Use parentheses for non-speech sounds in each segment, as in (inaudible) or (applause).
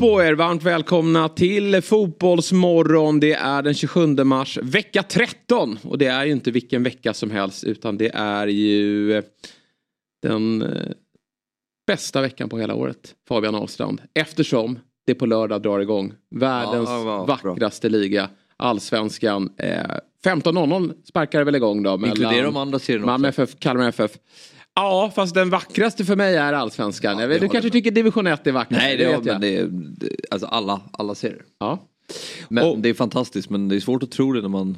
Morgon på er, varmt välkomna till Fotbollsmorgon. Det är den 27 mars, vecka 13. Och det är ju inte vilken vecka som helst utan det är ju eh, den eh, bästa veckan på hela året, Fabian Ahlstrand. Eftersom det på lördag drar igång världens Ja, ja, bra. vackraste liga, Allsvenskan. Eh, 15.00 sparkar det väl igång då. Inkludera de andra serierna Malmö. FF, Kalmar FF. Ja, fast den vackraste för mig är Allsvenskan. vet, det du kanske med. tycker division 1 är vackrast. Nej, det, vet men jag. det, är- det, alltså alla, alla serier. Ja. Men Och- det är fantastiskt men det är svårt att tro det när man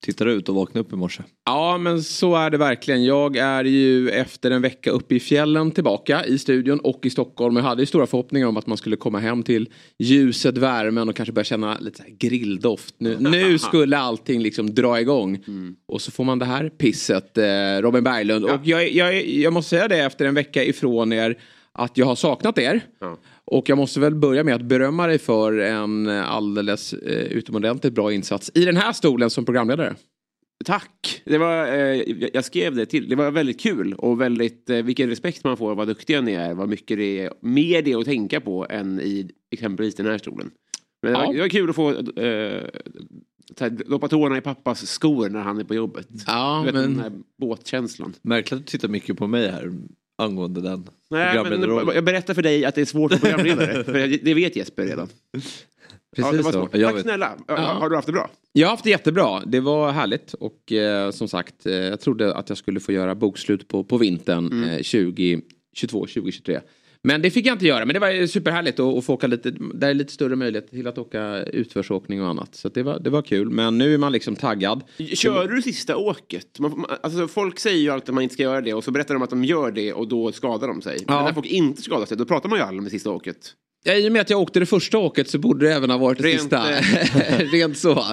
tittar ut och vaknar upp i morse. Ja men så är det verkligen. Jag är ju efter en vecka uppe i fjällen tillbaka i studion och i Stockholm. Jag hade ju stora förhoppningar om att man skulle komma hem till ljuset, värmen och kanske börja känna lite grilldoft. Nu, (laughs) nu skulle allting liksom dra igång. Och så får man det här pisset, eh, Robin Berglund. Och jag, jag, jag måste säga det efter en vecka ifrån er att jag har saknat er. Och jag måste väl börja med att berömma dig för en alldeles eh, utomordentligt bra insats i den här stolen som programledare. Tack! Det var, eh, jag- skrev det till. Det var väldigt kul och väldigt, eh, vilken respekt man får vad duktiga ni är. Vad mycket det är, mer det att tänka på än i exempelvis den här stolen. Men det, Ja. var, det var kul att få eh, doppa tårna i pappas skor när han är på jobbet. Ja, du vet, men- Den här båtkänslan. Märkligt att du tittar mycket på mig här angående den Nej, men jag berättar för dig att det är svårt att programledare. (laughs) för det vet Jesper redan. ja, det var så. Tack snälla. Ja. Har du haft det bra? Jag har haft det jättebra. Det var härligt och eh, som sagt eh, jag trodde att jag skulle få göra bokslut på, på vintern Mm. eh, 2022, 2023. Men det fick jag inte göra. Men det var superhärligt att, att få åka lite. Där är lite större möjlighet till att åka utförsåkning och annat. Så det, var, det var kul. Men nu är man liksom taggad. Kör du sista åket? Man, alltså, folk säger ju alltid att man inte ska göra det och så berättar de att de gör det och då skadar de sig. Ja. Men när folk inte skadar sig då pratar man ju aldrig om det sista åket. Ja, I och med att jag åkte det första åket så borde det även ha varit det Rent, sista. eh, (laughs) Rent så. (laughs)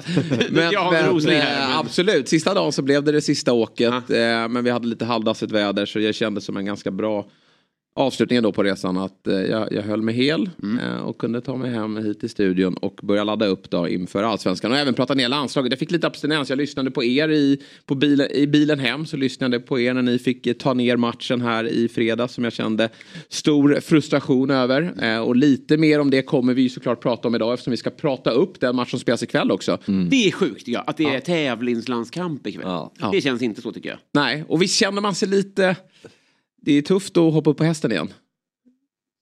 Men, Jag har en men, här, eh, men- Absolut, sista dagen så blev det det sista åket. Eh, men vi hade lite halvdassigt väder så jag kände som en ganska bra avslutning då på resan att eh, jag, jag höll mig hel Mm. eh, och kunde ta mig hem hit till studion och börja ladda upp då inför allsvenskan och även prata ner landslaget. Jag fick lite abstinens, jag lyssnade på er i, på bil, i bilen hem så lyssnade jag på er när ni fick eh, ta ner matchen här i fredag som jag kände stor frustration över. Och lite mer om det kommer vi såklart prata om idag eftersom vi ska prata upp den match som spelas ikväll också. Det är sjukt jag, att det är tävlingslandskamp ikväll. Ja. Ja. Det känns inte så tycker jag. Nej, och visst känner man sig lite... Det är tufft att hoppa upp på hästen igen.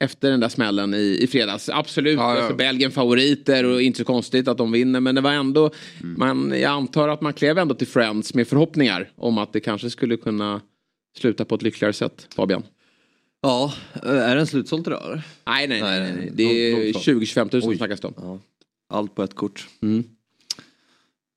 Efter den där smällen i, i fredags. Absolut, Ja, ja. Alltså, Belgien favoriter och inte så konstigt att de vinner. Men det var ändå, man, jag antar att man klev ändå till Friends med förhoppningar om att det kanske skulle kunna sluta på ett lyckligare sätt, Fabian. Ja, är den slutsåld idag eller? Nej, nej, nej. Nej, nej. Det är Långt- långt 20-25 000 Oj. snackas det om. Ja. Allt på ett kort.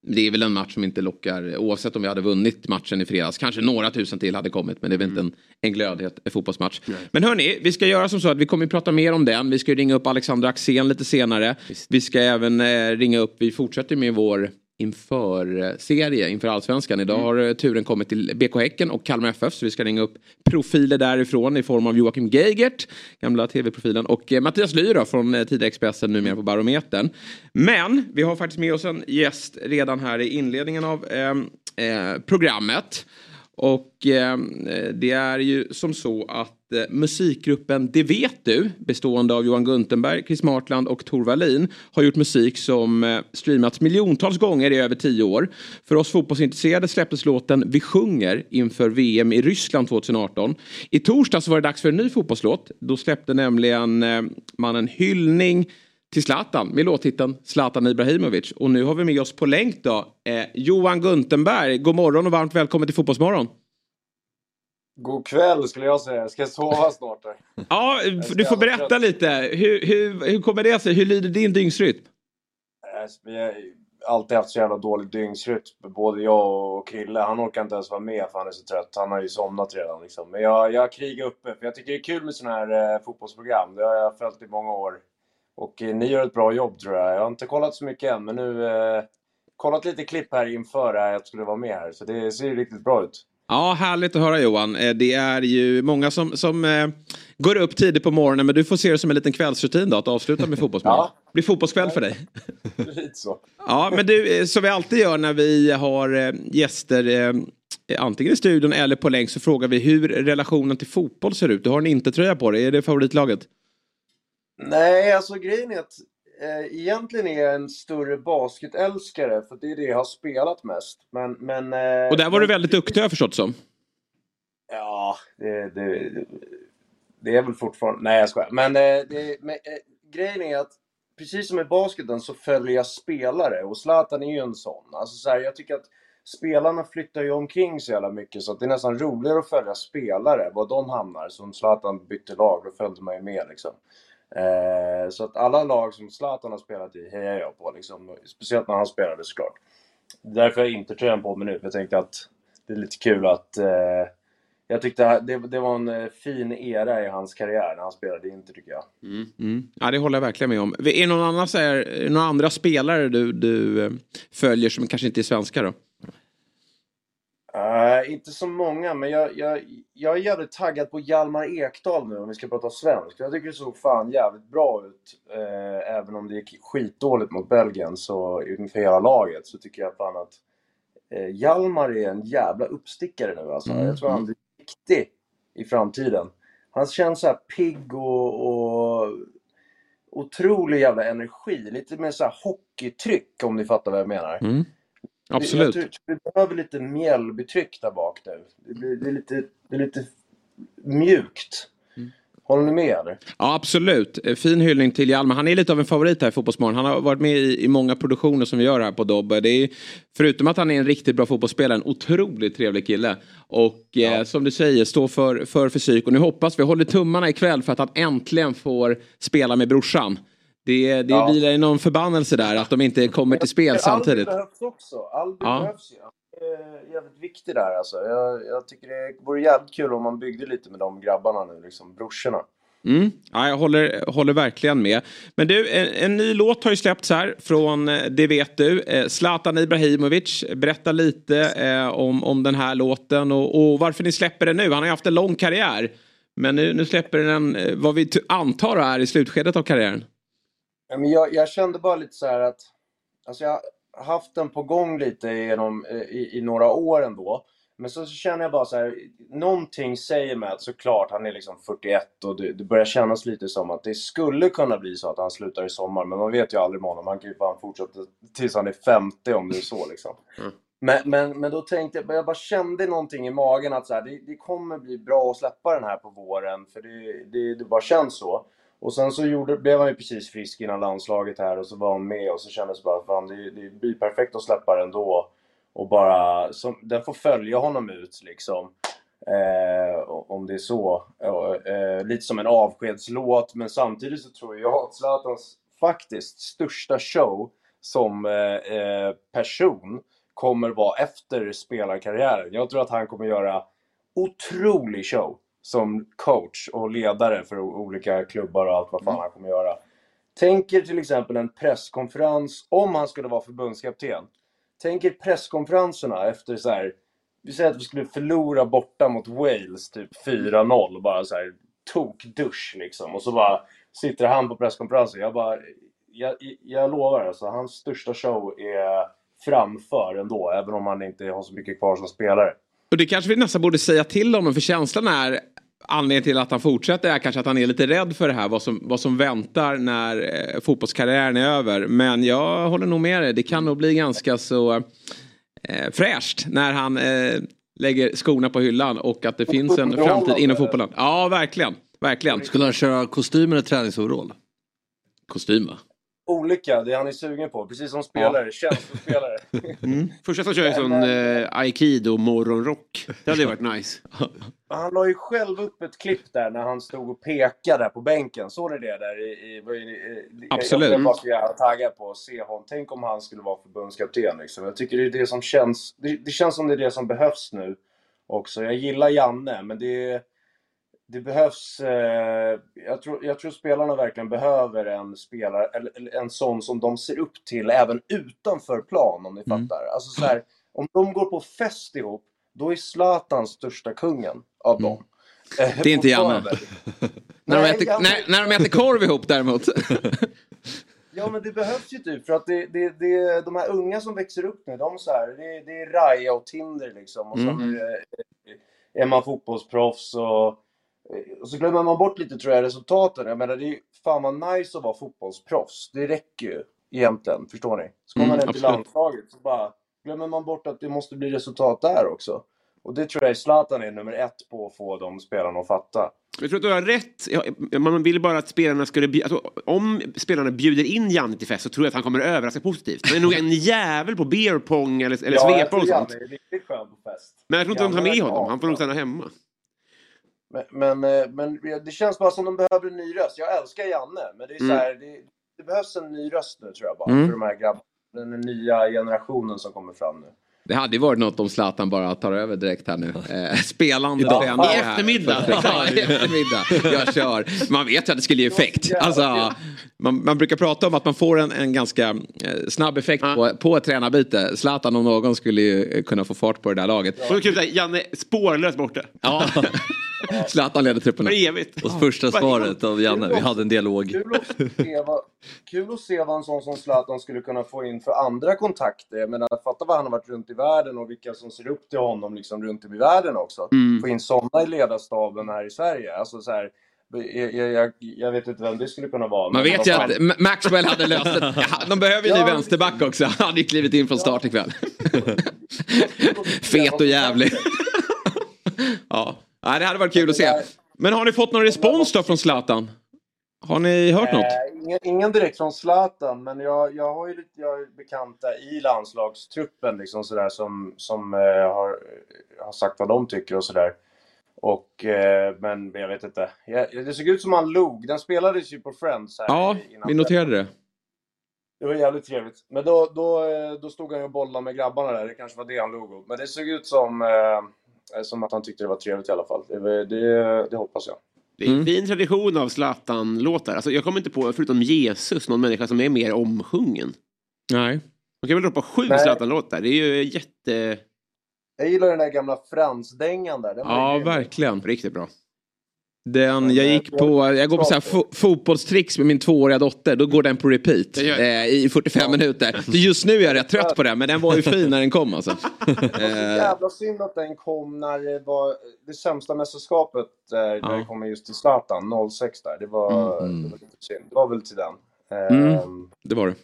Det är väl en match som inte lockar, oavsett om vi hade vunnit matchen i fredags. Kanske några tusen till hade kommit, men det är väl inte en, en glödhet fotbollsmatch. Men hörni, vi ska göra som så att vi kommer att prata mer om den. Vi ska ringa upp Alexander Axén lite senare. Vi ska även eh, ringa upp, vi fortsätter med vår inför-serie inför allsvenskan. Idag har eh, turen kommit till BK Häcken och Kalmar FF så vi ska ringa upp profiler därifrån i form av Joakim Geigert, gamla tv-profilen och eh, Mattias Lyr då, från eh, tidigare Expressen, numera på Barometern. Men vi har faktiskt med oss en gäst redan här i inledningen av eh, eh, programmet. Och eh, det är ju som så att eh, musikgruppen Det vet du, bestående av Johan Guntenberg, Chris Martland och Tor Wallin, har gjort musik som eh, streamats miljontals gånger i över tio år. För oss fotbollsintresserade släpptes låten Vi sjunger inför VM i Ryssland 2018. I torsdags var det dags för en ny fotbollslåt. Då släppte nämligen eh, man en hyllning till Zlatan med låttiteln Zlatan Ibrahimovic. Och nu har vi med oss på länk då eh, Johan Guntenberg. God morgon och varmt välkommen till Fotbollsmorgon. God kväll skulle jag säga. Ska jag sova snart? (laughs) Ja, du får berätta lite. Hur, hur, hur kommer det sig? Hur lyder din dygnsrytm? Alltså, Vi har alltid haft så jävla dålig dygnsrytm. Både jag och Kille. Han orkar inte ens vara med för han är så trött. Han har ju somnat redan. Liksom. Men jag, jag krigar uppe. För jag tycker det är kul med sådana här eh, fotbollsprogram. Det har jag följt i många år. Och eh, ni gör ett bra jobb tror jag. Jag har inte kollat så mycket än, men nu eh, kollat lite klipp här inför att jag skulle vara med här. Så det ser riktigt bra ut. Ja, härligt att höra Johan. Eh, det är ju många som, som eh, går upp tidigt på morgonen men du får se det som en liten kvällsrutin då att avsluta med (laughs) fotbollsmål. Ja. Det blir fotbollskväll för dig. (laughs) Lite så. Ja, men du, eh, som vi alltid gör när vi har eh, gäster eh, antingen i studion eller på länk så frågar vi hur relationen till fotboll ser ut. Du har en inte-tröja på dig, är det favoritlaget? Nej, alltså grejen är att eh, egentligen är jag en större basketälskare för det är det jag har spelat mest. Men, men, eh, Och där var du väldigt duktig har jag förstått som. Ja, det, det, det är väl fortfarande... Nej, jag skojar. Men, eh, det, men eh, grejen är att precis som i basketen så följer jag spelare och Zlatan är ju en sån. Alltså, så här, jag tycker att spelarna flyttar ju omkring så jävla mycket så att det är nästan roligare att följa spelare, var de hamnar. Som Zlatan bytte lag, då följde man ju med liksom. Eh, så att alla lag som Zlatan har spelat i hejar jag på liksom. Speciellt när han spelade såklart. Därför har jag inte tröjan på mig nu, för jag tänkte att det är lite kul att eh, jag tyckte det, det var en eh, fin era i hans karriär när han spelade i Inter tycker jag. Mm. mm. Ja, det håller jag verkligen med om. Är det någon annan, så här, några andra spelare du, du eh, följer som kanske inte är svenska då? Inte så många, men jag, jag, jag är jävligt taggad på Hjalmar Ekdal nu om vi ska prata svensk. Jag tycker det såg fan jävligt bra ut. Eh, även om det gick skitdåligt mot Belgien så inför hela laget så tycker jag fan att eh, Hjalmar är en jävla uppstickare nu alltså. Mm, Jag tror han blir viktig i framtiden. Han känns så här pigg och, och otrolig jävla energi. Lite mer så här hockeytryck om ni fattar vad jag menar. Mm. Absolut. Jag tror vi behöver lite Mjällbytryck där bak nu. Det, blir, det, är lite, det är lite mjukt. Mm. Håller ni med eller? Ja, absolut. Eh, Fin hyllning till Hjalmar. Han är lite av en favorit här i Fotbollsmorgon. Han har varit med i, i många produktioner som vi gör här på Dobbe. Det är, förutom att han är en riktigt bra fotbollsspelare, en otroligt trevlig kille. Och eh, som du säger, står för, för fysik. Och nu hoppas vi, håller tummarna ikväll för att han äntligen får spela med brorsan. Det, det Ja. vilar i någon förbannelse där att de inte kommer till spel samtidigt. Alby behövs också. Alby Ja. behövs ju. Är jävligt viktig där alltså. Jag, jag tycker det vore jävligt kul om man byggde lite med de grabbarna nu, liksom brorsorna. Mm. Ja, jag håller, håller verkligen med. Men du, en, en ny låt har ju släppts här från eh, Det vet du. Eh, Zlatan Ibrahimovic. Berätta lite eh, om, om den här låten och, och varför ni släpper den nu. Han har ju haft en lång karriär. Men nu, nu släpper den eh, vad vi antar är i slutskedet av karriären. Ja, men jag, jag kände bara lite så här att... Alltså jag har haft den på gång lite genom, eh, i, i några år ändå. Men så, så känner jag bara så här, någonting säger mig att såklart han är liksom 41 och det, det börjar kännas lite som att det skulle kunna bli så att han slutar i sommar. Men man vet ju aldrig med honom. Han kan ju fan fortsätta tills han är 50 om det är så liksom. Men, men, men då tänkte jag, jag bara kände någonting i magen att så här, det, det kommer bli bra att släppa den här på våren. För det, det, det bara känns så. Och sen så gjorde, blev han ju precis frisk innan landslaget här och så var han med och så kändes det bara fan det, det blir perfekt att släppa den då. Och bara, som, den får följa honom ut liksom. Eh, om det är så. Eh, eh, lite som en avskedslåt men samtidigt så tror jag att Zlatans faktiskt största show som eh, eh person kommer vara efter spelarkarriären. Jag tror att han kommer göra otrolig show som coach och ledare för olika klubbar och allt vad fan han kommer göra. Tänk er till exempel en presskonferens om han skulle vara förbundskapten. Tänk er presskonferenserna efter så här. Vi säger att vi skulle förlora borta mot Wales, typ 4-0. Bara så här tokdusch liksom. Och så bara sitter han på presskonferensen. Jag bara, jag, jag lovar alltså, hans största show är framför ändå. Även om han inte har så mycket kvar som spelare. Och det kanske vi nästan borde säga till honom för känslan är anledningen till att han fortsätter är kanske att han är lite rädd för det här vad som, vad som väntar när eh, fotbollskarriären är över. Men jag håller nog med dig, det kan nog bli ganska så eh, fräscht när han eh, lägger skorna på hyllan och att det finns en framtid inom fotbollen. Ja, verkligen. Verkligen. Skulle han köra kostym eller träningsoverall? Kostym va? Olika, det han är sugen på. Precis som spelare, känslospelare. (laughs) Första som kör ju sån eh, aikido morgonrock. Det hade varit nice. (laughs) Han la ju själv upp ett klipp där när han stod och pekade där på bänken. Såg ni det där? I, i, i, Absolut. Jag jävla taggad på att se honom. Tänk om han skulle vara förbundskapten liksom. Jag tycker det är det som känns... Det, det känns som det är det som behövs nu också. Jag gillar Janne, men det är... det behövs, eh, jag, tror, jag tror spelarna verkligen behöver en spelare, eller, en sån som de ser upp till även utanför plan om ni Mm. fattar. Alltså så här, om de går på fest ihop, då är Zlatan största kungen av dem. Eh, Det är inte Janne. (laughs) När de, äter, Janne- när, när de äter korv ihop däremot. (laughs) Ja men det behövs ju typ för att det, det, det, de här unga som växer upp nu, de så här, det, det är Raja och Tinder liksom. Och Mm. sen eh, är man fotbollsproffs och, och så glömmer man bort lite tror jag resultaten. Jag menar det är ju fan vad nice att vara fotbollsproffs. Det räcker ju egentligen, förstår ni? Så kommer Mm, man hem till absolut. landslaget så bara glömmer man bort att det måste bli resultat där också. Och det tror jag Zlatan är nummer ett på att få de spelarna att fatta. Jag tror att du har rätt. Ja, Man vill bara att spelarna skulle... Alltså, om spelarna bjuder in Janne till fest så tror jag att han kommer att överraska positivt. Han är nog en jävel på beer pong eller, eller jag svepa tror och sånt. Janne är riktigt skön på fest. Men jag tror inte de tar Janne med honom. Han får nog stanna hemma. Men, men, eh, men det känns bara som de behöver en ny röst. Jag älskar Janne, men det är så Mm. här, det, det behövs en ny röst nu tror jag bara. Mm. För de här grabbarna. Den nya generationen som kommer fram nu. Det hade ju varit något om Zlatan bara tar över direkt här nu. (laughs) Eh, spelande Idag. tränare I eftermiddag. (laughs) Ja, i eftermiddag. Jag kör. Man vet ju att det skulle ge effekt. Alltså, man, man brukar prata om att man får en, en ganska eh, snabb effekt Ja. på, på ett tränarbyte. Zlatan om någon skulle ju kunna få fart på det där laget. Och så kul Janne spårlöst borta. Ja. (laughs) Zlatan leder trupperna. För evigt. Och första svaret av Janne, vi hade en dialog. Kul att, se vad, kul att se vad en sån som Zlatan skulle kunna få in för andra kontakter. Jag menar, fatta vad han har varit runt i världen och vilka som ser upp till honom liksom runt om i världen också. Mm. Få in såna i ledarstaben här i Sverige. Alltså så här, jag, jag, jag, vet inte vem det skulle kunna vara. Man vet ju fan. att Ma- Maxwell hade löst det. (laughs) Ja, De behöver ju en ny Ja, vänsterback också. Han hade ju klivit in från start ikväll. (laughs) Fet och jävlig. (laughs) ja, det hade varit kul att se. Men har ni fått någon respons då från Zlatan? Har ni hört något? Eh, ingen, ingen direkt från Zlatan, men jag, jag har ju lite jag har ju bekanta i landslagstruppen liksom sådär, som, som eh, har, har sagt vad de tycker och sådär. Och, eh, men jag vet inte. Jag, det såg ut som han log. Den spelades ju på Friends här Ja, vi noterade det. Det var jävligt trevligt. Men då, då, eh, då stod han ju och bollade med grabbarna där. Det kanske var det han log åt. Men det såg ut som, eh, som att han tyckte det var trevligt i alla fall. Det, det, det hoppas jag. Det är en Mm. fin tradition av Zlatan-låtar. Alltså, jag kommer inte på, förutom Jesus, någon människa som är mer omsjungen. Nej. Man kan väl droppa sju. Zlatan-låtar. Det är ju jätte... Jag gillar den där gamla Frans-dängan där. Den Ja, verkligen. Riktigt bra. Den, jag gick på, jag går på så här fo fotbollstricks med min tvååriga dotter. Då går den på repeat eh, i 45 minuter. Så just nu är jag rätt trött på den, men den var ju (laughs) fin när den kom alltså. Det var så Eh, jävla synd att den kom när det var det sämsta mästerskapet eh, när Ja. det kom just till Zlatan, 06 där. Det var, Mm. det var lite synd. Det var väl till den. Eh, Mm. det var det.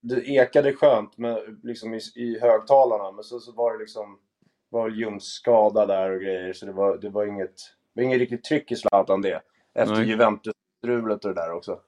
Det ekade skönt med, liksom i, i högtalarna, men så, så var det liksom var ljumskskada där och grejer, så det var, det var inget, det var inget riktigt tryck i Zlatan det. Efter. Juventus-strulet och det där också.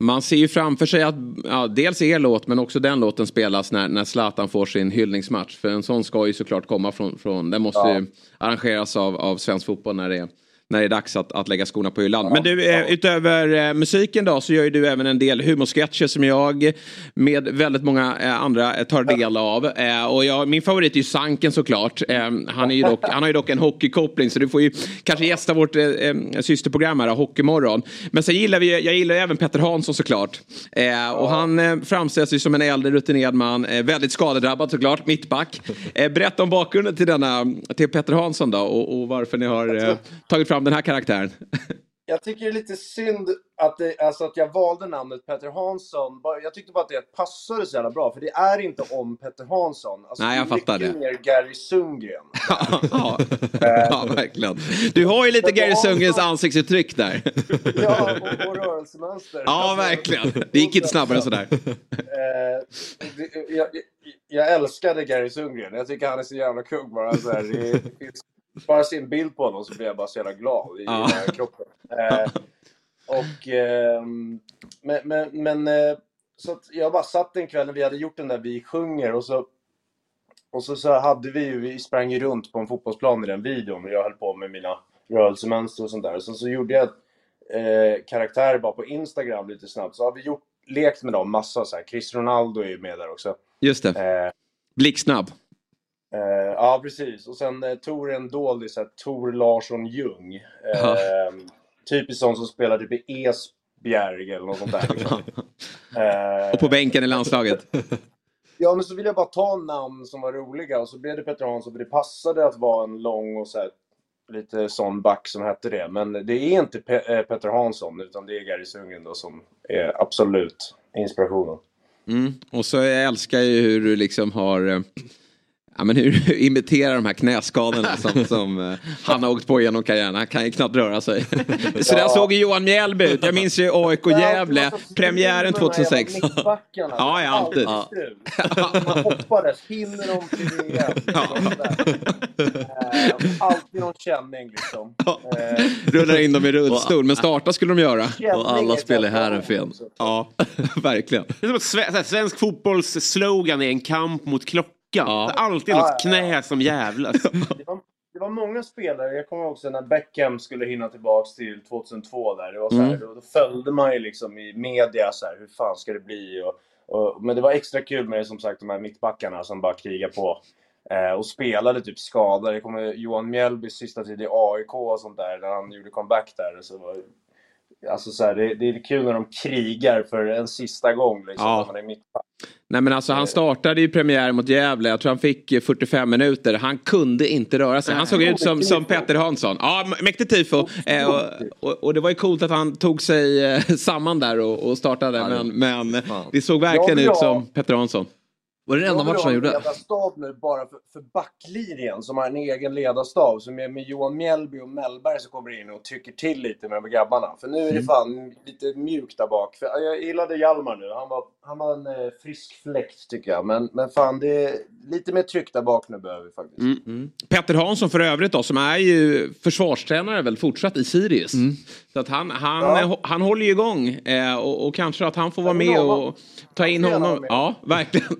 Man ser ju framför sig att ja, dels er låt men också den låten spelas när, när Zlatan får sin hyllningsmatch. För en sån ska ju såklart komma från, från den måste Ja. ju arrangeras av, av svensk fotboll när det är när det är dags att, att lägga skorna på hyllan. Men du, eh, utöver eh, musiken då så gör ju du även en del humorsketcher som jag med väldigt många eh, andra tar del av. Och jag, min favorit är ju Sanken såklart. Han, är ju dock, han har ju dock en hockeykoppling så du får ju kanske gästa vårt systerprogram här, Hockeymorgon. Men sen gillar vi, jag gillar även Petter Hansson såklart. Och han framställs ju som en äldre rutinerad man, väldigt skadedrabbad såklart, mittback. Berätta om bakgrunden till, denna, till Petter Hansson då och, och varför ni har tagit fram den här karaktären. (laughs) Jag tycker det är lite synd att, det, alltså att jag valde namnet Petter Hansson. Jag tyckte bara att det passade så jävla bra, för det är inte om Petter Hansson. Alltså, Nej, jag det är fattar mycket det. mer Gary Sundgren. (laughs) ja, ja, verkligen. Du har ju lite Gary Sundgrens ansiktsuttryck där. (laughs) Ja, och, och rörelsemönster. Ja, Alltså, verkligen. Det gick inte snabbare än sådär. Eh, det, jag, jag, älskade Gary Sundgren. Jag tycker han är så jävla kung bara. Så här, det, det finns, bara se en bild på honom så blir jag bara så jävla glad i Ja. kroppen. (laughs) Eh, och, ehm, men, men, men eh, så jag bara satt en kväll när vi hade gjort den där Vi sjunger och så och så, så hade vi ju, vi sprang ju runt på en fotbollsplan i den videon och jag höll på med mina rörelsemönster och sånt där. Så, så gjorde jag eh, karaktärer bara på Instagram lite snabbt. Så har vi gjort, lekt med dem massa så här. Chris Ronaldo är ju med där också. Just det. Eh, Blixtsnabb. Eh, ja, precis. Och sen eh, Tor är en doldis, så här, Tor Larsson Ljung. Eh, typiskt sån som spelar typ i Esbjerg eller något sånt där. Liksom. (laughs) Eh, Och på bänken i landslaget. (laughs) Ja, men så vill jag bara ta namn som var roliga och så blev det Petter Hansson för det passade att vara en lång och så här, lite sån back som hette det. Men det är inte Pe- eh, Petter Hansson utan det är Gary Sundgren då som är absolut inspirationen. Mm. Och så jag älskar ju hur du liksom har eh, Ja, men hur (laughs) imiterar de här knäskadorna som, som eh, han har åkt på genom karriären. Han kan ju knappt röra sig. (laughs) Så där såg ju Johan Mjällby ut. Jag minns ju AIK Gävle, premiären 2006. Ja, Ja, ja, alltid. Man hoppades, hinner de till VM? (laughs) Eh, Alltid någon känning liksom. Eh, Rullar in dem i rullstol, men starta skulle de göra. Och alla spelar bra Herrenfen. också. Ja, verkligen. Det är som att här, svensk fotbolls slogan är en kamp mot klockan. Ja. Det är alltid Ja, något ja, ja. knä som jävlas. (laughs) Det var, det var många spelare, jag kommer också när Beckham skulle hinna tillbaks till 2002 där. Det var så här, Mm. då, då följde man ju liksom i media så här, hur fan ska det bli? Och, och, men det var extra kul med som sagt de här mittbackarna som bara krigar på. Eh, och spelade typ skadade. Kommer Johan Mjällbys sista tid i AIK och sånt där, när han gjorde comeback där. Så var, alltså så här, det, det är kul när de krigar för en sista gång liksom, Ja. man är mittback. Nej men alltså han startade ju premiär mot Gävle. Jag tror han fick eh, 45 minuter. Han kunde inte röra sig. Han såg ut som, som Petter Hansson. Ja, mäktigt tifo. Eh, och, och, och det var ju coolt att han tog sig eh, samman där och, och startade. Men, men det såg verkligen ut som Petter Hansson. Var det den enda matchen ha han gjorde? ledarstab nu bara för, för backlinjen som har en egen ledarstab. Som är med Johan Mjällby och Mellberg som kommer in och tycker till lite med grabbarna. För nu är Mm. det fan lite mjukt där bak. För jag gillade Hjalmar nu. Han var, han var en eh, frisk fläkt tycker jag. Men, men fan, det är lite mer tryck där bak nu behöver vi faktiskt. Mm. Petter Hansson för övrigt då, som är ju försvarstränare väl fortsatt i Sirius. Så att han, han, Ja. eh, han håller ju igång eh, och, och kanske att han får vara med och ta in honom. Ja, verkligen.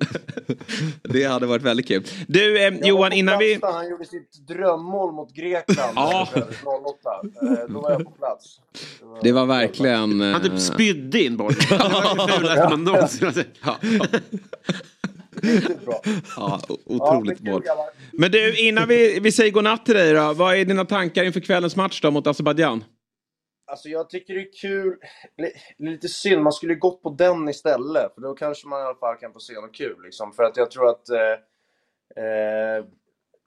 (laughs) det hade varit väldigt kul. Du eh, Jag var Johan, innan vi... Han gjorde sitt drömmål mot Grekland. Ja. (laughs) där, 08. Eh, Då var jag på plats. Det var verkligen... Han typ spydde in bollen. (laughs) Det var det fulaste man någonsin Riktigt bra. Ja, Ja, otroligt kul, mål. Men du, innan vi, vi säger godnatt till dig då. Vad är dina tankar inför kvällens match då mot Azerbajdzjan? Alltså jag tycker det är kul. Li- Lite synd, man skulle gått på den istället. För då kanske man i alla fall kan få se något kul. Liksom. För att jag tror att eh, eh,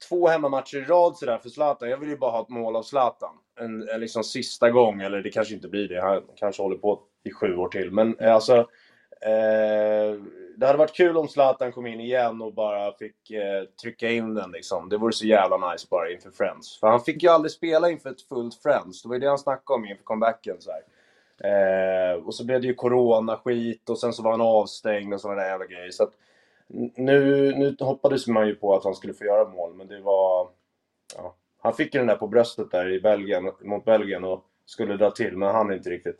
två hemmamatcher i rad sådär för Zlatan. Jag vill ju bara ha ett mål av Zlatan. En, en liksom sista gång, eller det kanske inte blir det. Han kanske håller på i sju år till. Men eh, alltså. Eh, det hade varit kul om Zlatan kom in igen och bara fick eh, trycka in den liksom. Det vore så jävla nice bara inför Friends. För han fick ju aldrig spela inför ett fullt Friends. Det var ju det han snackade om inför comebacken. Så här. Eh, och så blev det ju corona-skit och sen så var han avstängd och sådana där jävla grejer. Så att, nu, nu hoppades man ju på att han skulle få göra mål, men det var... Ja, han fick ju den där på bröstet där i Belgien, mot Belgien och skulle dra till, men han inte riktigt.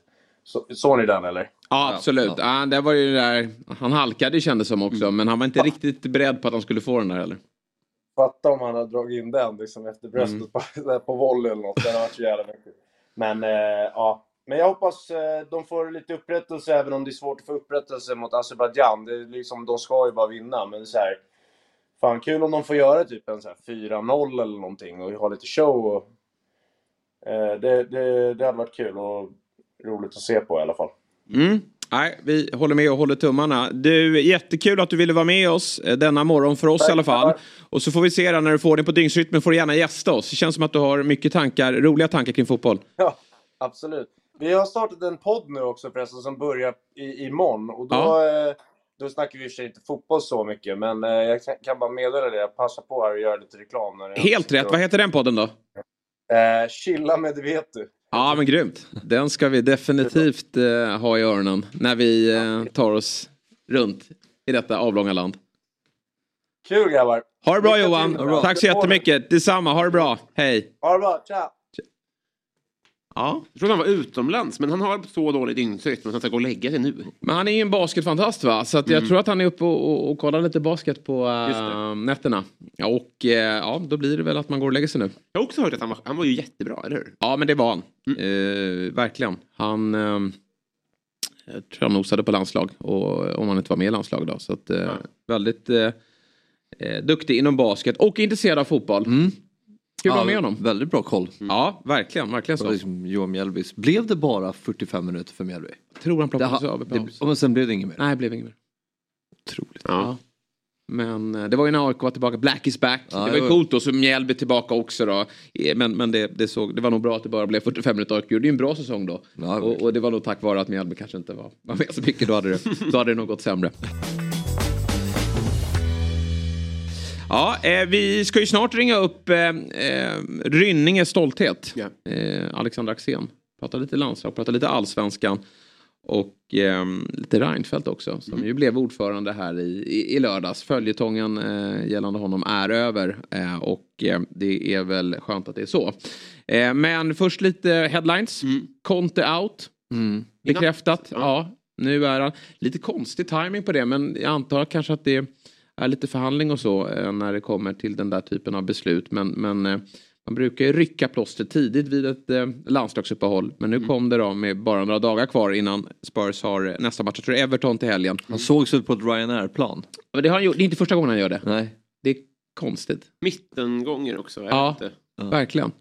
Så, såg ni den eller? Ja, absolut. Ja. det var ju det där, han halkade kändes som också, men han var inte riktigt beredd på att han skulle få den där heller. Fatta om han hade dragit in den liksom efter bröstet på, (laughs) där på volley eller något. Det hade varit så jävla mäktigt. Men eh, ja. Men jag hoppas eh, de får lite upprättelse även om det är svårt att få upprättelse mot Azerbajdzjan. Det är liksom, de ska ju bara vinna. Men så här, Fan kul om de får göra typ en så här 4-0 eller någonting och ha lite show. Och, eh, det, det, det hade varit kul och roligt att se på i alla fall. Mm. Nej, vi håller med och håller tummarna. Du, jättekul att du ville vara med oss eh, denna morgon för oss Tack, i alla fall. grabbar. Och så får vi se när du får det på dygnsrytmen får du gärna gästa oss. Det känns som att du har mycket tankar, roliga tankar kring fotboll. Ja, absolut. Vi har startat en podd nu också förresten som börjar i, imorgon. Och då, Ja. eh, då snackar vi i och för sig inte fotboll så mycket. Men eh, jag kan, kan bara meddela det. Jag passar på här och gör lite reklam. Helt rätt. Vad heter den podden då? Eh, chilla med det vet du. Ja, men grymt. Den ska vi definitivt eh, ha i öronen när vi eh, tar oss runt i detta avlånga land. Kul grabbar. Ha det bra Johan. Tack så jättemycket. Detsamma. Ha det bra. Hej. Ha det bra. Tja! Ja, Jag trodde han var utomlands, men han har så dålig dygnsrytm att han ska gå och lägga sig nu. men han är ju en basketfantast va? Så jag tror att han är uppe och, och, och kollar lite basket på uh, nätterna. Ja, Och eh, ja, då blir det väl att man går och lägger sig nu. Jag har också hört att han var, han var ju jättebra, eller hur? Ja, men det var han. Eh, verkligen. Han... Eh, jag tror han nosade på landslag. Och, om han inte var med i landslag då. Så att, eh, väldigt... Duktig inom basket och intresserad av fotboll. Mm. Kul att ha med honom. Väldigt bra koll. Ja, verkligen. verkligen Så liksom Johan Mjällbys. Blev det bara 45 minuter för Mjällby? Tror han plockades av i det, paus. ja, men sen blev det inget mer. Nej, det blev inget mer. Otroligt. Ja. Men eh, det var ju när AIK var tillbaka. Black is back. Ja, det var ju coolt och så Mjällby tillbaka också då. Eh, Men, men det, det, såg, det var nog bra att det bara blev 45 minuter. AIK gjorde ju en bra säsong då. Ja, och, och det var nog tack vare att Mjällby kanske inte var, var med så mycket. Då hade, det, då hade det nog gått sämre. Ja, eh, vi ska ju snart ringa upp eh, eh, Rynninges stolthet. Ja. Eh, Alexander Axén. Prata lite landslag, prata lite allsvenskan. Och eh, lite Reinfeldt också, som ju blev ordförande här i, i, i lördags. Följetongen eh, gällande honom är över eh, och eh, det är väl skönt att det är så. Eh, men först lite headlines. Conte out. Mm. Bekräftat. Ja. nu är han. Lite konstig timing på det men jag antar kanske att det är lite förhandling och så eh, när det kommer till den där typen av beslut. Men, men eh, man brukar ju rycka plåster tidigt vid ett eh, landslagsuppehåll. Men nu kom det då med bara några dagar kvar innan Spurs har nästa match. Jag tror Everton till helgen. Han sågs ut på ett Ryanair-plan. Men det, har han gjort. det är inte första gången han gör det. Nej. Det är konstigt. Mittengånger också. Ja. inte. Verkligen.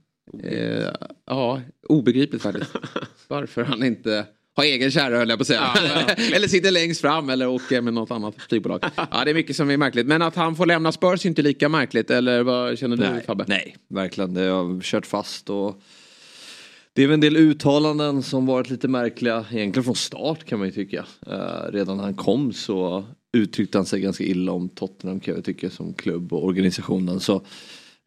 Eh, ja, obegripligt faktiskt. (laughs) Varför han inte har egen kärra höll jag på att säga. (laughs) eller sitter längst fram eller åker med något annat flygbolag. ja, det är mycket som är märkligt. Men att han får lämna Spurs är inte lika märkligt. Eller vad känner du Nej, Fabbe? nej, verkligen. Det har kört fast och det är väl en del uttalanden som varit lite märkliga, egentligen från start kan man ju tycka. Eh, redan när han kom så uttryckte han sig ganska illa om Tottenham kan jag tycka som klubb och organisationen. Så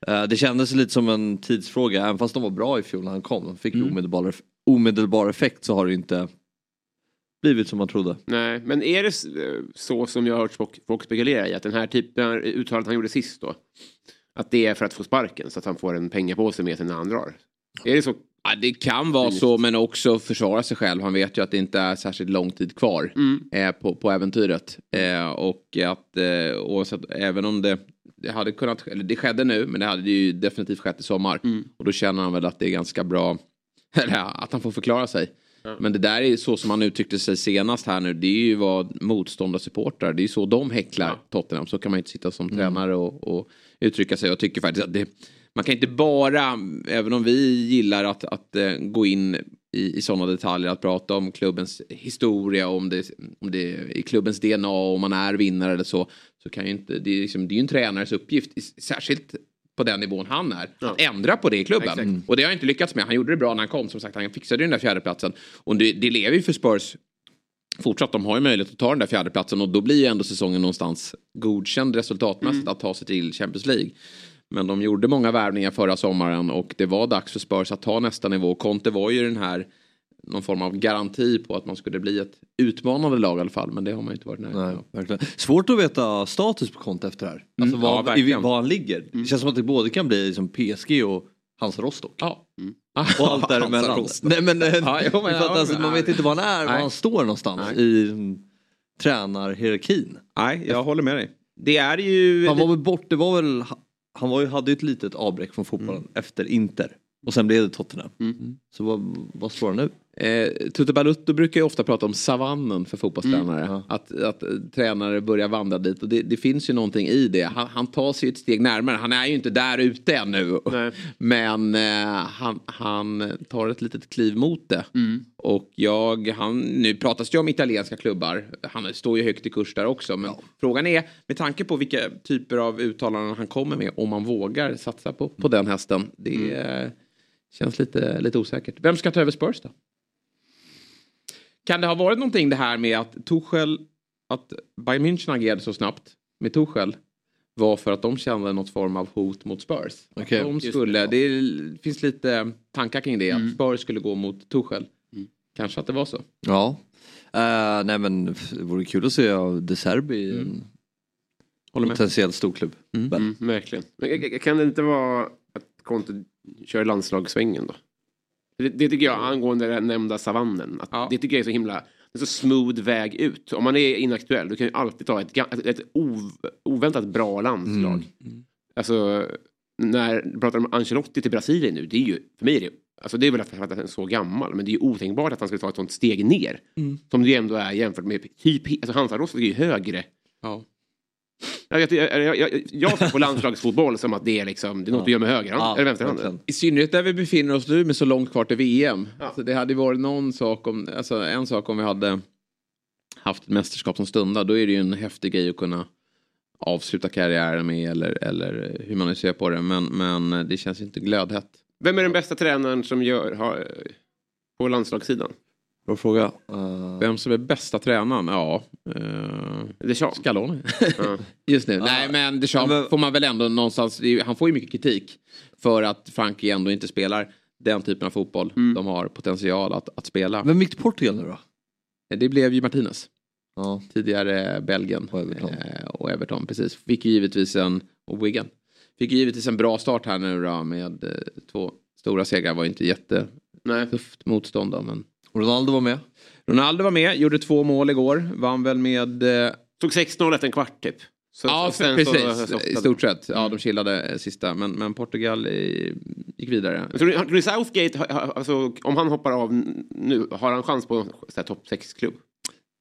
eh, det kändes lite som en tidsfråga, även fast de var bra i fjol när han kom. De fick Mm. omedelbar, omedelbar effekt så har det inte blivit som man trodde. Nej, men är det eh, så som jag har hört folk, folk spekulera i att den här typen av uttalandet han gjorde sist då. Att det är för att få sparken så att han får en pengapåse med sig när han drar. Är det så? Ja, det kan vara så men också försvara sig själv. Han vet ju att det inte är särskilt lång tid kvar eh, på, på äventyret. Eh, och att eh, oavsett, även om det, det hade kunnat, eller det skedde nu men det hade ju definitivt skett i sommar. Och då känner han väl att det är ganska bra, (laughs) eller att han får förklara sig. Men det där är så som han uttryckte sig senast här nu. Det är ju vad motståndarsupportrar, det är ju så de häcklar Tottenham. Så kan man ju inte sitta som tränare och, och uttrycka sig. Jag tycker faktiskt att det, man kan inte bara, även om vi gillar att, att eh, gå in i, i sådana detaljer, att prata om klubbens historia, om det, om det är i klubbens DNA, om man är vinnare eller så. Så kan ju inte, det är, liksom, det är ju en tränarens uppgift, särskilt på den nivån han är, att ändra på det i klubben. Exakt. Och det har han inte lyckats med. Han gjorde det bra när han kom, som sagt, han fixade den där fjärdeplatsen. Och det, det lever ju för Spurs fortsatt. De har ju möjlighet att ta den där fjärdeplatsen och då blir ju ändå säsongen någonstans godkänd resultatmässigt att ta sig till Champions League. Men de gjorde många värvningar förra sommaren och det var dags för Spurs att ta nästa nivå. Conte var ju den här någon form av garanti på att man skulle bli ett utmanande lag i alla fall. Men det har man ju inte varit nära. Nej. Svårt att veta status på Conte efter det här. Alltså Mm, ja, var, i, verkligen. var han ligger. Det känns som att det både kan bli som PSG och hans Rostock. Ja. Och allt (laughs) däremellan. Nej men, eh, Ja, jo, men- (laughs) att, alltså, ja, man vet inte var han är, var han står någonstans Nej. i mm, tränarhierarkin. Nej, jag håller med dig. Det är ju... Han var väl bort, det var väl, han var ju, hade ju ett litet avbräck från fotbollen efter Inter. Och sen blev det Tottenham. Så vad, vad står han nu? Eh, Tutte Balutto brukar ju ofta prata om savannen för fotbollstränare. Mm, att, att eh, tränare börjar vandra dit och det, det finns ju någonting i det. Han, han tar sig ett steg närmare. Han är ju inte där ute ännu. Nej. (laughs) Men eh, han, han tar ett litet kliv mot det. Mm. Och jag, han, nu pratas det ju om italienska klubbar. Han står ju högt i kurs där också. Men frågan är, med tanke på vilka typer av uttalanden han kommer med, om man vågar satsa på, på den hästen. Det Mm. känns lite, lite osäkert. Vem ska ta över Spurs då? Kan det ha varit någonting det här med att Tuchel, att Bayern München agerade så snabbt med Tuchel var för att de kände något form av hot mot Spurs. Att Okej, de just skulle, det, finns lite tankar kring det, att Spurs skulle gå mot Tuchel. Kanske att det var så. Ja. Eh, nej men det vore kul att se De Serbi i en Håller med. potentiell storklubb. Väl? Mm, verkligen. Men, k- kan det inte vara att Conte kör landslagssvängen då? Det, det tycker jag angående den nämnda savannen. Att Ja. Det tycker jag är så himla det är så smooth väg ut. Om man är inaktuell då kan ju alltid ta ett, ett, ett ov, oväntat bra landslag. Alltså när du pratar om Ancelotti till Brasilien nu. Det är ju, för mig är det, alltså det är väl för att han är så gammal. Men det är ju otänkbart att han skulle ta ett sånt steg ner. Som det ju ändå är jämfört med typ, alltså Hansa Rostock är ju högre. Ja. Jag, jag, jag, jag, jag ser på landslagsfotboll som att det är, liksom, det är något du gör med högerhand Ja, eller vänsterhanden. I synnerhet där vi befinner oss nu med så långt kvar till VM. Alltså det hade ju varit någon sak om, alltså en sak om vi hade haft ett mästerskap som stundar. Då är det ju en häftig grej att kunna avsluta karriären med eller, eller hur man nu ser på det. Men, men det känns ju inte glödhett. Vem är den bästa tränaren som gör har, på landslagssidan? Bra fråga. Uh, Vem som är bästa tränaren? Ja, uh, Deschamps. Scaloni. (laughs) Just nu. Nej men Deschamps får man väl ändå någonstans, han får ju mycket kritik. För att Frankrike ändå inte spelar den typen av fotboll de har potential att, att spela. vem gick till Portugal nu då? Det blev ju Martinez. Ja. Tidigare Belgien. Och Everton. Eh, och Everton, precis. Fick ju givetvis en, och Wigan. Fick ju givetvis en bra start här nu då med eh, två stora segrar. Var inte jättetufft motstånd då, men Ronaldo var med. Ronaldo var med, gjorde två mål igår. Vann väl med... Eh, Tog 6-0 efter en kvart typ. Så, ja, precis. så- I stort sett. Ja, de chillade eh, sista. Men, men Portugal eh, gick vidare. Tror ni, Southgate, alltså, om han hoppar av nu, har han chans på en topp 6-klubb?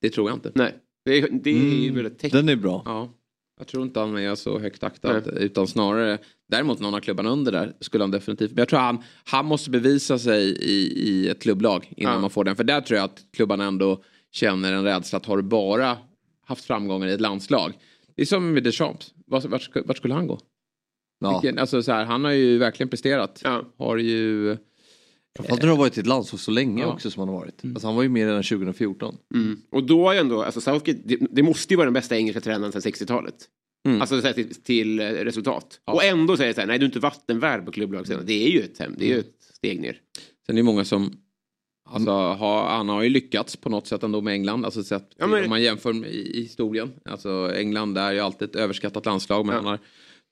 Det tror jag inte. Nej. Det är, det är Mm. väl ett tecken. Den är bra. Ja. Jag tror inte han är så högt aktad. Utan snarare, däremot någon av klubbarna under där skulle han definitivt. Men jag tror han, han måste bevisa sig i, i ett klubblag innan Ja. man får den. För där tror jag att klubbarna ändå känner en rädsla att har du bara haft framgångar i ett landslag. Det är som med Deschamps. Vart, vart, vart skulle han gå? Ja. Vilken, alltså så här, han har ju verkligen presterat. Ja. Har ju... Framförallt när du har varit i ett landslag så länge Ja. också som han har varit. Alltså, han var ju med redan 2014. Mm. Och då är ändå, alltså Southgate, det, det måste ju vara den bästa engelska tränaren sedan 60-talet. Mm. Alltså så här, till, till eh, resultat. Och ändå säger det så här, nej du är inte vattenvärd på klubblagssidan. Det är ju ett, hem- det är ju ett steg ner. Sen är det många som... Alltså, har, han har ju lyckats på något sätt ändå med England. Alltså, sett, Ja, men- Om man jämför med, i, i historien. Alltså, England är ju alltid ett överskattat landslag. Men Ja. han har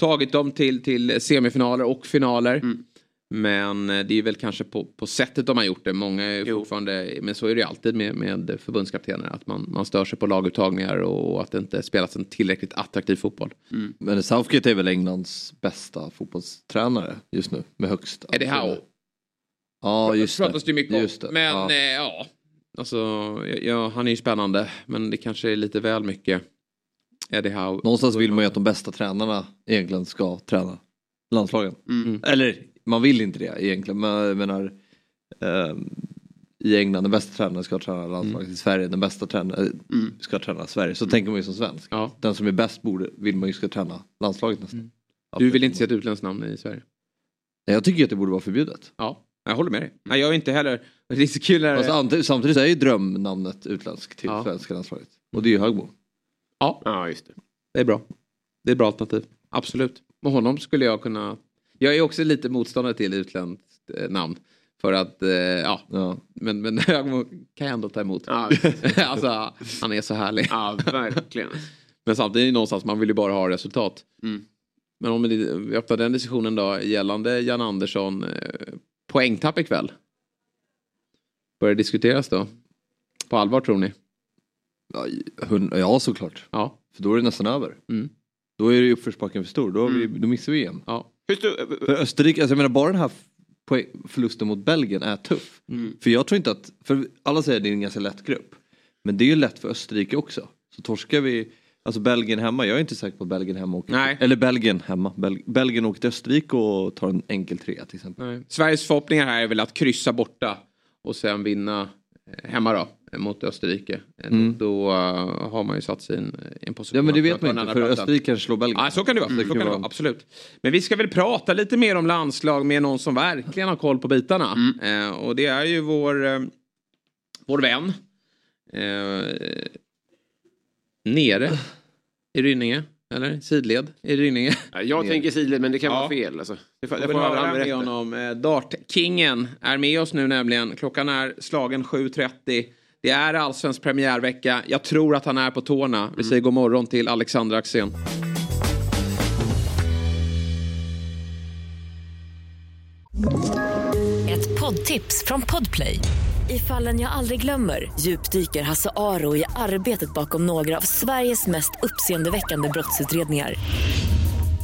tagit dem till, till semifinaler och finaler. Mm. Men eh, det är ju väl kanske på, på sättet de har gjort det. Många är Jo. fortfarande, men så är det ju alltid med, med förbundskaptener. Att man, man stör sig på laguttagningar och att det inte spelas en tillräckligt attraktiv fotboll. Men Southgate är väl Englands bästa fotbollstränare just nu. Med högst. Är det Howe? Ja just det. pratas det ju mycket om. Just det. Men ja. ja. Eh, ja, alltså ja, han är ju spännande. Men det kanske är lite väl mycket Eddie Howe. Någonstans vill man ju att de bästa tränarna egentligen ska träna landslagen. Mm. Eller man vill inte det egentligen. Men jag menar ehm, i England den bästa tränaren ska träna landslaget. I Sverige den bästa tränaren Mm. ska träna Sverige. Så tänker man ju som svensk. Ja. Den som är bäst borde, vill man ju ska träna landslaget nästan. Du vill inte se ett utländskt namn i Sverige? Nej, Jag tycker att det borde vara förbjudet. Ja, jag håller med dig. Nej, jag är inte heller. Det är så kul när... Fast samtidigt, är ju drömnamnet utländskt till Ja. svenska landslaget. Och det är ju Högbo. Ja, Ja, just det. det är bra. Det är ett bra alternativ. Absolut. Med honom skulle jag kunna... Jag är också lite motståndare till utländskt eh, namn. För att, eh, ja, Ja. men, men (laughs) Högmo kan jag ändå ta emot. Ja, (laughs) alltså, han är så härlig. ja verkligen. (laughs) Men samtidigt någonstans, man vill ju bara ha resultat. Mm. Men om vi öppnar den diskussionen då gällande Jan Andersson. Eh, poängtapp ikväll. Börjar det diskuteras då? På allvar tror ni? Ja, hund- ja såklart. Ja. För då är det nästan över. Mm. Då är det uppförsbacken för stor. Då, har vi, då missar vi EM. ja. För Österrike, alltså jag menar bara den här förlusten mot Belgien är tuff. Mm. För jag tror inte att, för alla säger att det är en ganska lätt grupp. Men det är ju lätt för Österrike också. Så torskar vi, alltså Belgien hemma, jag är inte säker på att Belgien hemma åker, Nej. eller Belgien hemma, Bel, Belgien åker till Österrike och tar en enkel trea till exempel. Nej. Sveriges förhoppningar här är väl att kryssa borta och sen vinna eh, hemma då mot Österrike. Eh, Mm. Då eh, har man ju satt sig i en, position. Ja men det vet man den inte för. Österrike kanske slår Belgien. Ja, så kan det vara. Mm. Så kan det vara. Absolut. Men vi ska väl prata lite mer om landslag med någon som verkligen har koll på bitarna. Eh, och det är ju vår, eh, vår vän. Eh, nere i Rynninge. Eller sidled i Rynninge. jag tänker sidled men det kan Ja. vara fel. Alltså. Det får, det får höra med honom. Eh, Dart-kingen är med oss nu nämligen. Klockan är slagen 7.30. Det är allsvensk premiärvecka. Jag tror att han är på tårna. Vi säger god morgon till Alexander Axén. Ett poddtips från Podplay. I fallen jag aldrig glömmer djupdyker Hasse Aro i arbetet bakom några av Sveriges mest uppseendeväckande brottsutredningar.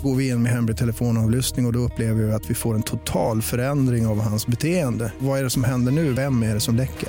Går vi in med hemlig telefonavlyssning och, och då upplever vi att vi får en total förändring av hans beteende. Vad är det som händer nu? Vem är det som läcker?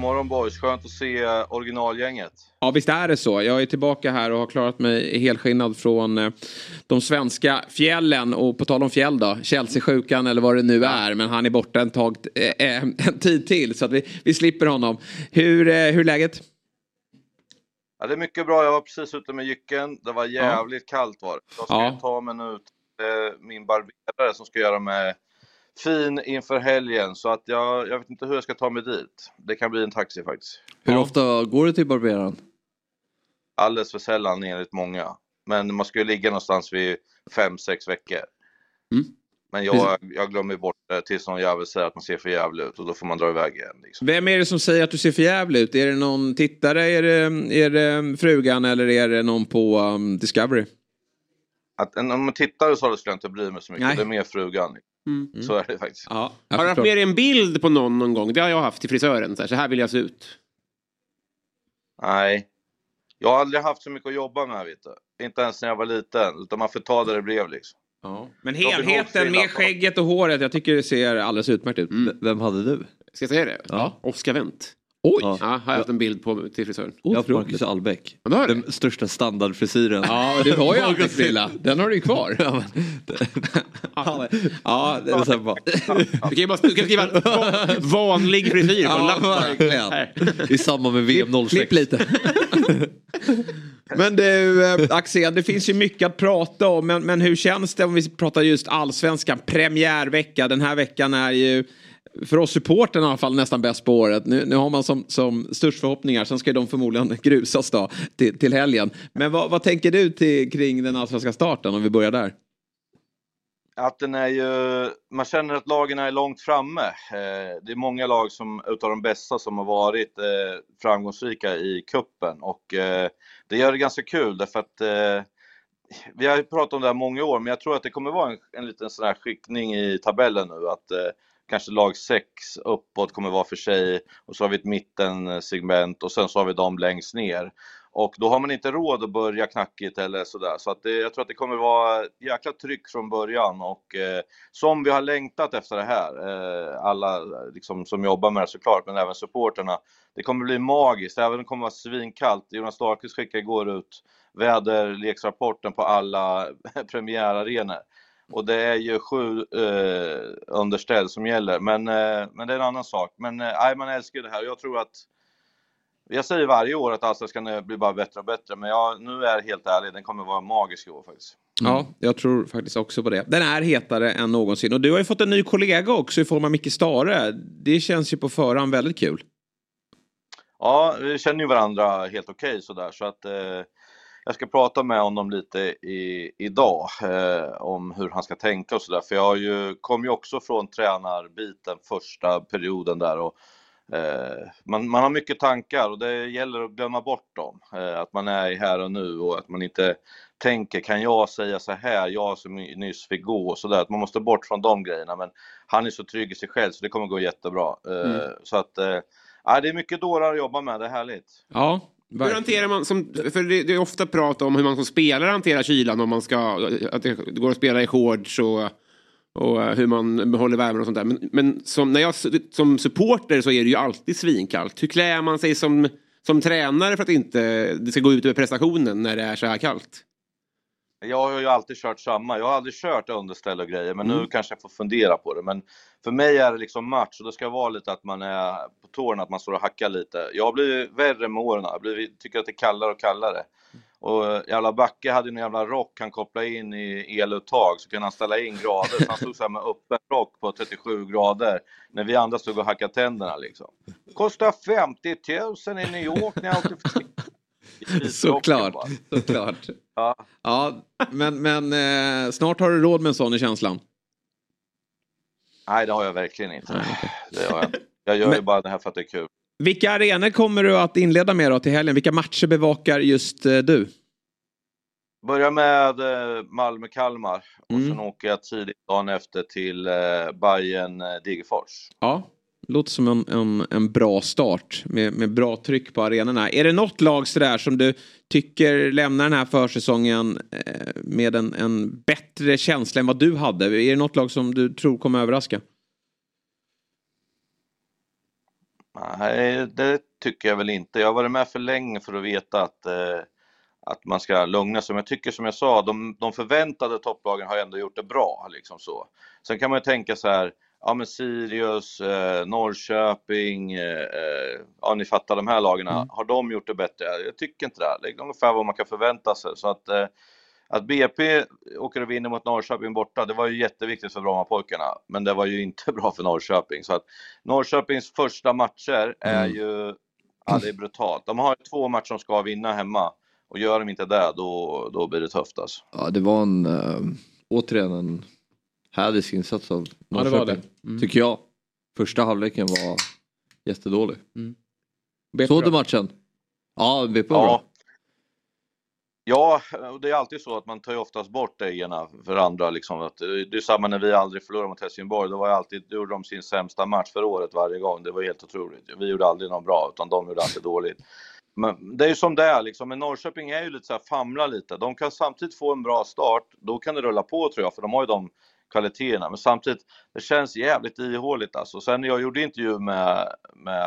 Morgon boys, skönt att se originalgänget. Ja visst är det så. Jag är tillbaka här och har klarat mig helskinnad från eh, de svenska fjällen. Och på tal om fjäll då, Chelsea-sjukan eller vad det nu är. Men han är borta en, tag, eh, en tid till så att vi, vi slipper honom. Hur, eh, hur är läget? Ja, det är mycket bra, jag var precis ute med jycken. Det var jävligt kallt var det. Jag ska Ja. ta mig nu till eh, min barberare som ska göra mig fin inför helgen. Så att jag, jag vet inte hur jag ska ta mig dit. Det kan bli en taxi faktiskt. Hur ofta går du till barberaren? Alldeles för sällan enligt många. Men man ska ju ligga någonstans vid fem sex veckor. Mm. Men jag, jag glömmer bort det tills någon jävel säger att man ser för jävligt ut och då får man dra iväg igen. Liksom. Vem är det som säger att du ser för jävligt ut? Är det någon tittare, är det, är det frugan eller är det någon på um, Discovery? Att, om man tittar så skulle jag inte bry mig så mycket. Nej. Det är mer frugan. Mm. Så är det faktiskt. Ja, Har du haft med dig en bild på någon någon gång? Det har jag haft till frisören. Så här, så här vill jag se ut. Nej. Jag har aldrig haft så mycket att jobba med, vet du. Inte ens när jag var liten. Utan man får ta det det blev liksom. Men Robin helheten med skägget och håret, jag tycker det ser alldeles utmärkt ut. V- Vem hade du? Ska jag säga det? Ja. Oskar Wendt. Oj! Ja. Ja, har jag haft en bild på till frisören. Jag har Marcus Albeck. Ja. Den största standardfrisyren. Ja, du har ju (laughs) alltid frilla. Den har du ju kvar. Ja, det, Ja, (laughs) det, det är så här bara, Du kan ju bara du kan skriva va- vanlig frisyr på Ja, lapp bara. verkligen. Här. I samband med VM 06. Klipp lite. men du, eh, Axel, det finns ju mycket att prata om. Men, men hur känns det om vi pratar just allsvenskan? Premiärvecka. Den här veckan är ju för oss supporten i alla fall nästan bäst på året. Nu, nu har man som, som störst förhoppningar. Sen ska de förmodligen (laughs) grusas då till, till helgen. Men vad, vad tänker du till, kring den allsvenska starten om vi börjar där? Att den är ju, man känner att lagen är långt framme. Eh, det är många lag som, utav de bästa som har varit eh, framgångsrika i kuppen och eh, det gör det ganska kul därför att vi har ju pratat om det här många år, men jag tror att det kommer vara en, en liten sån här skickning i tabellen nu. Att kanske lag 6 uppåt kommer vara för sig och så har vi ett mittensegment och sen så har vi dem längst ner. Och då har man inte råd att börja knackigt eller sådär. Så att det, jag tror att det kommer vara ett jäkla tryck från början och eh, som vi har längtat efter det här. Eh, alla liksom, som jobbar med det såklart, men även supporterna. Det kommer bli magiskt, även om det kommer vara svinkallt. Jonas Dahlqvist skickade igår ut väderleksrapporten på alla (laughs) premiärarenor. Och det är ju sju eh, underställ som gäller, men, eh, men det är en annan sak. Men eh, man älskar det här. Jag tror att jag säger varje år att Allsvenskan blir bara bättre och bättre, men jag, nu är jag helt ärlig, den kommer vara magisk i år faktiskt. Ja, jag tror faktiskt också på det. Den är hetare än någonsin. Och du har ju fått en ny kollega också i form av Micke Stare. Det känns ju på förhand väldigt kul. Ja, vi känner ju varandra helt okej sådär, så att eh, jag ska prata med honom lite i, idag eh, om hur han ska tänka och sådär. För jag ju, kom ju också från tränarbiten första perioden där och eh, man, man har mycket tankar och det gäller att glömma bort dem. Eh, att man är här och nu och att man inte tänker, kan jag säga så här, jag som nyss fick gå och sådär. Man måste bort från de grejerna. Men han är så trygg i sig själv så det kommer gå jättebra. Eh, Mm. Så att, eh, ja, det är mycket dårar att jobba med, det är härligt. Ja, Hur hanterar man, som, för det, det är ofta prat om hur man som spelare hanterar kylan, om man ska, att det går att spela i shorts och, och hur man behåller värmen och sånt där. Men, men som, när jag, som supporter så är det ju alltid svinkallt. Hur klär man sig som, som tränare för att inte det ska gå ut över prestationen när det är så här kallt? Jag har ju alltid kört samma. Jag har aldrig kört underställ och grejer, men nu Mm. kanske jag får fundera på det. Men för mig är det liksom match och det ska vara lite att man är på tårna, att man står och hackar lite. Jag har blivit värre med åren. Jag blivit, tycker att det är kallare och kallare. Och eh, jävla Backe hade en jävla rock han kopplade in i eluttag så kunde han ställa in grader. Så han stod så med öppen rock på 37 grader när vi andra stod och hackade tänderna liksom. Kostar 50 000 i New York när jag åkte. (laughs) Såklart. Såklart. Ja. Ja, men, men eh, snart har du råd med en sån i känslan. Nej, det har jag verkligen inte. Det har jag, jag gör ju Men- bara det här för att det är kul. Vilka arenor kommer du att inleda med då till helgen? Vilka matcher bevakar just eh, du? Börjar med eh, Malmö-Kalmar och Mm. sen åker jag tidigt dagen efter till eh, Bayern eh, Degerfors. Ja. Låter som en, en, en bra start med, med bra tryck på arenorna. Är det något lag sådär som du tycker lämnar den här försäsongen eh, med en, en bättre känsla än vad du hade? Är det något lag som du tror kommer överraska? Nej, det tycker jag väl inte. Jag har varit med för länge för att veta att, eh, att man ska lugna sig. Men jag tycker som jag sa, de, de förväntade topplagen har ändå gjort det bra. Liksom så. Sen kan man ju tänka så här, ja men Sirius, eh, Norrköping, eh, eh ja ni fattar de här lagen, mm. har de gjort det bättre? Jag tycker inte det. Det är ungefär vad man kan förvänta sig. Så att, eh, att BP åker och vinner mot Norrköping borta, det var ju jätteviktigt för Brommapojkarna, men det var ju inte (laughs) bra för Norrköping. Så att Norrköpings första matcher är mm. ju, ja det är brutalt. De har två matcher som ska vinna hemma och gör de inte det, då, då blir det tufft alltså. Ja, det var en, äh, återigen en härlig insats av Norrköping, ja, det var det. Mm. tycker jag. Första halvleken var jättedålig. Mm. Såg du matchen? Ja, BP var ja. bra. Ja, och det är alltid så att man tar ju oftast bort det ena för andra. Liksom. Att, det är samma när vi aldrig förlorade mot Helsingborg. Då var alltid, då gjorde de sin sämsta match för året varje gång. Det var helt otroligt. Vi gjorde aldrig något bra, utan de gjorde alltid dåligt. Men det är ju som det är liksom. Men Norrköping är ju lite så här, famlar lite. De kan samtidigt få en bra start. Då kan det rulla på tror jag, för de har ju de kvaliteterna. Men samtidigt, det känns jävligt ihåligt alltså. Sen jag gjorde intervju med, med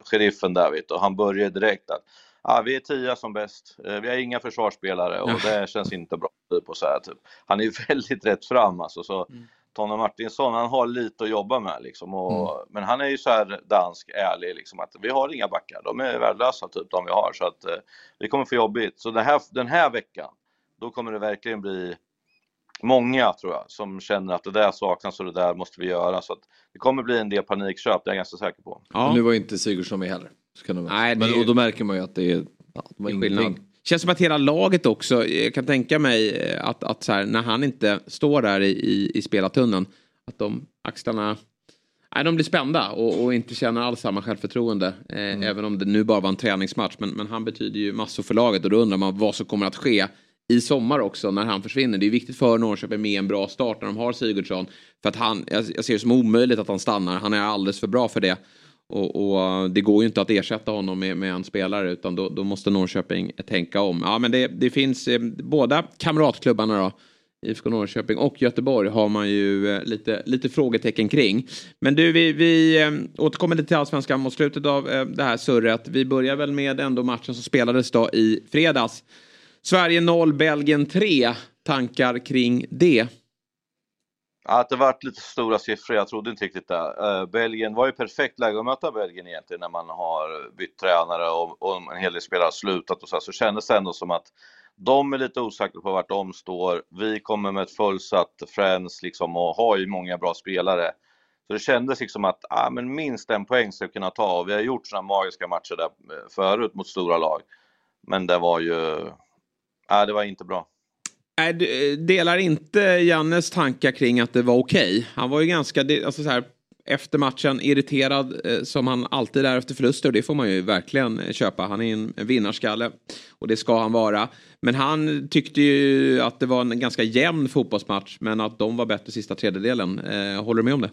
sheriffen David och han började direkt att ja, vi är tia som bäst. Eh, vi har inga försvarsspelare och det känns inte bra. På så här, typ. Han är (laughs) väldigt rätt fram alltså. Så mm. Tony Martinsson, han har lite att jobba med liksom. Och, mm. Men han är ju så här dansk, ärlig liksom att vi har inga backar. De är värdelösa typ de vi har så att eh, vi kommer få jobbigt. Så här, den här veckan, då kommer det verkligen bli många tror jag som känner att det där saknas och det där måste vi göra. Så att det kommer bli en del panikköp, det är jag ganska säker på. Ja. Nu var inte Sigurdsson med heller. Nej, det... Men, och då märker man ju att det är, ja, det var ingenting. Känns som att hela laget också, jag kan tänka mig eh, att, att så här, när han inte står där i, i, i spelartunneln, att de axlarna Nej, de blir spända och, och, inte känner alls samma självförtroende. Eh, mm. Även om det nu bara var en träningsmatch. Men, men, han betyder ju massor för laget och då undrar man vad som kommer att ske i sommar också när han försvinner. Det är viktigt för Norrköping med en bra start när de har Sigurdsson. För att han, jag, ser det som omöjligt att han stannar. Han är alldeles för bra för det. Och, och, det går ju inte att ersätta honom med, med en spelare utan då, då, måste Norrköping tänka om. Ja men det, det finns eh, båda kamratklubbarna då. IFK Norrköping och Göteborg har man ju eh, lite, lite frågetecken kring. Men du, vi, vi eh, återkommer lite till allsvenskan mot slutet av eh, det här surret. Vi börjar väl med ändå matchen som spelades då i fredags. Sverige 0, Belgien 3. Tankar kring det? Att det varit lite stora siffror, jag trodde inte riktigt det. Uh, Belgien var ju perfekt läge att möta Belgien egentligen när man har bytt tränare och, och en hel del spelare har slutat och så, här, så kändes det ändå som att de är lite osäkra på vart de står. Vi kommer med ett fullsatt Friends liksom och har ju många bra spelare. Så det kändes liksom att ah, men minst en poäng ska vi kunna ta och vi har gjort sådana magiska matcher där eh, förut mot stora lag. Men det var ju, ah, det var inte bra. Nej, delar inte Jannes tankar kring att det var okej. Okay. Han var ju ganska, alltså så här, efter matchen irriterad eh, som han alltid är efter förluster. Och det får man ju verkligen köpa. Han är en vinnarskalle och det ska han vara. Men han tyckte ju att det var en ganska jämn fotbollsmatch men att de var bättre sista tredjedelen. Eh, håller du med om det?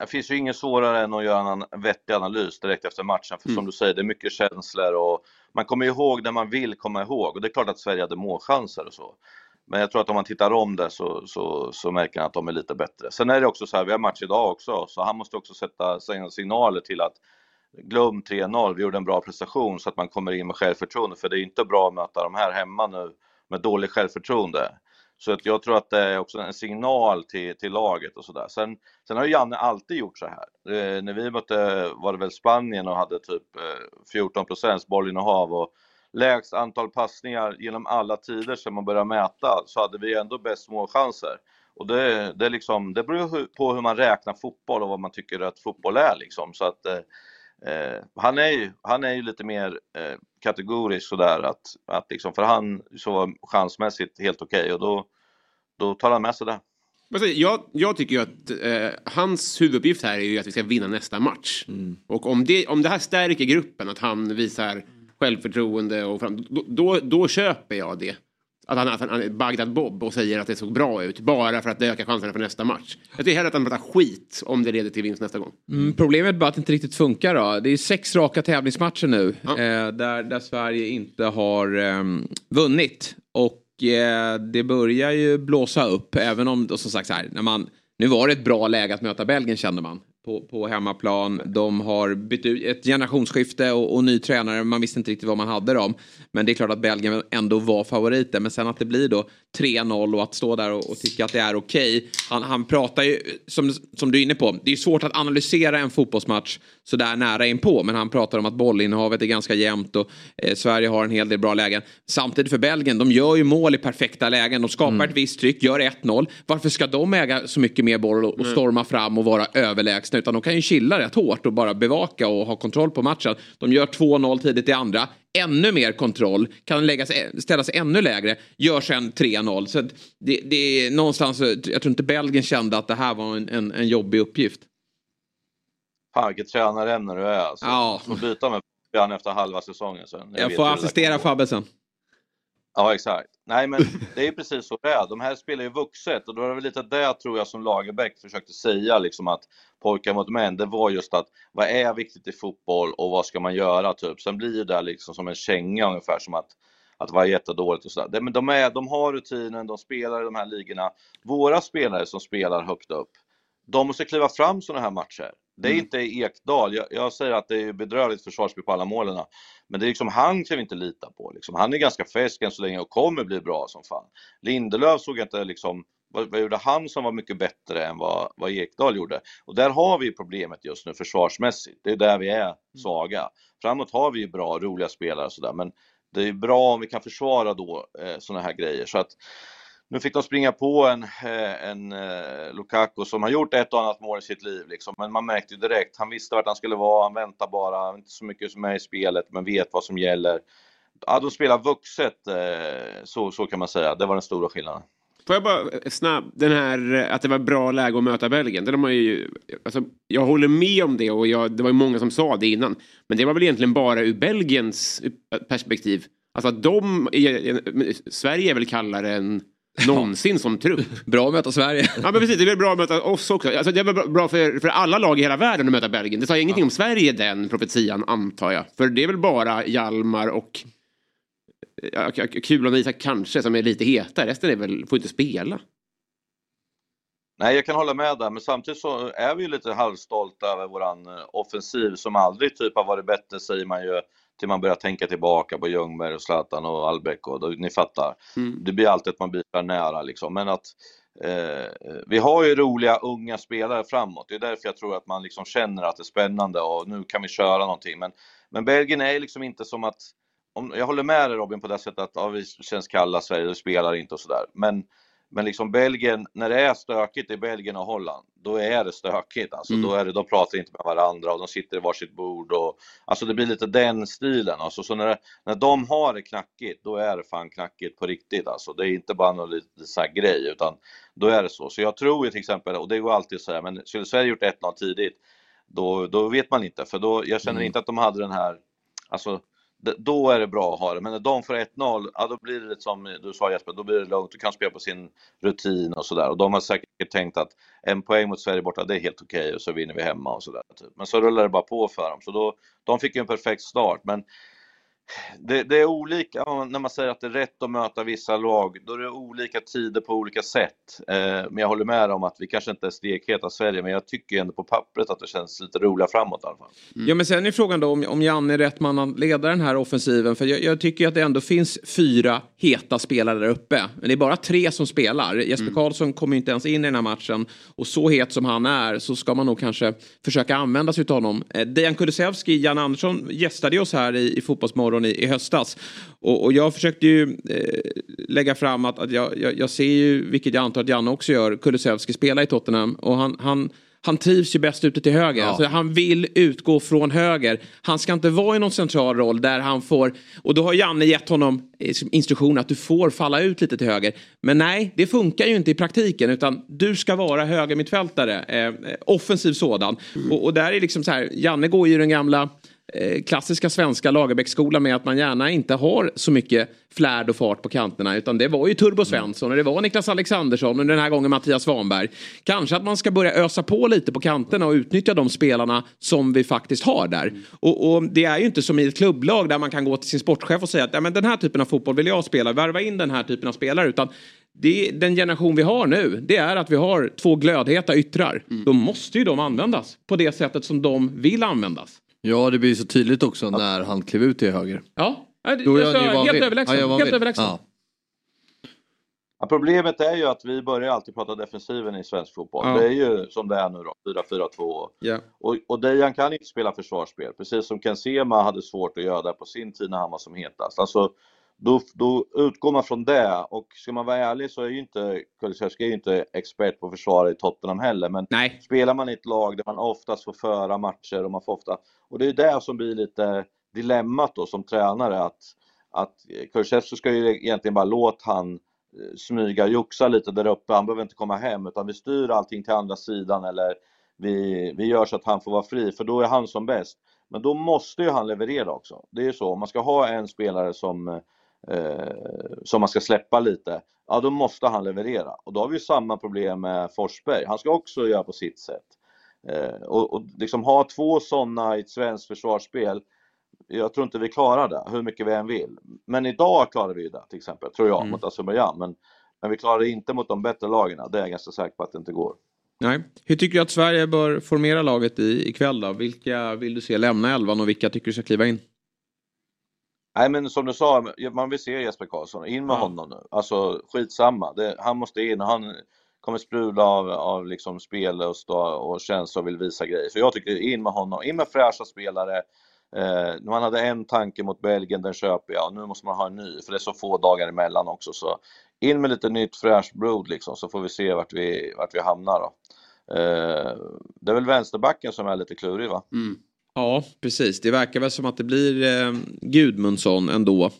Det finns ju inget svårare än att göra en vettig analys direkt efter matchen. För mm. som du säger, det är mycket känslor och man kommer ihåg det man vill komma ihåg. Och det är klart att Sverige hade målchanser och så. Men jag tror att om man tittar om det så, så, så märker han att de är lite bättre. Sen är det också så här, vi har match idag också, så han måste också sätta signaler till att glöm 3-0, vi gjorde en bra prestation så att man kommer in med självförtroende. För det är inte bra att möta de här hemma nu med dåligt självförtroende. Så att jag tror att det är också en signal till, till laget och sådär. Sen, sen har Janne alltid gjort så här. Eh, när vi mötte, var det väl Spanien och hade typ eh, 14 procents bollinnehav och lägst antal passningar genom alla tider sedan man började mäta så hade vi ändå bäst målchanser. Och det, det, liksom, det beror på hur man räknar fotboll och vad man tycker att fotboll är liksom. Så att, eh, eh, han, är ju, han är ju lite mer eh, kategorisk sådär att, att liksom, för han så chansmässigt helt okej okay, och då, då tar han med sig det. Jag, jag tycker ju att eh, hans huvuduppgift här är ju att vi ska vinna nästa match. Mm. Och om det, om det här stärker gruppen, att han visar självförtroende och fram, då, då, då, köper jag det. Att han, att han Bagdad Bob och säger att det såg bra ut bara för att det ökar chanserna för nästa match. Jag tycker hellre att han pratar skit om det leder till vinst nästa gång. Mm, problemet är bara att det inte riktigt funkar då. Det är sex raka tävlingsmatcher nu ja. eh, där, där Sverige inte har eh, vunnit. Och eh, det börjar ju blåsa upp även om, och som sagt så här, när man, nu var det ett bra läge att möta Belgien kände man på, på hemmaplan. De har bytt ut ett generationsskifte och, och ny tränare. Man visste inte riktigt vad man hade dem. Men det är klart att Belgien ändå var favoriter. Men sen att det blir då 3-0 och att stå där och, och tycka att det är okej. Okay. Han, han pratar ju, som, som du är inne på, det är svårt att analysera en fotbollsmatch så där nära inpå. Men han pratar om att bollinnehavet är ganska jämnt och eh, Sverige har en hel del bra lägen. Samtidigt för Belgien, de gör ju mål i perfekta lägen. De skapar mm. ett visst tryck, gör 1-0. Varför ska de äga så mycket mer boll och, och storma fram och vara överlägsna? Utan de kan ju chilla rätt hårt och bara bevaka och ha kontroll på matchen. De gör 2-0 tidigt i andra ännu mer kontroll, kan läggas, ställas ännu lägre, gör sen 3-0. Så det, det är någonstans, jag tror inte Belgien kände att det här var en, en, en jobbig uppgift. Fan vilket tränarämne du är alltså. Ja. Får byta med Fabian efter halva säsongen sen. Jag, jag får assistera Fabbe sen. Ja, exakt. Nej, men (laughs) det är precis så det är. De här spelar ju vuxet och då är det väl lite det tror jag som Lagerbäck försökte säga, liksom att pojkar mot män, det var just att vad är viktigt i fotboll och vad ska man göra typ. Sen blir det liksom som en känga ungefär som att att vara jättedåligt och sådär. Men de, är, de har rutinen, de spelar i de här ligorna. Våra spelare som spelar högt upp, de måste kliva fram sådana här matcher. Det är mm. inte Ekdal. Jag, jag, säger att det är bedrövligt försvarsspel på alla målen. Men det är liksom, han kan vi inte lita på. Liksom. Han är ganska färsk än så länge och kommer bli bra som fan. Lindelöf såg jag inte liksom, vad, vad gjorde han som var mycket bättre än vad, vad Ekdal gjorde? Och där har vi problemet just nu försvarsmässigt. Det är där vi är mm. svaga. Framåt har vi ju bra, roliga spelare och sådär, men det är bra om vi kan försvara då eh, sådana här grejer. Så att nu fick de springa på en, eh, en, en eh, Lukaku som har gjort ett och annat mål i sitt liv, liksom. men man märkte direkt, han visste vart han skulle vara, han väntar bara, inte så mycket som är i spelet, men vet vad som gäller. Ja, de spelar vuxet, eh, så, så kan man säga, det var den stora skillnaden. Får jag bara snabbt, den här att det var bra läge att möta Belgien. Den har man ju, alltså, jag håller med om det och jag, det var ju många som sa det innan. Men det var väl egentligen bara ur Belgiens perspektiv. Alltså att de, Sverige är väl kallare än någonsin som trupp. (laughs) Bra att möta Sverige. Ja men precis, det är väl bra att möta oss också. Alltså, det är väl bra för, för alla lag i hela världen att möta Belgien. Det sa ingenting ja. om Sverige den profetian antar jag. För det är väl bara Hjalmar och Kulan och Isak kanske som är lite heta. Resten är väl, får inte spela. Nej, jag kan hålla med där, men samtidigt så är vi lite halvstolta över våran eh, offensiv som aldrig typ har varit bättre säger man ju till man börjar tänka tillbaka på Ljungberg och Zlatan och Albeck och då, ni fattar. Mm. Det blir alltid att man blir nära liksom, men att eh, vi har ju roliga unga spelare framåt. Det är därför jag tror att man liksom känner att det är spännande och nu kan vi köra någonting. Men, men Belgien är liksom inte som att om, jag håller med dig Robin på det sättet att ja, vi känns kalla, Sverige spelar inte och sådär. Men men liksom Belgien, när det är stökigt i Belgien och Holland, då är det stökigt. Alltså, mm. då är det, de pratar inte med varandra och de sitter i varsitt bord. Och, alltså det blir lite den stilen. Alltså, så när, när de har det knackigt, då är det fan knackigt på riktigt. Alltså, det är inte bara någon liten så grej, utan då är det så. Så jag tror ju till exempel, och det går alltid att säga, men skulle Sverige gjort 1-0 tidigt, då, då vet man inte. För då, jag känner mm. inte att de hade den här, alltså då är det bra att ha det. Men när de får 1-0, ja, då blir det lite som du sa Jesper, då blir det lugnt. Du kan spela på sin rutin och sådär. Och de har säkert tänkt att en poäng mot Sverige borta, det är helt okej okay, och så vinner vi hemma och sådär. Typ. Men så rullar det bara på för dem. Så då, de fick ju en perfekt start. Men det, det, är olika, när man säger att det är rätt att möta vissa lag, då är det olika tider på olika sätt. Eh, men jag håller med om att vi kanske inte är stekheta Sverige, men jag tycker ändå på pappret att det känns lite roligare framåt i alla fall. Mm. Ja, men sen är frågan då om, om Janne är rätt man att leda den här offensiven, för jag, jag, tycker att det ändå finns fyra heta spelare där uppe. Men det är bara tre som spelar. Jesper mm. Karlsson kommer inte ens in i den här matchen och så het som han är så ska man nog kanske försöka använda sig av honom. Eh, Dejan Kulusevski, Jan Andersson gästade oss här i, i Fotbollsmorgon i, i höstas. Och, och jag försökte ju eh, lägga fram att, att jag, jag, jag, ser ju, vilket jag antar att Janne också gör, Kulusevski spela i Tottenham. Och han, han, han trivs ju bäst ute till höger. Ja. Alltså, han vill utgå från höger. Han ska inte vara i någon central roll där han får... Och då har Janne gett honom eh, instruktion att du får falla ut lite till höger. Men nej, det funkar ju inte i praktiken. Utan du ska vara högermittfältare. Eh, offensiv sådan. Mm. Och, och där är liksom så här, Janne går ju den gamla klassiska svenska Lagerbäcksskolan med att man gärna inte har så mycket flärd och fart på kanterna. Utan det var ju Turbo Svensson och det var Niklas Alexandersson och den här gången Mattias Svanberg. Kanske att man ska börja ösa på lite på kanterna och utnyttja de spelarna som vi faktiskt har där. Och, och det är ju inte som i ett klubblag där man kan gå till sin sportchef och säga att ja, men den här typen av fotboll vill jag spela, värva in den här typen av spelare. Utan det, den generation vi har nu, det är att vi har två glödheta yttrar. Då måste ju de användas på det sättet som de vill användas. Ja, det blir så tydligt också när han klev ut till höger. Ja, ja, det- Då ni vad helt överlägsen. Ja, helt överlägsen. Ja. Ja, problemet är ju att vi börjar alltid prata defensiven i svensk fotboll. Ja. Det är ju som det är nu då, 4-4-2. Ja. Och, och Dejan kan inte spela försvarsspel, precis som Ken Sema hade svårt att göra det på sin tid när han var som hetast. Alltså, då, då utgår man från det och ska man vara ärlig så är ju inte Kulusevski inte expert på försvar i Tottenham heller. Men Nej. spelar man i ett lag där man oftast får föra matcher och man får ofta... Och det är det som blir lite dilemmat då som tränare att, att Kulusevski ska ju egentligen bara låta han eh, smyga, joxa lite där uppe. Han behöver inte komma hem utan vi styr allting till andra sidan eller vi, vi gör så att han får vara fri för då är han som bäst. Men då måste ju han leverera också. Det är ju så, om man ska ha en spelare som, eh, som man ska släppa lite, ja då måste han leverera. Och då har vi samma problem med Forsberg. Han ska också göra på sitt sätt. Eh, och, och liksom ha två sådana i ett svenskt försvarsspel, jag tror inte vi klarar det, hur mycket vi än vill. Men idag klarar vi det till exempel, tror jag, Mm. mot Azerbajdzjan. Men, men vi klarar det inte mot de bättre lagen, det är jag ganska säker på att det inte går. Nej. Hur tycker du att Sverige bör formera laget i, ikväll då? Vilka vill du se lämna elvan och vilka tycker du ska kliva in? Nej men som du sa, man vill se Jesper Karlsson, in med honom nu. Alltså skitsamma, det, han måste in och han kommer sprudla av, av liksom spellust och, och känsla och vill visa grejer. Så jag tycker in med honom, in med fräscha spelare. Eh, man hade en tanke mot Belgien, den köper jag, nu måste man ha en ny, för det är så få dagar emellan också. Så in med lite nytt fräscht blod liksom, så får vi se vart vi, vart vi hamnar då. Eh, det är väl vänsterbacken som är lite klurig va? Ja, precis. Det verkar väl som att det blir eh, Gudmundsson ändå.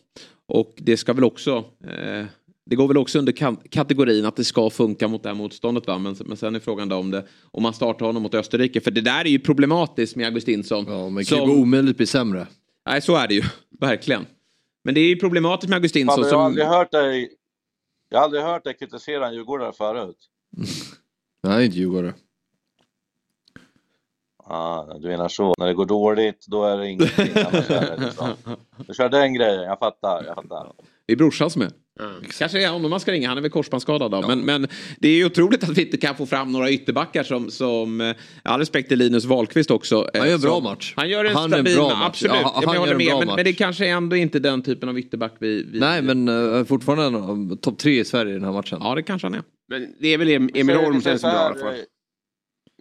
Och det ska väl också... Eh, det går väl också under ka- kategorin att det ska funka mot det här motståndet. Va? Men, men sen är frågan då om, det, om man startar honom mot Österrike. För det där är ju problematiskt med Augustinsson. Ja, men det kan ju gå omöjligt bli sämre. Nej, så är det ju. (laughs) Verkligen. Men det är ju problematiskt med Augustinsson. jag har Som... aldrig hört dig, jag har aldrig hört dig kritisera en djurgårdare förut. (laughs) Nej, inte djurgårdare. Ah, du menar så, när det går dåligt då är det ingenting. (laughs) annars är det liksom. Du kör den grejen, jag fattar, jag fattar. Det är brorsan som är. Kanske är honom man ska ringa, han är väl korsbandsskadad då. Men, men det är ju otroligt att vi inte kan få fram några ytterbackar som, som eh, all respekt till Linus Wahlqvist också. eh, Han gör en bra som- match. Han gör en Han är en stabil bra match, absolut. Ja, han jag håller en med. bra Men, match. men det kanske ändå inte den typen av ytterback vi... vi Nej, men uh, fortfarande topp tre i Sverige i den här matchen. Ja, det kanske han är. Men det är väl Emil säger- Holm vi säger känns som så bra i alla fall.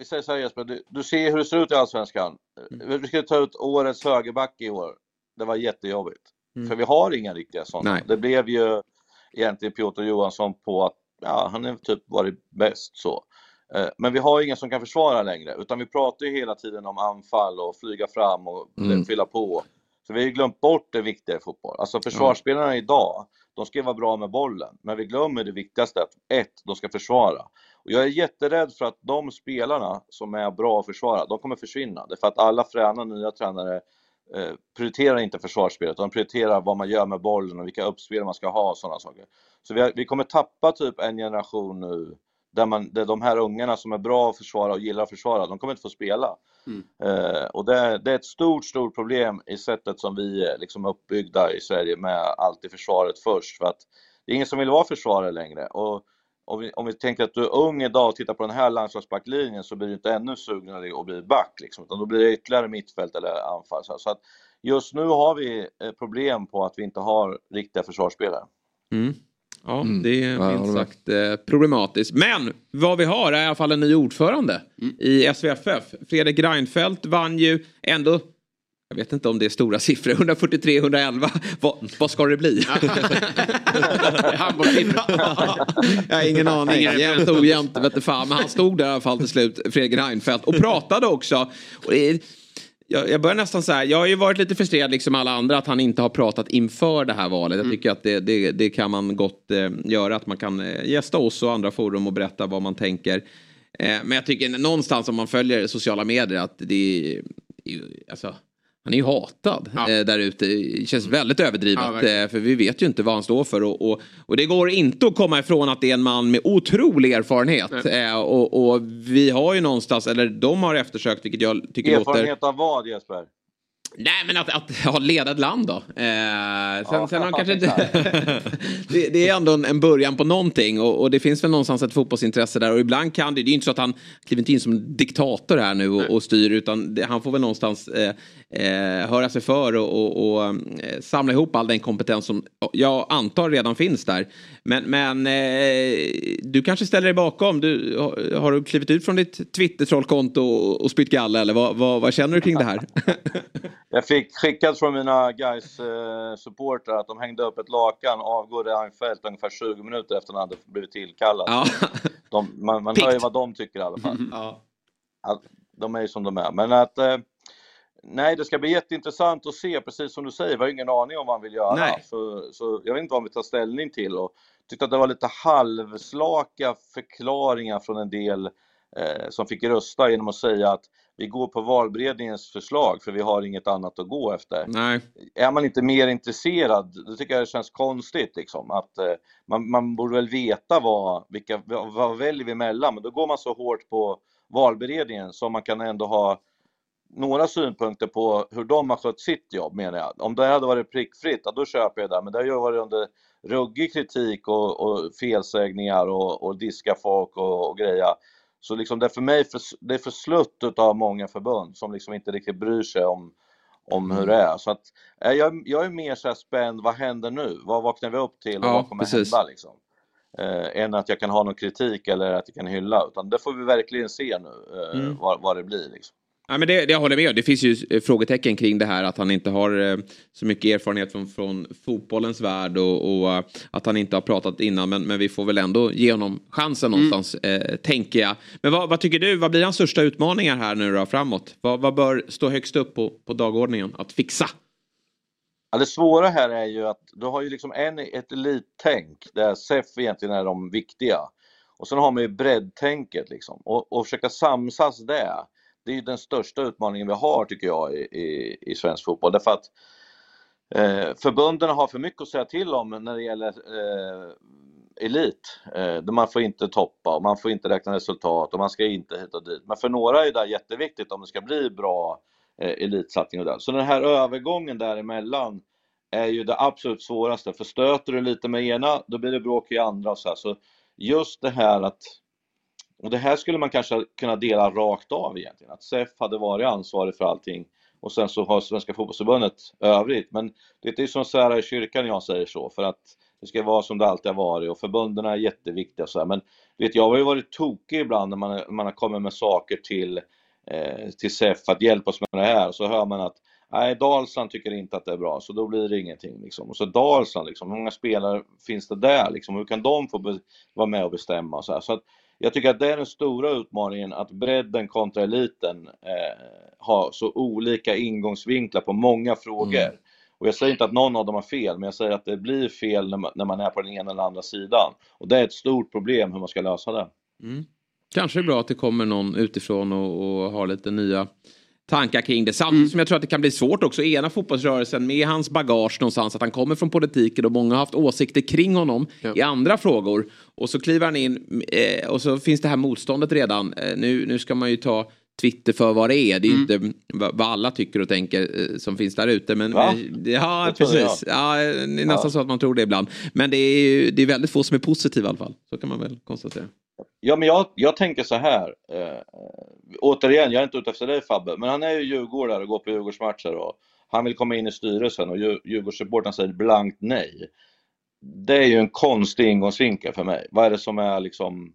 Vi säger så här Jesper, du, du ser hur det ser ut i Allsvenskan. Vi ska ta ut årets högerback i år. Det var jättejobbigt. Mm. För vi har inga riktiga sådana. Nej. Det blev ju egentligen Piotr Johansson på att ja, han är typ varit bäst så. Eh, Men vi har ingen som kan försvara längre, utan vi pratar ju hela tiden om anfall och flyga fram och Mm. fylla på. Så vi har ju glömt bort det viktiga i fotboll. Alltså försvarsspelarna idag, de ska vara bra med bollen, men vi glömmer det viktigaste, att ett, de ska försvara. Och jag är jätterädd för att de spelarna som är bra att försvara, de kommer försvinna. Det är för att alla fräna nya tränare eh, prioriterar inte försvarsspelet, de prioriterar vad man gör med bollen och vilka uppspel man ska ha och sådana saker. Så vi, har, vi kommer tappa typ en generation nu där, man, där de här ungarna som är bra att försvara och gillar att försvara, de kommer inte få spela. Eh, och det, det är ett stort, stort problem i sättet som vi är liksom uppbyggda i Sverige med alltid försvaret först. För att det är ingen som vill vara försvarare längre. Och om vi, om vi tänker att du är ung idag och tittar på den här landslagsbacklinjen så blir du inte ännu sugnare att bli back. Liksom, utan då blir det ytterligare mittfält eller anfall. Så, att just nu har vi eh, problem på att vi inte har riktiga försvarsspelare. Mm. Ja, Mm. det är minst sagt eh, problematiskt. Men vad vi har är i alla fall en ny ordförande Mm. i SVFF. Fredrik Reinfeldt vann ju ändå jag vet inte om det är stora siffror, 143-111. Vad, vad ska det bli? (laughs) Jag har ingen aning. Jämnt ojämnt vet du fan. Men han stod där i alla fall till slut, Fredrik Reinfeldt, och pratade också. Och det jag, jag börjar nästan så här, jag har ju varit lite frustrerad liksom alla andra att han inte har pratat inför det här valet. Jag tycker att det, det, det kan man gott eh, göra, att man kan eh, gästa oss och andra forum och berätta vad man tänker. Eh, men jag tycker någonstans om man följer sociala medier att det är, alltså, han är ju hatad Ja. eh, där ute. Det känns väldigt överdrivet. Ja, eh, för vi vet ju inte vad han står för. Och, och, och det går inte att komma ifrån att det är en man med otrolig erfarenhet. Eh, och, och vi har ju någonstans, eller de har eftersökt, vilket jag tycker låter... Erfarenhet av vad Jesper? Nej men att, att ha leda ett land då. Eh, sen, Ja, sen har han kanske inte... (laughs) det, det är ändå en, en början på någonting och, och det finns väl någonstans ett fotbollsintresse där och ibland kan det, det är ju inte så att han kliver inte in som diktator här nu och, och styr utan det, han får väl någonstans eh, eh, höra sig för och, och, eh, samla ihop all den kompetens som jag antar redan finns där. Men, men eh, du kanske ställer dig bakom, du, har, har du klivit ut från ditt Twitter-trollkonto och, och spytt galle eller vad, vad, vad känner du kring det här? (laughs) (laughs) Jag fick skickat från mina guys eh, supportrar att de hängde upp ett lakan avgår Reinfeldt ungefär 20 minuter efter att han hade blivit tillkallad. ja. De, man man Pikt. hör ju vad de tycker i alla fall. ja. Att de är ju som de är. Men att eh, Nej, det ska bli jätteintressant att se, precis som du säger. Vi har ingen aning om vad han vill göra. Nej. Så, så jag vet inte vad han vill ta ställning till. Och tyckte att det var lite halvslaka förklaringar från en del eh, som fick rösta genom att säga att vi går på valberedningens förslag för vi har inget annat att gå efter. Nej. Är man inte mer intresserad, då tycker jag det känns konstigt liksom. Att eh, man, man borde väl veta vad, vilka, vad, vad väljer vi emellan, men då går man så hårt på valberedningen så man kan ändå ha några synpunkter på hur de har skött sitt jobb menar jag. Om det hade varit prickfritt, ja, då köper jag det. Men det har ju varit under ruggig kritik och, och felsägningar och, och diska folk och, och grejer. Så liksom det är för mig för, det är för slutt av många förbund som liksom inte riktigt bryr sig om, om hur det är. Så att, eh, jag, jag är mer så här spänd, vad händer nu? Vad vaknar vi upp till och Ja, vad kommer precis. hända liksom? Eh, än att jag kan ha någon kritik eller att jag kan hylla, utan det får vi verkligen se nu eh, Mm. vad, vad det blir liksom. Ja, men det, det jag håller med om. Det finns ju eh, frågetecken kring det här att han inte har eh, så mycket erfarenhet från, från fotbollens värld och, och eh, att han inte har pratat innan. Men, men vi får väl ändå ge honom chansen någonstans, eh, tänker jag. Men vad, vad tycker du? Vad blir hans största utmaningar här nu då framåt? Vad, vad bör stå högst upp på, på dagordningen att fixa? Ja, det svåra här är ju att du har ju liksom en, ett elittänk där SEF egentligen är de viktiga. Och sen har man ju breddtänket liksom. Och, och försöka samsas det, det är ju den största utmaningen vi har tycker jag i, i, i svensk fotboll. Därför att eh, förbunden har för mycket att säga till om när det gäller eh, elit. Eh, där man får inte toppa och man får inte räkna resultat och man ska inte hit och dit. Men för några är det jätteviktigt om det ska bli bra eh, elitsatsning och där. Så den här övergången däremellan är ju det absolut svåraste. För stöter du lite med ena, då blir det bråk i andra och så här. Så just det här att och det här skulle man kanske kunna dela rakt av egentligen. Att SEF hade varit ansvarig för allting och sen så har Svenska fotbollsförbundet övrigt. Men det är ju som Sära i kyrkan jag säger så, för att det ska vara som det alltid har varit och förbunden är jätteviktiga och så här. Men vet, jag har ju varit tokig ibland när man, man har kommit med saker till, eh, till SEF att hjälpa oss med det här och så hör man att Nej, Dalsland tycker inte att det är bra, så då blir det ingenting. Liksom. Och så Dalsland, liksom, hur många spelare finns det där? Liksom? Hur kan de få vara med och bestämma? Och så här? Så att jag tycker att det är den stora utmaningen, att bredden kontra eliten eh, har så olika ingångsvinklar på många frågor. Och jag säger inte att någon av dem har fel, men jag säger att det blir fel när man, när man är på den ena eller andra sidan. Och det är ett stort problem hur man ska lösa det. Kanske är det bra att det kommer någon utifrån och, och har lite nya tankar kring det. Samtidigt som jag tror att det kan bli svårt också ena fotbollsrörelsen med hans bagage någonstans. Att han kommer från politiken och många har haft åsikter kring honom i andra frågor. Och så kliver han in eh, och så finns det här motståndet redan. Eh, nu, nu ska man ju ta Twitter för vad det är. Det är ju inte vad alla tycker och tänker eh, som finns där ute. Men Va? eh, ja, precis. Ja, det är nästan Ja. så att man tror det ibland. Men det är, det är väldigt få som är positiva i alla fall. Så kan man väl konstatera. Ja, men jag, jag tänker så här. Eh, återigen, jag är inte ute efter dig Fabbe, men han är ju djurgårdare och går på Djurgårdsmatcher och han vill komma in i styrelsen och Djur- Djurgårdssupportrarna säger blankt nej. Det är ju en konstig ingångsvinkel för mig. Vad är det som är liksom,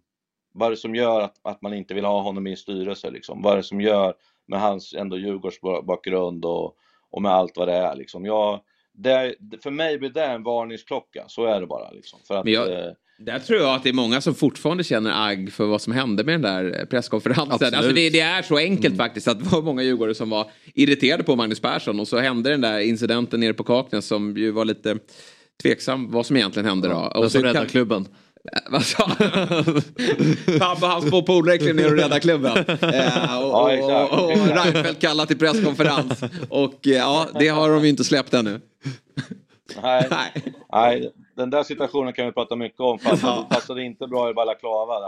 vad är det som gör att, att man inte vill ha honom i en styrelse liksom? Vad är det som gör med hans ändå Djurgårdsbakgrund och, och med allt vad det är liksom? Jag, det, för mig blir det en varningsklocka, så är det bara liksom. För att, jag- eh, Där tror jag att det är många som fortfarande känner agg för vad som hände med den där presskonferensen. Absolut. Alltså det, det är så enkelt faktiskt att det var många djurgårdare som var irriterade på Magnus Persson och så hände den där incidenten nere på Kaknäs som ju var lite tveksam vad som egentligen hände då. Men Och så räddar kan- klubben. Vad sa Fabbe och hans två polare klev ner och räddade klubben. Eh, och, Ja, och, och, och Reinfeldt kallade till presskonferens. Och eh, ja, det har de ju inte släppt ännu. Nej, (laughs) Nej. Den där situationen kan vi prata mycket om. Passade, passade inte bra i Balaklava. (laughs)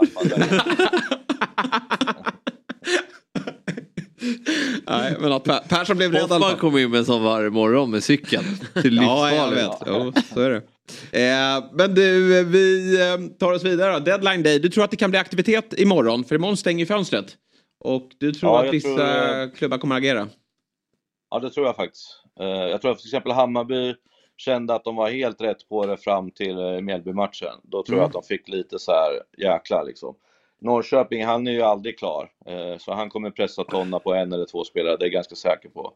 Nej, men att Per- Persson blev alla Hoffman kommer in med en sån varje morgon med cykeln. Till Ja, jag vet. Jo, så är det. Eh, men du, vi eh, tar oss vidare då. Deadline day. Du tror att det kan bli aktivitet imorgon? För imorgon stänger fönstret. Och du tror Ja, att vissa tror, eh, klubbar kommer agera? Ja, det tror jag faktiskt. Eh, Jag tror att till exempel Hammarby kände att de var helt rätt på det fram till eh, Mjällby-matchen. Då tror jag att de fick lite så här, jäklar liksom. Norrköping, han är ju aldrig klar. Eh, Så han kommer pressa tonna på en eller två spelare, det är jag ganska säker på.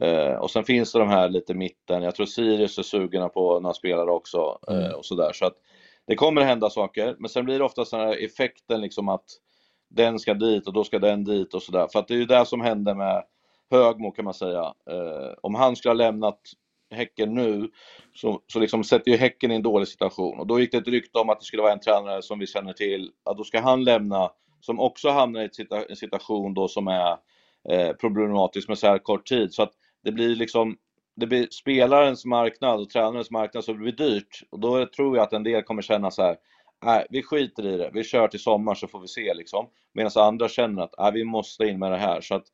Eh, Och sen finns det de här lite mitten. Jag tror Sirius är sugna på några spelare också eh, och sådär. Så att det kommer hända saker. Men sen blir det ofta så här effekten liksom att den ska dit och då ska den dit och sådär. För att det är ju det som hände med Högmo kan man säga. Om han skulle ha lämnat Häcken nu så, så liksom sätter ju Häcken i en dålig situation. Och då gick det ett rykte om att det skulle vara en tränare som vi känner till. att då ska han lämna, som också hamnar i en situation då som är eh, problematisk med så här kort tid. Så att det blir liksom det blir spelarens marknad och tränarens marknad så det blir dyrt. Och då tror jag att en del kommer känna så här, nej vi skiter i det, vi kör till sommar så får vi se liksom. Medan andra känner att nej, vi måste in med det här. Så att,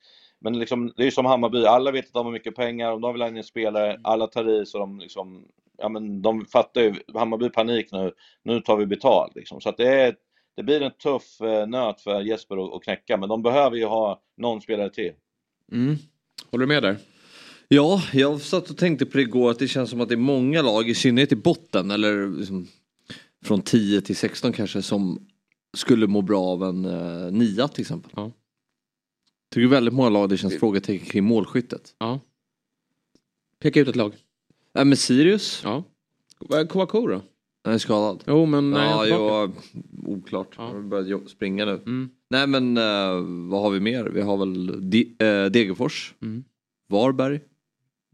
men liksom, det är ju som Hammarby, alla vet att de har mycket pengar, och de vill ha in spelare, alla tar i så de liksom, ja men de fattar ju, Hammarby panik nu, nu tar vi betalt liksom. Så att det är, det blir en tuff eh, nöt för Jesper att, knäcka, men de behöver ju ha någon spelare till. Mm. Håller du med där? Ja, jag satt och tänkte på det igår att det känns som att det är många lag, i synnerhet i botten eller liksom från 10 till 16 kanske, som skulle må bra av en uh, nia till exempel. Ja. Tycker väldigt många lag det känns frågetecken kring målskyttet. Ja. Peka ut ett lag. Nej men Sirius, Ja. Kouakou då? han är skadad. Jo, men nej, ja, han jo, oklart. Ja. Han jo- springa nu. Mm. Nej men eh, vad har vi mer? Vi har väl De- eh, Degerfors, Mm. Varberg.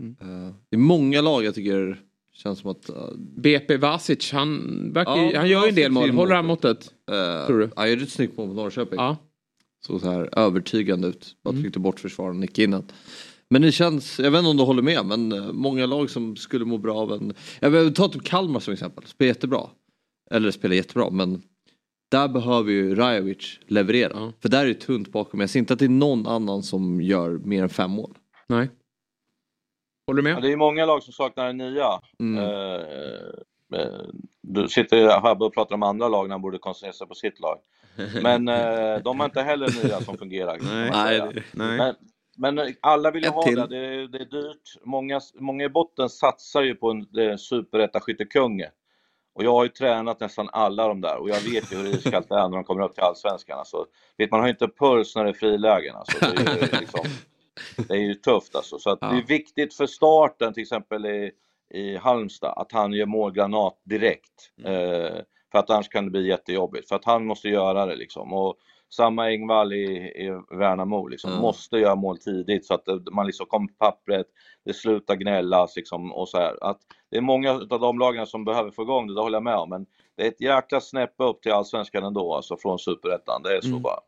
Mm. Eh, det är många lag jag tycker känns som att... BP Vasic, han, verkar, Ja, han gör ju en del mål. Håller han måttet? Tror du? Ja, gjorde ett snyggt mål mot Norrköping. Ja. Så, så här övertygande ut. Bara Mm. tryckte bort försvararen, nickade in. Men det känns, jag vet inte om du håller med, men eh, många lag som skulle må bra av en... Jag vill ta typ Kalmar som exempel, spelar jättebra. Eller spelar jättebra, men där behöver ju Rajovic leverera. Ja. För där är det tunt bakom. Jag ser inte att det är någon annan som gör mer än fem mål. Nej. Håller du Ja, med? det är många lag som saknar en nia. Mm. Eh, eh, du sitter ju Habbe och pratar om andra lag när han borde koncentrera sig på sitt lag. Men eh, de har inte heller nia som fungerar. Nej, Nej. Men, men alla vill ju ha till. det, det är, det är dyrt. Många, många i botten satsar ju på en superettaskyttekungen. Och jag har ju tränat nästan alla de där och jag vet ju hur iskallt det är när de kommer upp till Allsvenskan. Alltså, vet, man har ju inte puls när det är frilägen. Alltså. Det, är ju (laughs) liksom, det är ju tufft alltså. Så Ja. det är viktigt för starten till exempel i, i Halmstad att han gör målgranat direkt. Eh, för att annars kan det bli jättejobbigt. För att han måste göra det liksom. Och samma Engvall i, i Värnamo liksom. Ja. Måste göra mål tidigt så att det, man liksom kommer på pappret, det slutar gnällas liksom och så här. Att det är många av de lagen som behöver få igång det, det håller jag med om. Men det är ett jäkla snäpp upp till Allsvenskan ändå, alltså från Superettan. Det är så Mm. bara.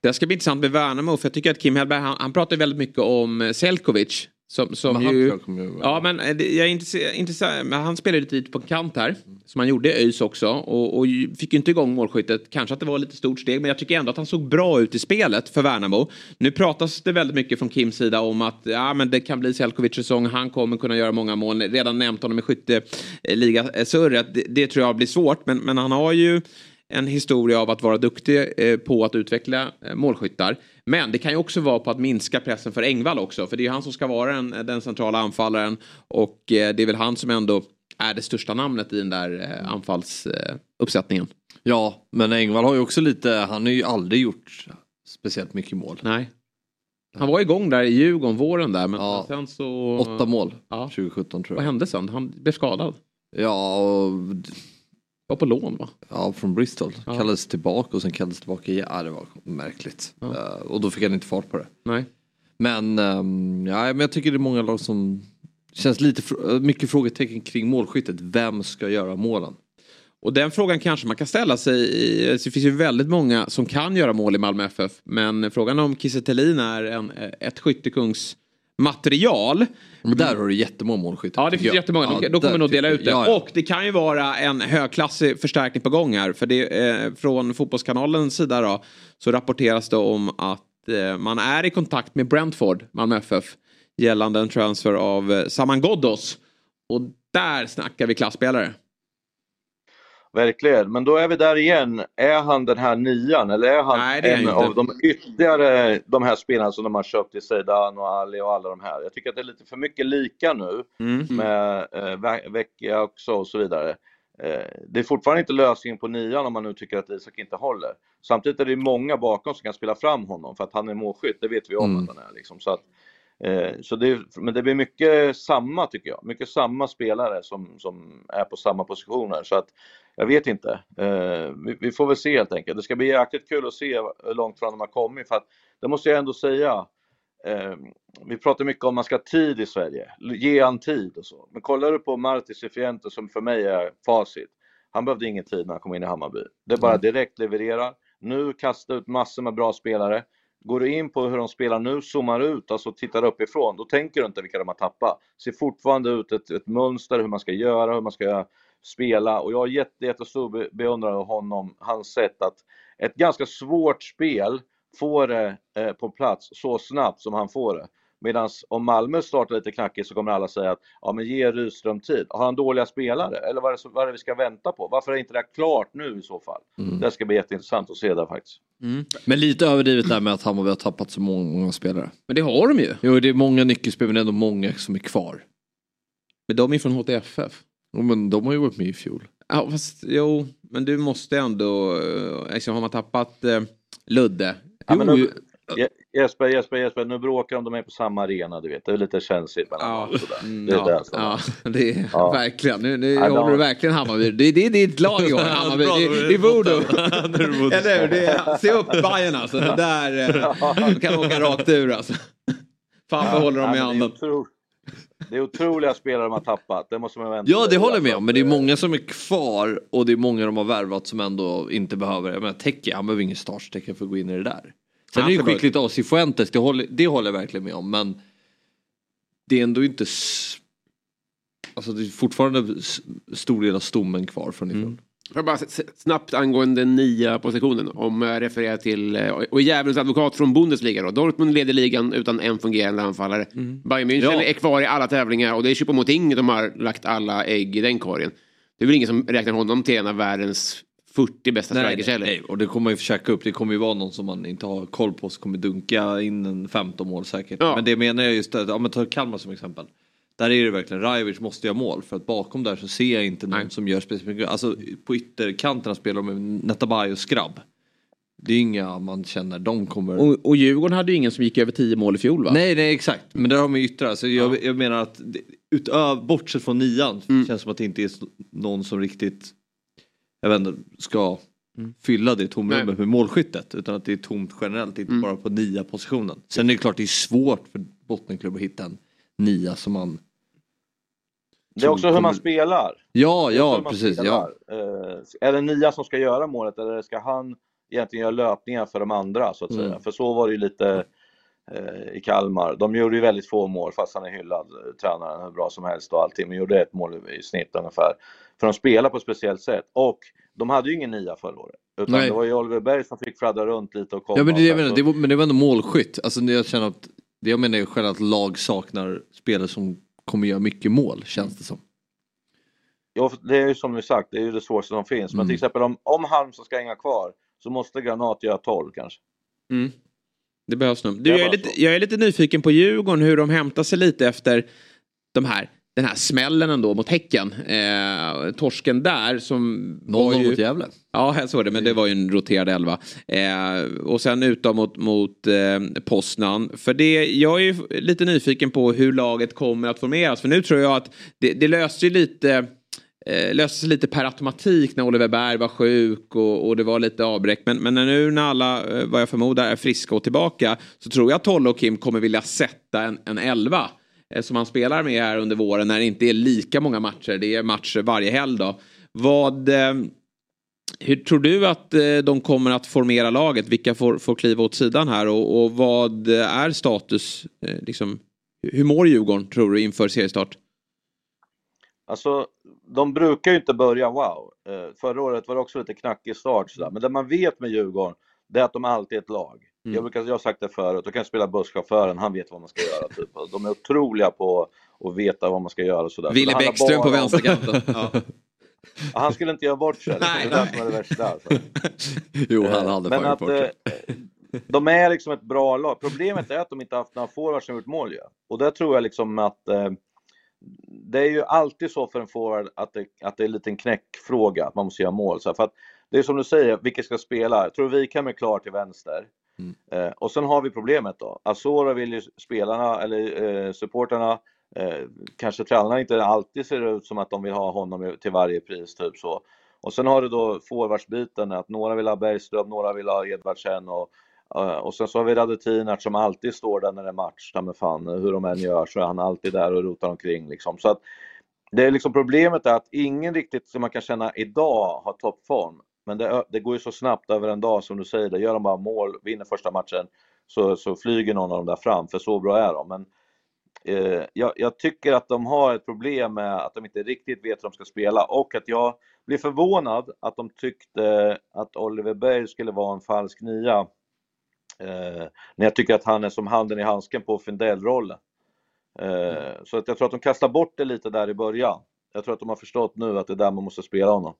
Det ska bli intressant med Värnamo för jag tycker att Kim Hellberg han, han pratar väldigt mycket om Selkovic. Som, som Men ju, ju- ja men eh, det- jag är intresserad, intresserad men han spelade lite på kant här. Som han gjorde i ÖIS också och, och fick ju inte igång målskyttet. Kanske att det var lite stort steg men jag tycker ändå att han såg bra ut i spelet för Värnamo. Nu pratas det väldigt mycket från Kims sida om att ja, men det kan bli Selkovic säsong. Han kommer kunna göra många mål. Redan nämnt honom i skytteligasurret. Det, det tror jag blir svårt men, men han har ju en historia av att vara duktig eh, på att utveckla eh, målskyttar. Men det kan ju också vara på att minska pressen för Engvall också. För det är ju han som ska vara den, den centrala anfallaren. Och eh, det är väl han som ändå är det största namnet i den där anfallsuppsättningen. Ja, men Engvall har ju också lite, han har ju aldrig gjort speciellt mycket mål. Nej. Han var igång där i Djurgården våren där. Men Ja. sen så... Åtta mål Ja. 2017 tror Vad jag. hände sen? Han blev skadad. Ja, och, Var på lån va? ja, från Bristol. Ja. Kallades tillbaka och sen kallades tillbaka igen. Ja, det var märkligt. Ja. Eh, och då fick han inte fart på det. Nej. Men, ehm, ja, men jag tycker det är många lag som känns lite fr- mycket frågetecken kring målskyttet. Vem ska göra målen? Och den frågan kanske man kan ställa sig i, det finns ju väldigt många som kan göra mål i Malmö FF. Men frågan om Kiese är en, ett skyttekungsmaterial. Men där har du jättemånga målskyttar. Ja det finns jättemånga, Ja, de kommer nog dela ut det. Ja, ja. Och det kan ju vara en högklassig förstärkning på gång här. För det, eh, från Fotbollskanalens sida då, så rapporteras det om att eh, man är i kontakt med Brentford, Malmö FF, gällande en transfer av eh, Saman Ghoddos. Och där snackar vi klassspelare. Verkligen, men då är vi där igen. Är han den här nian eller är han Nej, är en inte. av de ytterligare de här spelarna som de har köpt i Zeidan och Ali och alla de här? Jag tycker att det är lite för mycket lika nu Mm. med eh, Ve- Vecchia också och så vidare. Eh, det är fortfarande inte lösningen på nian om man nu tycker att Isak inte håller. Samtidigt är det många bakom som kan spela fram honom för att han är målskytt, det vet vi om Mm. att han är. Liksom. Så att, så det, men det blir mycket samma tycker jag, mycket samma spelare som, som är på samma positioner. Så att jag vet inte. Eh, vi, vi får väl se helt enkelt. Det ska bli jäkligt kul att se hur långt fram de har kommit. För att, det måste jag ändå säga. Eh, vi pratar mycket om att man ska ha tid i Sverige. Ge han tid och så. Men kollar du på Marti Cifuente som för mig är facit. Han behövde ingen tid när han kom in i Hammarby. Det är bara direkt leverera. Nu kasta ut massor med bra spelare. Går du in på hur de spelar nu, zoomar ut, alltså tittar uppifrån, då tänker du inte vilka de har tappat. Ser fortfarande ut ett, ett mönster hur man ska göra, hur man ska spela och jag har jätte, jättestor beundrare beundran av honom, hans sätt att ett ganska svårt spel får det eh, på plats så snabbt som han får det. Medan om Malmö startar lite knackigt så kommer alla säga att ja men ge Rydström tid. Har han dåliga spelare? Eller vad är, det, vad är det vi ska vänta på? Varför är inte det här klart nu i så fall? Mm. Det ska bli jätteintressant att se där faktiskt. Men lite överdrivet där med att Hammarby har tappat så många spelare. Men det har de ju. Jo det är många nyckelspelare men ändå många som är kvar. Men de är från HTFF. Jo, men de har ju varit med i fjol. Ja, fast jo, men du måste ändå, liksom, har man tappat eh, Ludde? Ja, men Jo, Je- Jesper, Jesper, Jesper, nu bråkar de, de är på samma arena, du vet. Det är lite känsligt mellan Ja, dem mm, Det är ja, det som- ja, det är Ja. verkligen. Nu, nu håller de- du verkligen Hammarby. Det, det är ditt lag i år, (laughs) Hammarby. Det, det är det voodoo. det. (laughs) Eller hur? Det är, se upp Bajen alltså. Det där eh, kan åka rakt ur alltså. Fan behåller dem i Ja, men det är Det otroliga spelare de har tappat, det måste man vänta Ja det håller jag med om men det är många som är kvar och det är många de har värvat som ändå inte behöver, jag menar Tecke, han behöver ingen startsträcka för att gå in i det där. Sen är det ju skickligt av Cifuentes, det håller, det håller jag verkligen med om men det är ändå inte Alltså det är fortfarande stor del av stommen kvar från ifrån. Mm. Får jag bara snabbt angående nia positionen om jag refererar till eh, och djävulens advokat från Bundesliga då. Dortmund leder ligan utan en fungerande anfallare. Bayern München Ja. är kvar i alla tävlingar och det är Choupo-Moting de har lagt alla ägg i den korgen. Det är väl ingen som räknar honom till en av världens 40 bästa strikers nej, nej, och det kommer man ju försöka upp. Det kommer ju vara någon som man inte har koll på som kommer dunka in en 15 mål säkert. Ja. Men det menar jag just att, ja men ta Kalmar som exempel. Där är det verkligen, Rajovic måste göra mål för att bakom där så ser jag inte någon Nej. som gör specifikt. Alltså på ytterkanterna spelar de med Netabay och Skrabb. Det är inga man känner, de kommer... Och, och Djurgården hade ju ingen som gick över 10 mål i fjol va? Nej, nej exakt. Men där har man ju yttrar. Så jag, jag menar att utöver, bortsett från nian Mm. känns som att det inte är någon som riktigt jag vet inte, ska fylla det tomrummet med målskyttet. Utan att det är tomt generellt, inte Mm. bara på nia positionen. Sen är det klart det är svårt för bottenklubb att hitta en nia som man... Det är också hur man spelar. Ja, ja precis. Ja. spelar. Eh, är det Nia som ska göra målet eller ska han egentligen göra löpningar för de andra så att säga? Mm. För så var det ju lite eh, i Kalmar. De gjorde ju väldigt få mål fast han är hyllad, eh, tränaren, hur bra som helst och allting. Men gjorde ett mål i snitt ungefär. För de spelar på ett speciellt sätt. Och de hade ju ingen nia förra året. Utan Nej. det var ju Oliver Berg som fick fladdra runt lite och komma. Ja men det, jag menar, det var, men det var ändå målskytt. Alltså jag känner att, det jag menar är själv att lag saknar spelare som kommer göra mycket mål känns det som. Ja, det är ju som du sagt, det är ju det svåraste som finns. Men Mm. till exempel om, om Halmstad ska hänga kvar så måste Granat göra 12 kanske. Mm. Det behövs nog. Du, jag, är lite, jag är lite nyfiken på Djurgården, hur de hämtar sig lite efter de här, den här smällen ändå mot Häcken. Eh, torsken där som var 0-0 ju... mot Gävle. Ja, jag såg det, men det var ju en roterad elva. Eh, och sen utåt mot, mot eh, Poznan. För det, jag är ju lite nyfiken på hur laget kommer att formeras. För nu tror jag att det, det löste ju lite eh, löste sig lite per automatik när Oliver Berg var sjuk och, och det var lite avbräck. Men, men nu när alla, eh, vad jag förmodar, är friska och tillbaka så tror jag att Tolle och Kim kommer vilja sätta en, en elva Eh, som han spelar med här under våren när det inte är lika många matcher. Det är matcher varje helg då. Vad, eh, hur tror du att eh, de kommer att formera laget? Vilka får, får kliva åt sidan här och, och vad är status? Liksom, hur mår Djurgården tror du inför seriestart? Alltså, de brukar ju inte börja wow. Förra året var det också lite knackig start sådär. Men det man vet med Djurgården, det är att de alltid är ett lag. Mm. Jag, brukar, jag har sagt det förut, de kan spela busschauffören, han vet vad man ska göra. Typ. De är otroliga på att veta vad man ska göra och sådär. Handlar Bäckström på vänsterkanten. Ja. (laughs) Ja, Han skulle inte göra bort sig. Det är det som är det värsta. Alltså. (laughs) Jo, han hade Men att bort sig. eh, de är liksom ett bra lag. Problemet är att de inte haft några forwards som gjort mål ju. Och där tror jag liksom att eh, det är ju alltid så för en forward att det, att det är en liten knäckfråga, att man måste göra mål. Så här, för att det är som du säger, vilka ska spela? Jag tror Wikheim är klar till vänster. Mm. Eh, och sen har vi problemet då. Azora vill ju spelarna, eller eh, supporterna, eh, kanske tränarna inte alltid ser ut som att de vill ha honom till varje pris, typ så. Och sen har du då forwardsbiten, att några vill ha Bergström, några vill ha Edvardsen och, eh, och sen så har vi Radetinac som alltid står där när det är match, ta fan, hur de än gör så är han alltid där och rotar omkring liksom. Så att det är liksom problemet är att ingen riktigt som man kan känna idag har toppform. Men det, det går ju så snabbt över en dag som du säger, det gör de bara mål, vinner första matchen så, så flyger någon av dem där fram, för så bra är de. Men eh, jag, jag tycker att de har ett problem med att de inte riktigt vet hur de ska spela och att jag blir förvånad att de tyckte att Oliver Berg skulle vara en falsk nia. Eh, när jag tycker att han är som handen i handsken på Findell-rollen. Eh, så att jag tror att de kastar bort det lite där i början. Jag tror att de har förstått nu att det är där man måste spela honom.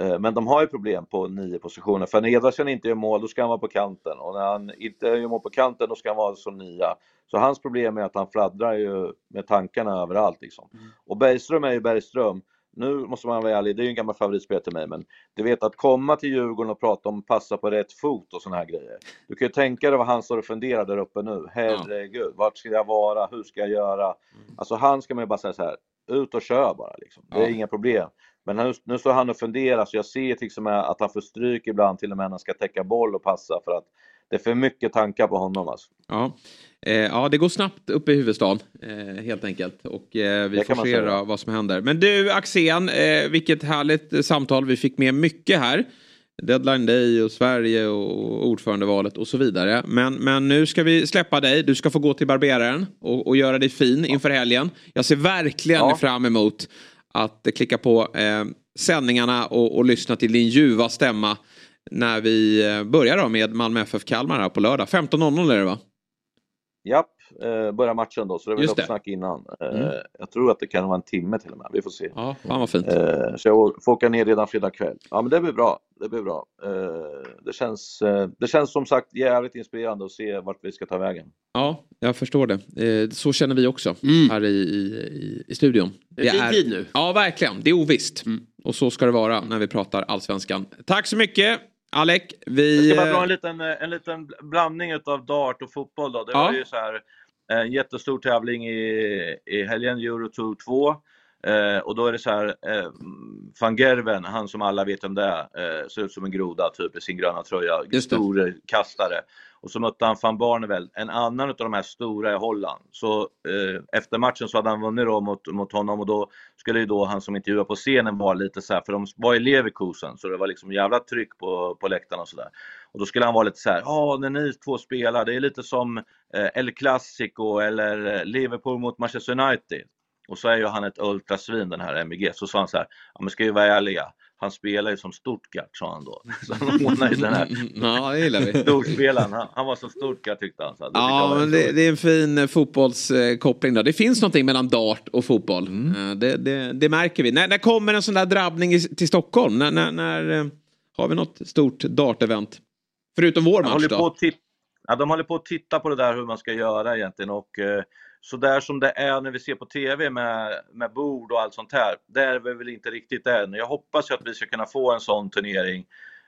Eh, Men de har ju problem på nio positioner. För när Edvardsen inte gör mål, då ska han vara på kanten. Och när han inte gör mål på kanten, då ska han vara som nia. Så hans problem är att han fladdrar ju med tankarna överallt. Liksom. Och Bergström är ju Bergström. Nu måste man vara ärlig, det är ju en gammal favoritspelare till mig, men du vet att komma till Djurgården och prata om passa på rätt fot och såna här grejer. Du kan ju tänka dig vad han står och funderar där uppe nu. Herregud, vart ska jag vara? Hur ska jag göra? Alltså han ska man ju bara säga så här, ut och kör bara liksom. Det är Ja. inga problem. Men nu, nu står han och funderar, så jag ser till exempel att han får stryk ibland till och med när han ska täcka boll och passa för att det är för mycket tankar på honom alltså. Ja. Eh, ja, det går snabbt upp i huvudstaden eh, helt enkelt. Och eh, vi Det får se vad som händer. Men du Axén, eh, vilket härligt eh, samtal. Vi fick med mycket här. Deadline Day och Sverige och ordförandevalet och så vidare. Men, men nu ska vi släppa dig. Du ska få gå till barberaren och, och göra dig fin inför helgen. Jag ser verkligen Ja. fram emot att klicka på eh, sändningarna och, och lyssna till din ljuva stämma när vi eh, börjar då med Malmö FF Kalmar här på lördag. 15.00 är det va? Japp, eh, börjar matchen då, så det är det. uppsnack innan. Eh, Mm. Jag tror att det kan vara en timme till och med, vi får se. Ja, fan vad fint. Eh, så jag får åka ner redan fredag kväll. Ja men det blir bra, det blir bra. Eh, det, känns, eh, det känns som sagt jävligt inspirerande att se vart vi ska ta vägen. Ja, jag förstår det. Eh, så känner vi också här i, i, i, i studion. Det är fin tid nu. Ja, verkligen. Det är ovisst. Och så ska det vara när vi pratar allsvenskan. Tack så mycket, Alec. Vi... Jag ska bara dra eh, en liten, eh, en liten blandning av dart och fotboll då. Det Ja. var ju så här eh, en jättestor tävling i, i helgen, Eurotour 2. Eh, och då är det så här, eh, van Gerven, han som alla vet om det är, eh, ser ut som en groda typ i sin gröna tröja, stor eh, kastare. Och så mötte han van Barneveld, en annan av de här stora i Holland. Så eh, efter matchen så hade han vunnit då mot, mot honom och då skulle ju då han som intervjuade på scenen vara lite så här, för de var i Leverkusen så det var liksom jävla tryck på, på läktarna och sådär. Och då skulle han vara lite så här, ja när ni två spelar, det är lite som eh, El Clasico eller eh, Liverpool mot Manchester United. Och så är ju han ett ultrasvin den här MVG. Så sa han så här, ja men ska vi vara ärliga, han spelar ju som Stuttgart sa han då. Så han (laughs) hånade ju den här Ja, det gillar vi. storspelaren, han, han var som Stuttgart tyckte han. Så det Ja, men det, det är en fin eh, fotbollskoppling där. Det finns någonting mellan dart och fotboll. Mm. Eh, Det, det, det märker vi. När, när kommer en sån där drabbning i, till Stockholm? När, när, när eh, har vi något stort dart-event? Förutom vår De match håller, på då? att titta, ja, de håller på att titta på det där hur man ska göra egentligen och eh, så där som det är när vi ser på TV med, med bord och allt sånt här, där är vi väl inte riktigt än. Jag hoppas ju att vi ska kunna få en sån turnering.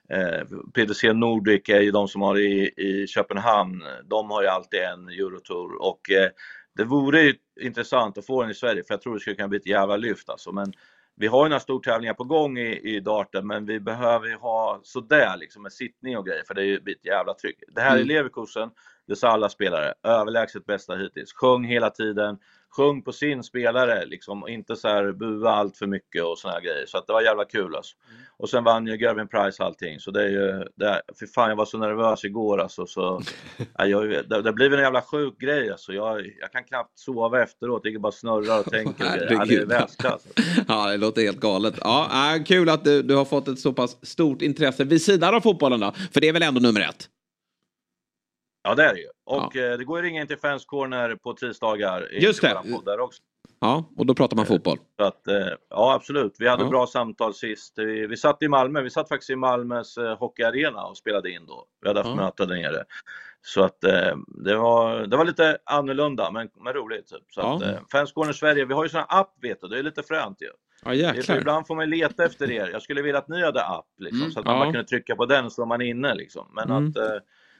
Eh, PDC Nordic är ju de som har i, i Köpenhamn, de har ju alltid en Eurotour och eh, det vore intressant att få den i Sverige för jag tror det skulle kunna bli ett jävla lyft alltså. Men vi har ju några stortävlingar på gång i, i darten men vi behöver ju ha sådär liksom med sittning och grejer för det är ju ett jävla tryck. Det här Mm. Leverkusen, det sa alla spelare, överlägset bästa hittills. Sjöng hela tiden, sjung på sin spelare liksom, inte så här bua allt för mycket och såna här grejer. Så att det var jävla kul alltså. Och sen vann ju Gervin Price allting, så det är ju, det, fy fan jag var så nervös igår alltså. Så, (laughs) ja, jag, det, det blev en jävla sjuk grej alltså. Jag, jag kan knappt sova efteråt, jag bara snurrar och (laughs) tänker. ja, det är Herregud. världsklass. (laughs) Ja, det låter helt galet. Ja, äh, kul att du, du har fått ett så pass stort intresse vid sidan av fotbollen då. För det är väl ändå nummer ett? Ja det är det ju. Och eh, det går att ringa in till Fans Corner på tisdagar Just det. våran podd där också. Ja, och då pratar man fotboll. Så att, eh, ja absolut, vi hade Ja. bra samtal sist. Vi, vi satt i Malmö, vi satt faktiskt i Malmös eh, hockeyarena och spelade in då. Vi hade haft Ja. möte där nere. Så att eh, det, var, det var lite annorlunda men, men roligt. Typ. Så Ja. att, eh, Fans Corner Sverige, vi har ju sån här app vet du, det är lite fränt ju. Ja, Det är- för jäklar. Ibland får man leta efter er. Jag skulle vilja att ni hade app liksom, Mm, så att man ja. kunde trycka på den så är man inne liksom. Men Mm. att eh,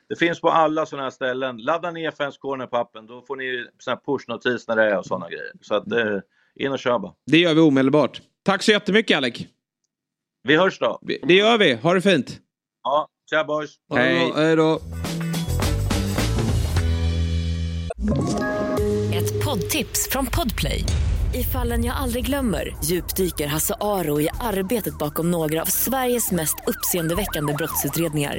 det finns på alla sådana här ställen. Ladda ner Fans Corner på appen, då får ni push-notis när det är och sådana grejer. Så att eh, in och kör bara. Det gör vi omedelbart. Tack så jättemycket Alec. Vi hörs då. Det gör vi. Ha det fint. Ja, tja boys! Hej. Hej då. Ett poddtips från Podplay. I fallen jag aldrig glömmer djupdyker Hasse Aro i arbetet bakom några av Sveriges mest uppseendeväckande brottsutredningar.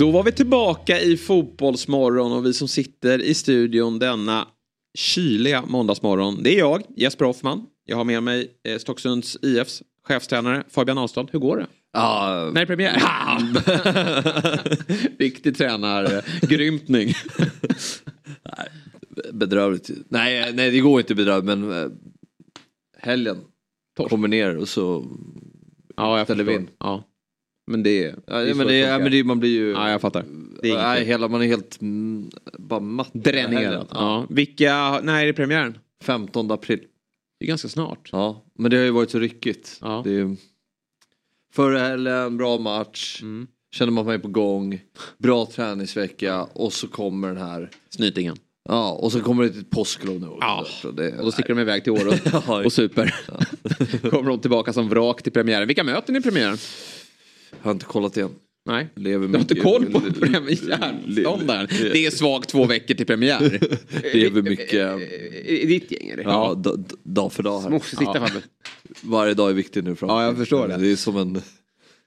Då var vi tillbaka i Fotbollsmorgon och vi som sitter i studion denna kyliga måndagsmorgon. Det är jag, Jesper Hoffman. Jag har med mig eh, Stocksunds IFs chefstränare Fabian Ahlstad. Hur går det? Ja, När är premiär? (laughs) (laughs) Riktig tränargrymtning. bedrövligt. Nej, nej, det går inte bedrövligt men eh, helgen Torsk. kommer ner och så ja, jag ställer vi in. Ja. Men det, Ja, det är så men, det, ja, men det, man blir ju... Ja, jag fattar. Det är nej, hela, man är helt mm, bara matt. Dränerad. Ja. Vilka, när är det premiären? 15 april. Det är ganska snart. Ja, men det har ju varit så ryckigt. Ja. Det är, förra helgen, bra match. Mm. Känner man mig på gång. Bra träningsvecka och så kommer den här. Snytingen. Ja, och så kommer det ett påsklov nu. Ja, Så det, Och då sticker de iväg till Åre och, (laughs) Ja. och super. (laughs) Kommer de tillbaka som vrak till premiären. Vilka möter ni i premiären? Har inte kollat igen. Nej. Lever Du har inte koll på premiärståndaren. Det är svagt två veckor till premiär. (laughs) Lever mycket. I ditt gäng är det? Ja, dag för dag här. Måste sitta Fabbe. Varje dag är viktig nu framåt. Ja, jag förstår det. Det är som en...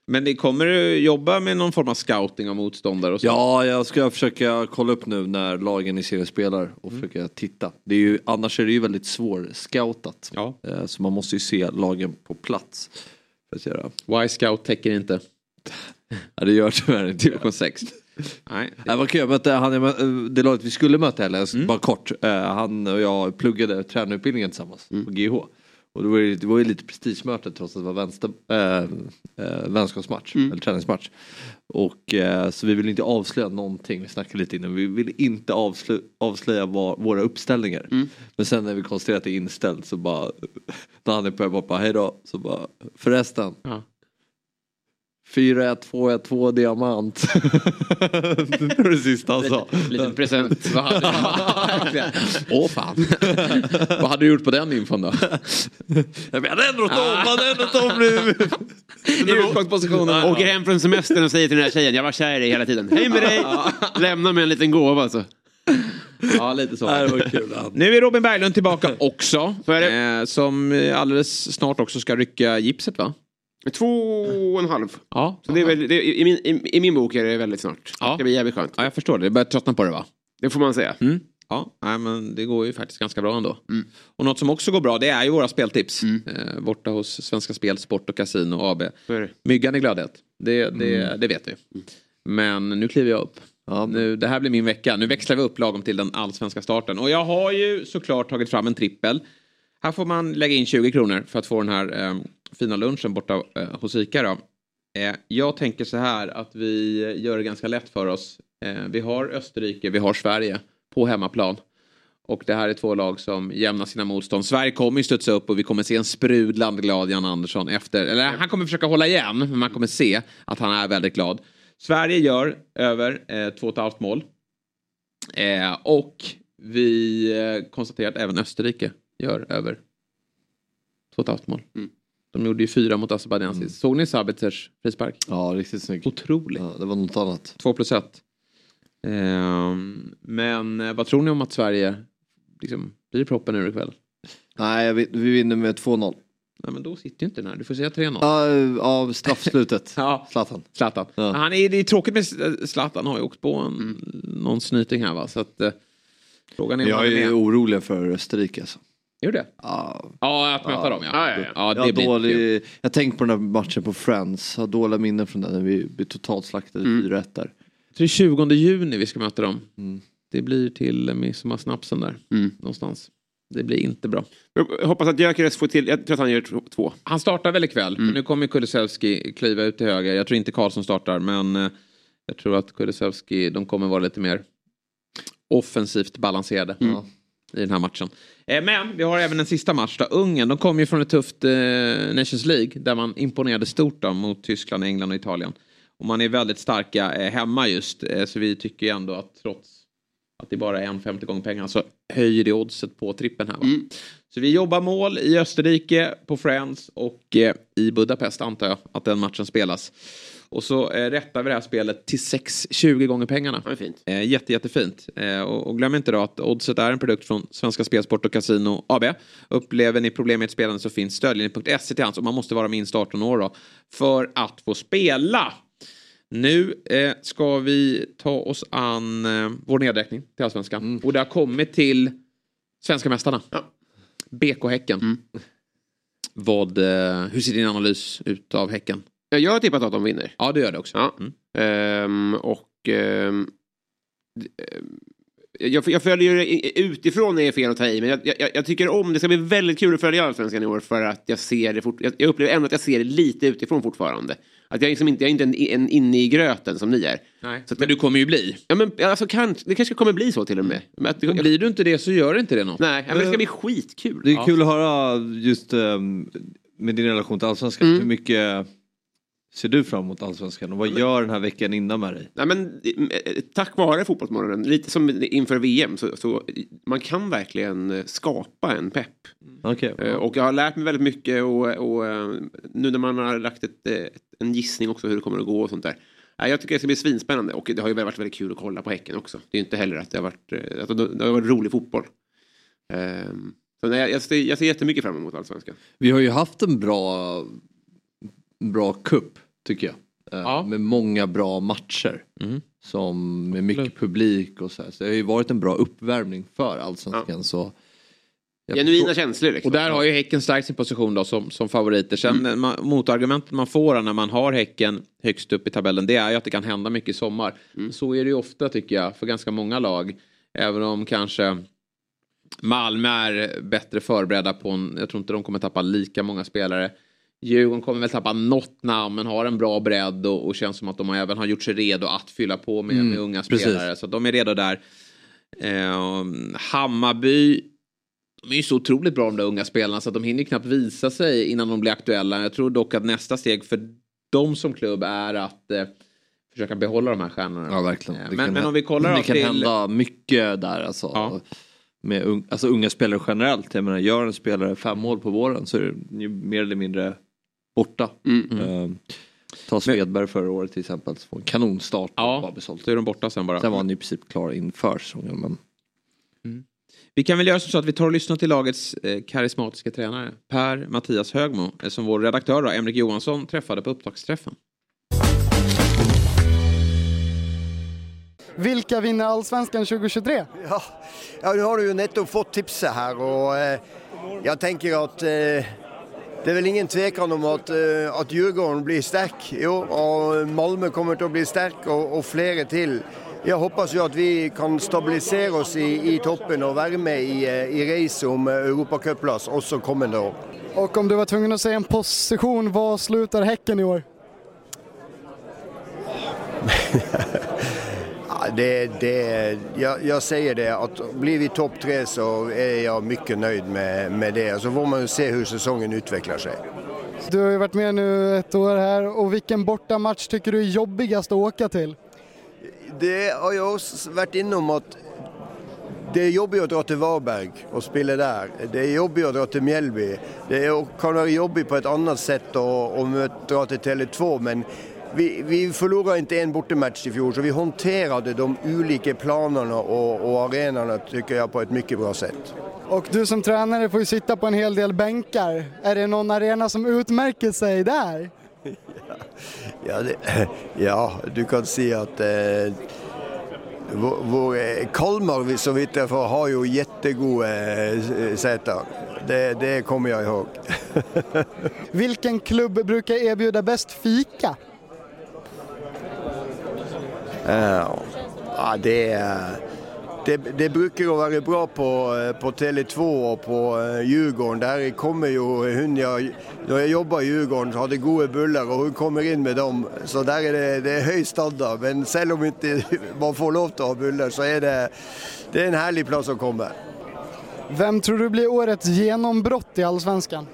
Men ni kommer du jobba med någon form av scouting av motståndare och så? Ja, jag ska försöka kolla upp nu när lagen i serien spelar och försöka titta. Det är ju, annars är det ju väldigt svårscoutat. Ja. Eh, Så man måste ju se lagen på plats. För att göra. Y-scout täcker inte. Ja, det gör tyvärr inte. Division 6. Nej. Nej, vad kul, jag mötte han, jag mö- det laget vi skulle möta heller, Mm. bara kort. Eh, Han och jag pluggade tränarutbildningen tillsammans Mm. på GH. Och det var ju, det var ju lite prestigemöte trots att det var vänster, äh, äh, vänskapsmatch, Mm. eller träningsmatch. Och eh, så vi vill inte avslöja någonting, vi snackade lite innan, vi vill inte avslö, avslöja var, våra uppställningar. Mm. Men sen när vi konstaterar att det är inställt så bara, (laughs) när han är på väg bara hej då, så bara förresten. Ja. 4-1, 2-1, 2 diamant. (laughs) det var det sista han sa. Liten present. Vad hade Verkligen. (laughs) Åh fan. Vad hade du gjort på den infon då? Jag hade ändrat om, hade ändrat om nu. I utgångspositionen. Åker hem från semestern och säger till den här tjejen, jag var kär i dig hela tiden. Hej med dig! Lämna med en liten gåva alltså. Ja, lite så. Nej, det var kul. Han. Nu är Robin Berglund tillbaka också. Så är det. Eh, som alldeles snart också ska rycka gipset va? Två och en halv. Ja, Så det är väl, det, i, min, i, I min bok är det väldigt snart. Ja. Det bli jävligt skönt. ja jag förstår det. Jag börjar tröttna på det va? Det får man säga. Mm. Ja, nej, men det går ju faktiskt ganska bra ändå. Och något som också går bra det är ju våra speltips. Eh, borta hos Svenska Spel, Sport och Casino AB. Är det. Myggan i glödhet. Det, det, det vet vi. Men nu kliver jag upp. Ja, Nu, det här blir min vecka. Nu växlar vi upp lagom till den allsvenska starten. Och jag har ju såklart tagit fram en trippel. Här får man lägga in 20 kronor för att få den här eh, fina lunchen borta eh, hos Ica. Då. Eh, jag tänker så här att vi gör det ganska lätt för oss. Eh, vi har Österrike, vi har Sverige på hemmaplan. Och det här är två lag som jämnar sina motstånd. Sverige kommer ju studsa upp och vi kommer se en sprudlande glad Jan Andersson efter. Eller han kommer försöka hålla igen, men man kommer se att han är väldigt glad. Sverige gör över eh, två och ett halvt mål. Eh, och vi eh, konstaterar att även Österrike gör över två och ett halvt mål. Mm. De gjorde ju fyra mot Azerbajdzjan sist. Såg ni Sabiters frispark? Ja, riktigt snyggt. Otroligt. Ja, det var något annat. Två plus ett. Ehm, men eh, vad tror ni om att Sverige liksom, blir proppen ur ikväll? Nej, vet- vi vinner med 2-0. Nej men då sitter ju inte den här. Du får säga 3-0. Ja, av straffslutet. (laughs) Ja. Zlatan. Zlatan. Ja. Han är, det är tråkigt med Zlatan har ju åkt på en, någon snyting här va. Så att, eh, frågan är Jag är är orolig för Österrike alltså. Gör det? Ja, Ja, att möta dem ja. Ja, ja, ja. ja jag, det kul. dålig, jag tänkte på den där matchen på Friends, har dåliga minnen från den när vi blev totalt slaktade 4-1 där. Jag tror det är 20 juni vi ska möta dem. Mm. Det blir till midsommarsnapsen där. Mm. Någonstans. Det blir inte bra. Jag hoppas att Gyökeres får till, jag tror att han gör två. Han startar väl ikväll. Mm. Nu kommer Kulusevski kliva ut till höger. Jag tror inte Karlsson startar men eh, jag tror att Kulusevski, de kommer vara lite mer offensivt balanserade Mm. I den här matchen. Eh, Men vi har även en sista match då. Ungern, de kom ju från ett tufft eh, Nations League där man imponerade stort då, mot Tyskland, England och Italien. Och man är väldigt starka eh, hemma just eh, så vi tycker ju ändå att trots att det bara är en femte gång pengarna så höjer det oddset på trippen här. Va? Så vi jobbar mål i Österrike, på Friends och i Budapest antar jag att den matchen spelas. Och så eh, rättar vi det här spelet till 6-20 gånger pengarna. Är fint. Eh, jätte, jättefint. Eh, och, och glöm inte då att Oddset är en produkt från Svenska Spelsport och Casino AB. Upplever ni problem med ett spelande så finns stödlinjen.se till hands och man måste vara minst 18 år då för att få spela. Nu eh, ska vi ta oss an eh, vår nedräkning till Allsvenskan. Och det har kommit till Svenska mästarna. Ja. BK Häcken. Vad, eh, hur ser din analys ut av Häcken? Ja, Jag har tippat att de vinner. Ja, det gör det också. Ja. Mm. Ehm, och ehm, ehm, jag, jag följer ju i- utifrån är fel att ta i, men jag, jag, jag tycker om, det ska bli väldigt kul att följa Allsvenskan i år för att jag ser det fort, jag, jag upplever ändå att jag ser det lite utifrån fortfarande. Att jag, är liksom inte, jag är inte en, en inne i gröten som ni är. Nej. Så att- men du kommer ju bli. Ja, men, alltså, kan, det kanske kommer bli så till och med. Men att, Blir du inte det så gör inte det något. nej, men det ska bli skitkul. Det är kul att höra just ehm, med din relation till Allsvenskan. Mm. Hur mycket ser du fram emot Allsvenskan och vad gör den här veckan innan med dig? Nej, men, eh, tack vare Fotbollsmorgonen, lite som inför VM, så, så man kan verkligen eh, skapa en pepp. Okej. Eh, Och jag har lärt mig väldigt mycket och, och nu när man har lagt ett, ett, en gissning också hur det kommer att gå och sånt där. Nej, Jag tycker det ska bli svinspännande och det har ju varit väldigt kul att kolla på Häcken också. Det är ju inte heller att det har varit, att det har varit rolig fotboll. Ehm, Så nej, jag, ser, jag ser jättemycket fram emot Allsvenskan. Vi har ju haft en bra, bra cup tycker jag. Eh, Ja. Med många bra matcher. Mm. Som med mycket publik och så här. Så det har ju varit en bra uppvärmning för Allsvenskan. Så jag Genuina känslor liksom. Och där har ju Häcken stärkt sin position då som, som favoriter. Sen mm. man, motargumentet man får när man har Häcken högst upp i tabellen det är ju att det kan hända mycket i sommar. Så är det ju ofta tycker jag för ganska många lag. Även om kanske Malmö är bättre förberedda på en, jag tror inte de kommer tappa lika många spelare. Djurgården kommer väl tappa något namn men har en bra bredd och, och känns som att de även har gjort sig redo att fylla på med, med unga precis. spelare. Så de är redo där. Eh, Hammarby de är ju så otroligt bra de där unga spelarna så att de hinner knappt visa sig innan de blir aktuella. Jag tror dock att nästa steg för dem som klubb är att eh, försöka behålla de här stjärnorna. Ja verkligen. Eh, Men, men om vi kollar Det då kan till... hända mycket där alltså. Ja. Med un, alltså unga spelare generellt. Jag menar gör en spelare fem mål på våren så är det mer eller mindre borta. Mm. Eh, ta Svedberg förra året till exempel. Så får en kanonstart. och Ja, så är de borta sen bara. Sen var han i princip klar inför säsongen. Men... Vi kan väl göra så att vi tar och lyssnar till lagets eh, karismatiska tränare Per Mattias Högmo eh, som vår redaktör då, Emrik Johansson träffade på upptaktsträffen. Vilka vinner Allsvenskan 2023? Ja, ja, nu har du ju nettopp fått tipset her, og eh, jeg tenker at eh, det er vel ingen tvekan om at, eh, at Djurgården blir sterk. Jo, og Malmö kommer å bli sterk, og, og flere til. Jeg hoppas jo at vi kan stabilisere oss i, i toppen og være med i, eh, i racet om eh, europacupplass også kommende år. Och om du var tvungen att säga en position, var slutar Häcken i år? (laughs) Det, det, jag, jag säger det, att blir vi topp tre så är jag mycket nöjd med, med det. Så får man ju se hur säsongen utvecklar sig. Du har ju varit med nu ett år här och vilken bortamatch tycker du är jobbigast att åka till? Det har jag också varit inom att det är jobbigt att dra till Varberg och spela där. Det är jobbigt att dra till Mjällby. Det kan vara jobbigt på ett annat sätt att, att dra till Tele2 men vi, vi förlorade inte en bortamatch i fjol så vi hanterade de olika planerna och, och arenorna tycker jag på ett mycket bra sätt. Och du som tränare får ju sitta på en hel del bänkar. Är det någon arena som utmärker sig där? (laughs) Ja, det, (laughs) ja du kan se att eh, vår, vår eh, Kalmar, så vitt jag får, har ju jättegoda eh, säten. Det, det kommer jag ihåg. (laughs) Vilken klubb brukar erbjuda bäst fika? Eh, ja, det, det, det brukar ju vara bra på, eh, på Tele2 och på eh, Djurgården. Där kommer ju hon jag, när jag jobbar i Djurgården så hade goda bullar och hon kommer in med dem. Så där är det, det är hög standard. Men även om inte (laughs) man får lov att ha bullar så är det, det är en härlig plats att komma. Vem tror du blir årets genombrott i Allsvenskan?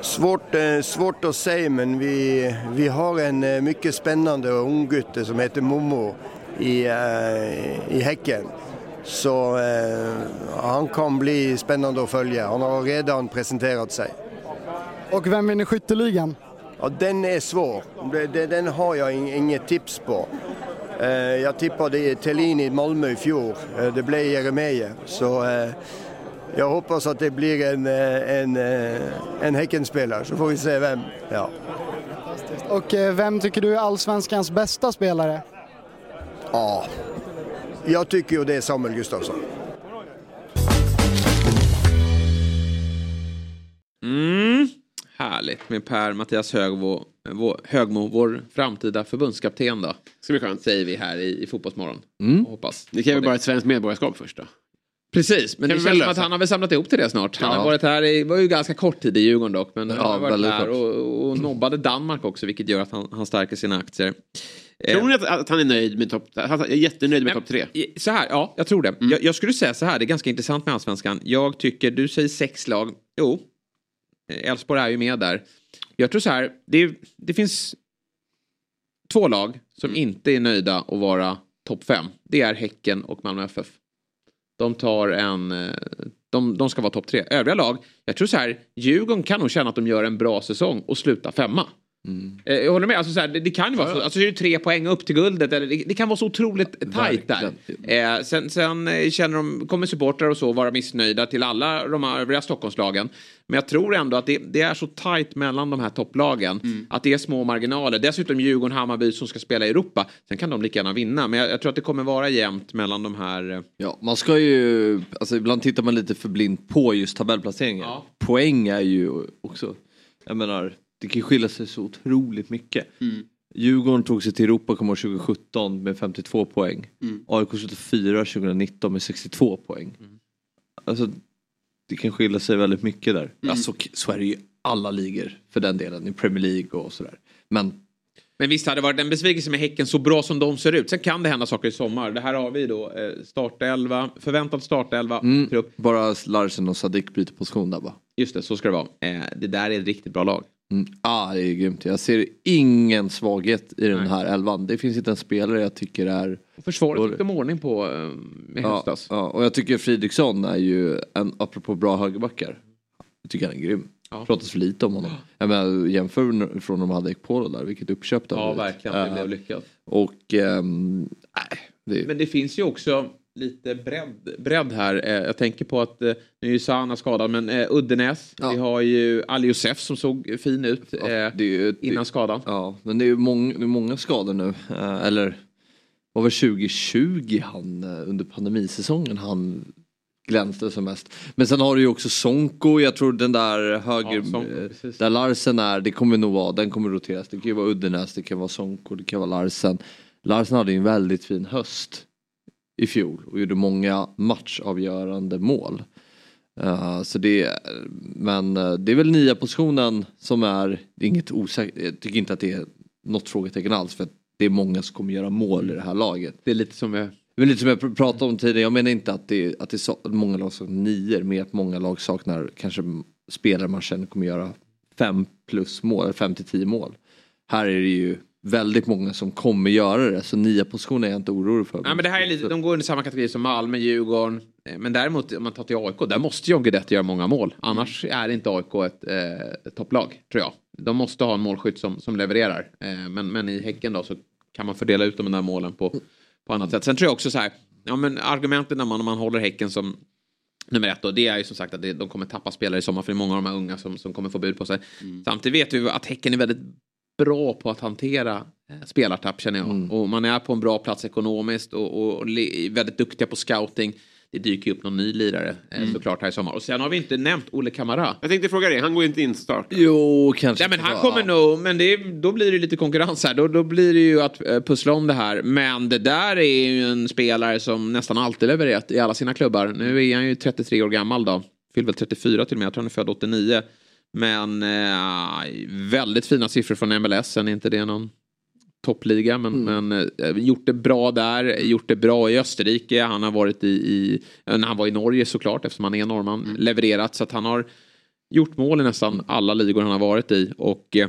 Svårt, eh, svårt att säga men vi, vi har en eh, mycket spännande unggutte som heter Momo i, eh, i Häcken. Så han kan bli spännande att följa. Han har redan presenterat sig. Och vem vinner skytteligan? Ja, den är svår. Den har jag ing- inget tips på. Jag tippade Thelin i Malmö i fjol. Det blev Jeremejeff. Så jag hoppas att det blir en, eh, en, eh, en Häckenspelare så får vi se vem. Ja. Och eh, vem tycker du är Allsvenskans bästa spelare? Ja, jag tycker ju det är Samuel Gustafsson. Mm. Härligt med Per Mattias Högmo, vår, Högmo, vår framtida förbundskapten då. Ska bli skönt. Säger vi här i, i Fotbollsmorgon. Mm. Hoppas. Det kräver bara ett svenskt medborgarskap först då. Precis, men Kan det känns som att han har väl samlat ihop till det snart. Han Ja. har varit här i, var ju ganska kort tid i Djurgården dock, men Ja, han har varit här och, och nobbade Danmark också, vilket gör att han, han stärker sina aktier. Eh, Tror ni att, att han är nöjd med topp... Han är jättenöjd med topp tre? Så här, ja, jag tror det. Jag, jag skulle säga så här, det är ganska intressant med Allsvenskan. Jag tycker, du säger sex lag. Jo, eh, Elfsborg är ju med där. Jag tror så här, det, det finns två lag som inte är nöjda att vara topp fem. Det är Häcken och Malmö FF. De tar en... Eh, de, de ska vara topp tre. Övriga lag, jag tror så här, Djurgården kan nog känna att de gör en bra säsong och sluta femma. Eh, Jag håller med, alltså, så här, det, det kan ju vara så. Alltså, det är tre poäng upp till guldet. Eller, det, det kan vara så otroligt tajt där. Eh, sen sen eh, känner de, kommer supportrar och så vara missnöjda till alla de övriga Stockholmslagen. Men jag tror ändå att det, det är så tajt mellan de här topplagen. Att det är små marginaler. Dessutom Djurgården, Hammarby som ska spela i Europa. Sen kan de lika gärna vinna. Men jag, jag tror att det kommer vara jämnt mellan de här. eh, Ja, man ska ju, alltså ibland tittar man lite för blint på just tabellplaceringen. Poäng är ju också, jag menar, det kan skilja sig så otroligt mycket. Djurgården tog sig till Europa kommer år 2017 med 52 poäng. Mm. AIK 74 2019 med 62 poäng. Alltså, det kan skilja sig väldigt mycket där. Mm. Alltså, så är det ju alla ligor för den delen, i Premier League och sådär. Men Men visst hade det varit en besvikelse med Häcken så bra som de ser ut. Sen kan det hända saker i sommar. Det här har vi då eh, startelva, förväntad startelva. mm, Trupp. bara Larsen och Sadik byter position där va? Just det, så ska det vara. Eh, det där är ett riktigt bra lag. Mm. Ah, det är grymt. Jag ser ingen svaghet i den här elvan. Det finns inte en spelare jag tycker är... Försvaret fick de ordning på eh, med Ja, höstas. ja, och jag tycker Fridriksson är ju, en, apropå bra högerbackar, jag tycker han är grym. Ja. Pratas för lite om honom. Jag menar, jämför från när de hade Ekpolo där, vilket uppköp det Ja, blivit. verkligen. Det Eh, blev lyckat. Och, ehm, nej, det, Men det finns ju också lite bredd, bredd här. Eh, jag tänker på att eh, nu är ju Sana skadad, men eh, Uddenäs. Ja. Vi har ju Ali Josef som såg fin ut eh, det är ju, det, innan skadan. Ja, men det är ju mång, det är många skador nu. Eh, eller var väl 2020 han eh, under pandemisäsongen han glänste som mest. Men sen har du ju också Sonko, jag tror den där höger, Ja, Sonko, där Larsen är, det kommer nog vara, den kommer roteras. Det kan ju vara Uddenäs, det kan vara Sonko, det kan vara Larsen. Larsen hade ju en väldigt fin höst i fjol och gjorde många matchavgörande mål. Eh, så det, men eh, det är väl nia positionen som är, det är inget osäkert, jag tycker inte att det är något frågetecken alls. För att det är många som kommer göra mål i det här laget. Det är lite som jag... Är lite som jag pr- pratade om tidigare. Jag menar inte att det, är- att det är många lag saknar nior. Mer att många lag saknar kanske spelare man känner kommer göra fem plus mål. Fem till tio mål. Här är det ju väldigt många som kommer göra det. Så nia positioner är jag inte orolig för. Nej, men det här är lite, de går under samma kategori som Malmö, Djurgården. Eh, Men däremot om man tar till AIK, där måste John Guidetti göra många mål. Annars är inte AIK ett, eh, topplag, tror jag. De måste ha en målskytt som, som levererar. Eh, men, men i Häcken då så kan man fördela ut de där målen på, på annat sätt. Sen tror jag också så här, ja men argumenten när man, man håller Häcken som nummer ett då, det är ju som sagt att det, de kommer tappa spelare i sommar för det är många av de här unga som, som kommer få bud på sig. Samtidigt vet vi att Häcken är väldigt bra på att hantera eh, spelartapp känner jag. Och man är på en bra plats ekonomiskt och, och, väldigt duktiga på scouting. Det dyker ju upp någon ny lirare eh, såklart här i sommar. Och sen har vi inte nämnt Olle Kamara. Jag tänkte fråga det, han går inte in start. Jo, kanske. Nej, men han kommer nog, men det, då blir det lite konkurrens här. Då, då blir det ju att eh, pussla om det här. Men det där är ju en spelare som nästan alltid levererat i alla sina klubbar. Nu är han ju 33 år gammal då. Fyller väl 34 till och med, jag tror han är född 89. Men eh, väldigt fina siffror från MLS, sen är inte det någon toppliga men, men eh, gjort det bra där, gjort det bra i Österrike, han har varit i, i eh, när han var i Norge såklart eftersom han är norrman, levererat. Så att han har gjort mål i nästan alla ligor han har varit i. Och eh,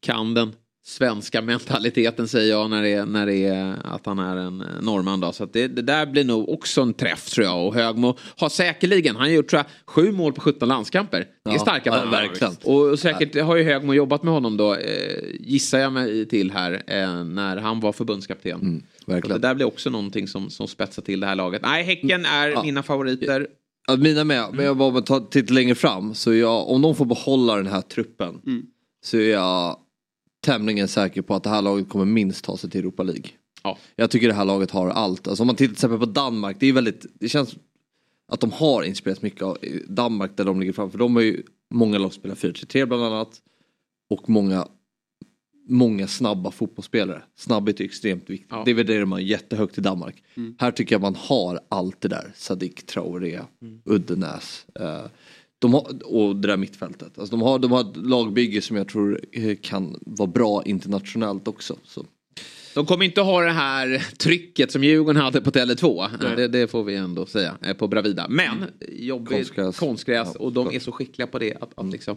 kan den svenska mentaliteten säger jag när det är, när det är att han är en eh, norrman då. Så det, det där blir nog också en träff tror jag och Högmo har säkerligen, han har gjort tror jag, sju mål på 17 landskamper. Det är Ja, starka ja, verkligen. Och säkert har ju Högmo jobbat med honom då, eh, gissar jag mig till här, eh, när han var förbundskapten. Mm, Så verkligen. det där blir också någonting som, som spetsar till det här laget. Nej, Häcken är mina favoriter. Ja, mina med, men jag bara tar titta längre fram. Så jag, om de får behålla den här truppen så är jag tämligen säker på att det här laget kommer minst ta sig till Europa League. Ja. Jag tycker det här laget har allt. Alltså om man tittar till exempel på Danmark, det är väldigt, det känns att de har inspirerats mycket av Danmark där de ligger framför. De har ju många lag som spelar 4-3 bland annat. Och många, många snabba fotbollsspelare. Snabbhet är extremt viktigt. Ja. Det värderar man jättehögt i Danmark. Mm. Här tycker jag man har allt det där. Sadik Traoré, Uddenäs. Eh, de har, och det där mittfältet. Alltså de, har, de har ett lagbygge som jag tror eh, kan vara bra internationellt också. Så. De kommer inte ha det här trycket som Djurgården hade på Tele2. Nej. Det, det får vi ändå säga. eh, På Bravida. Men jobbigt konstgräs, Konstgräs. och de är så skickliga på det. Att, att liksom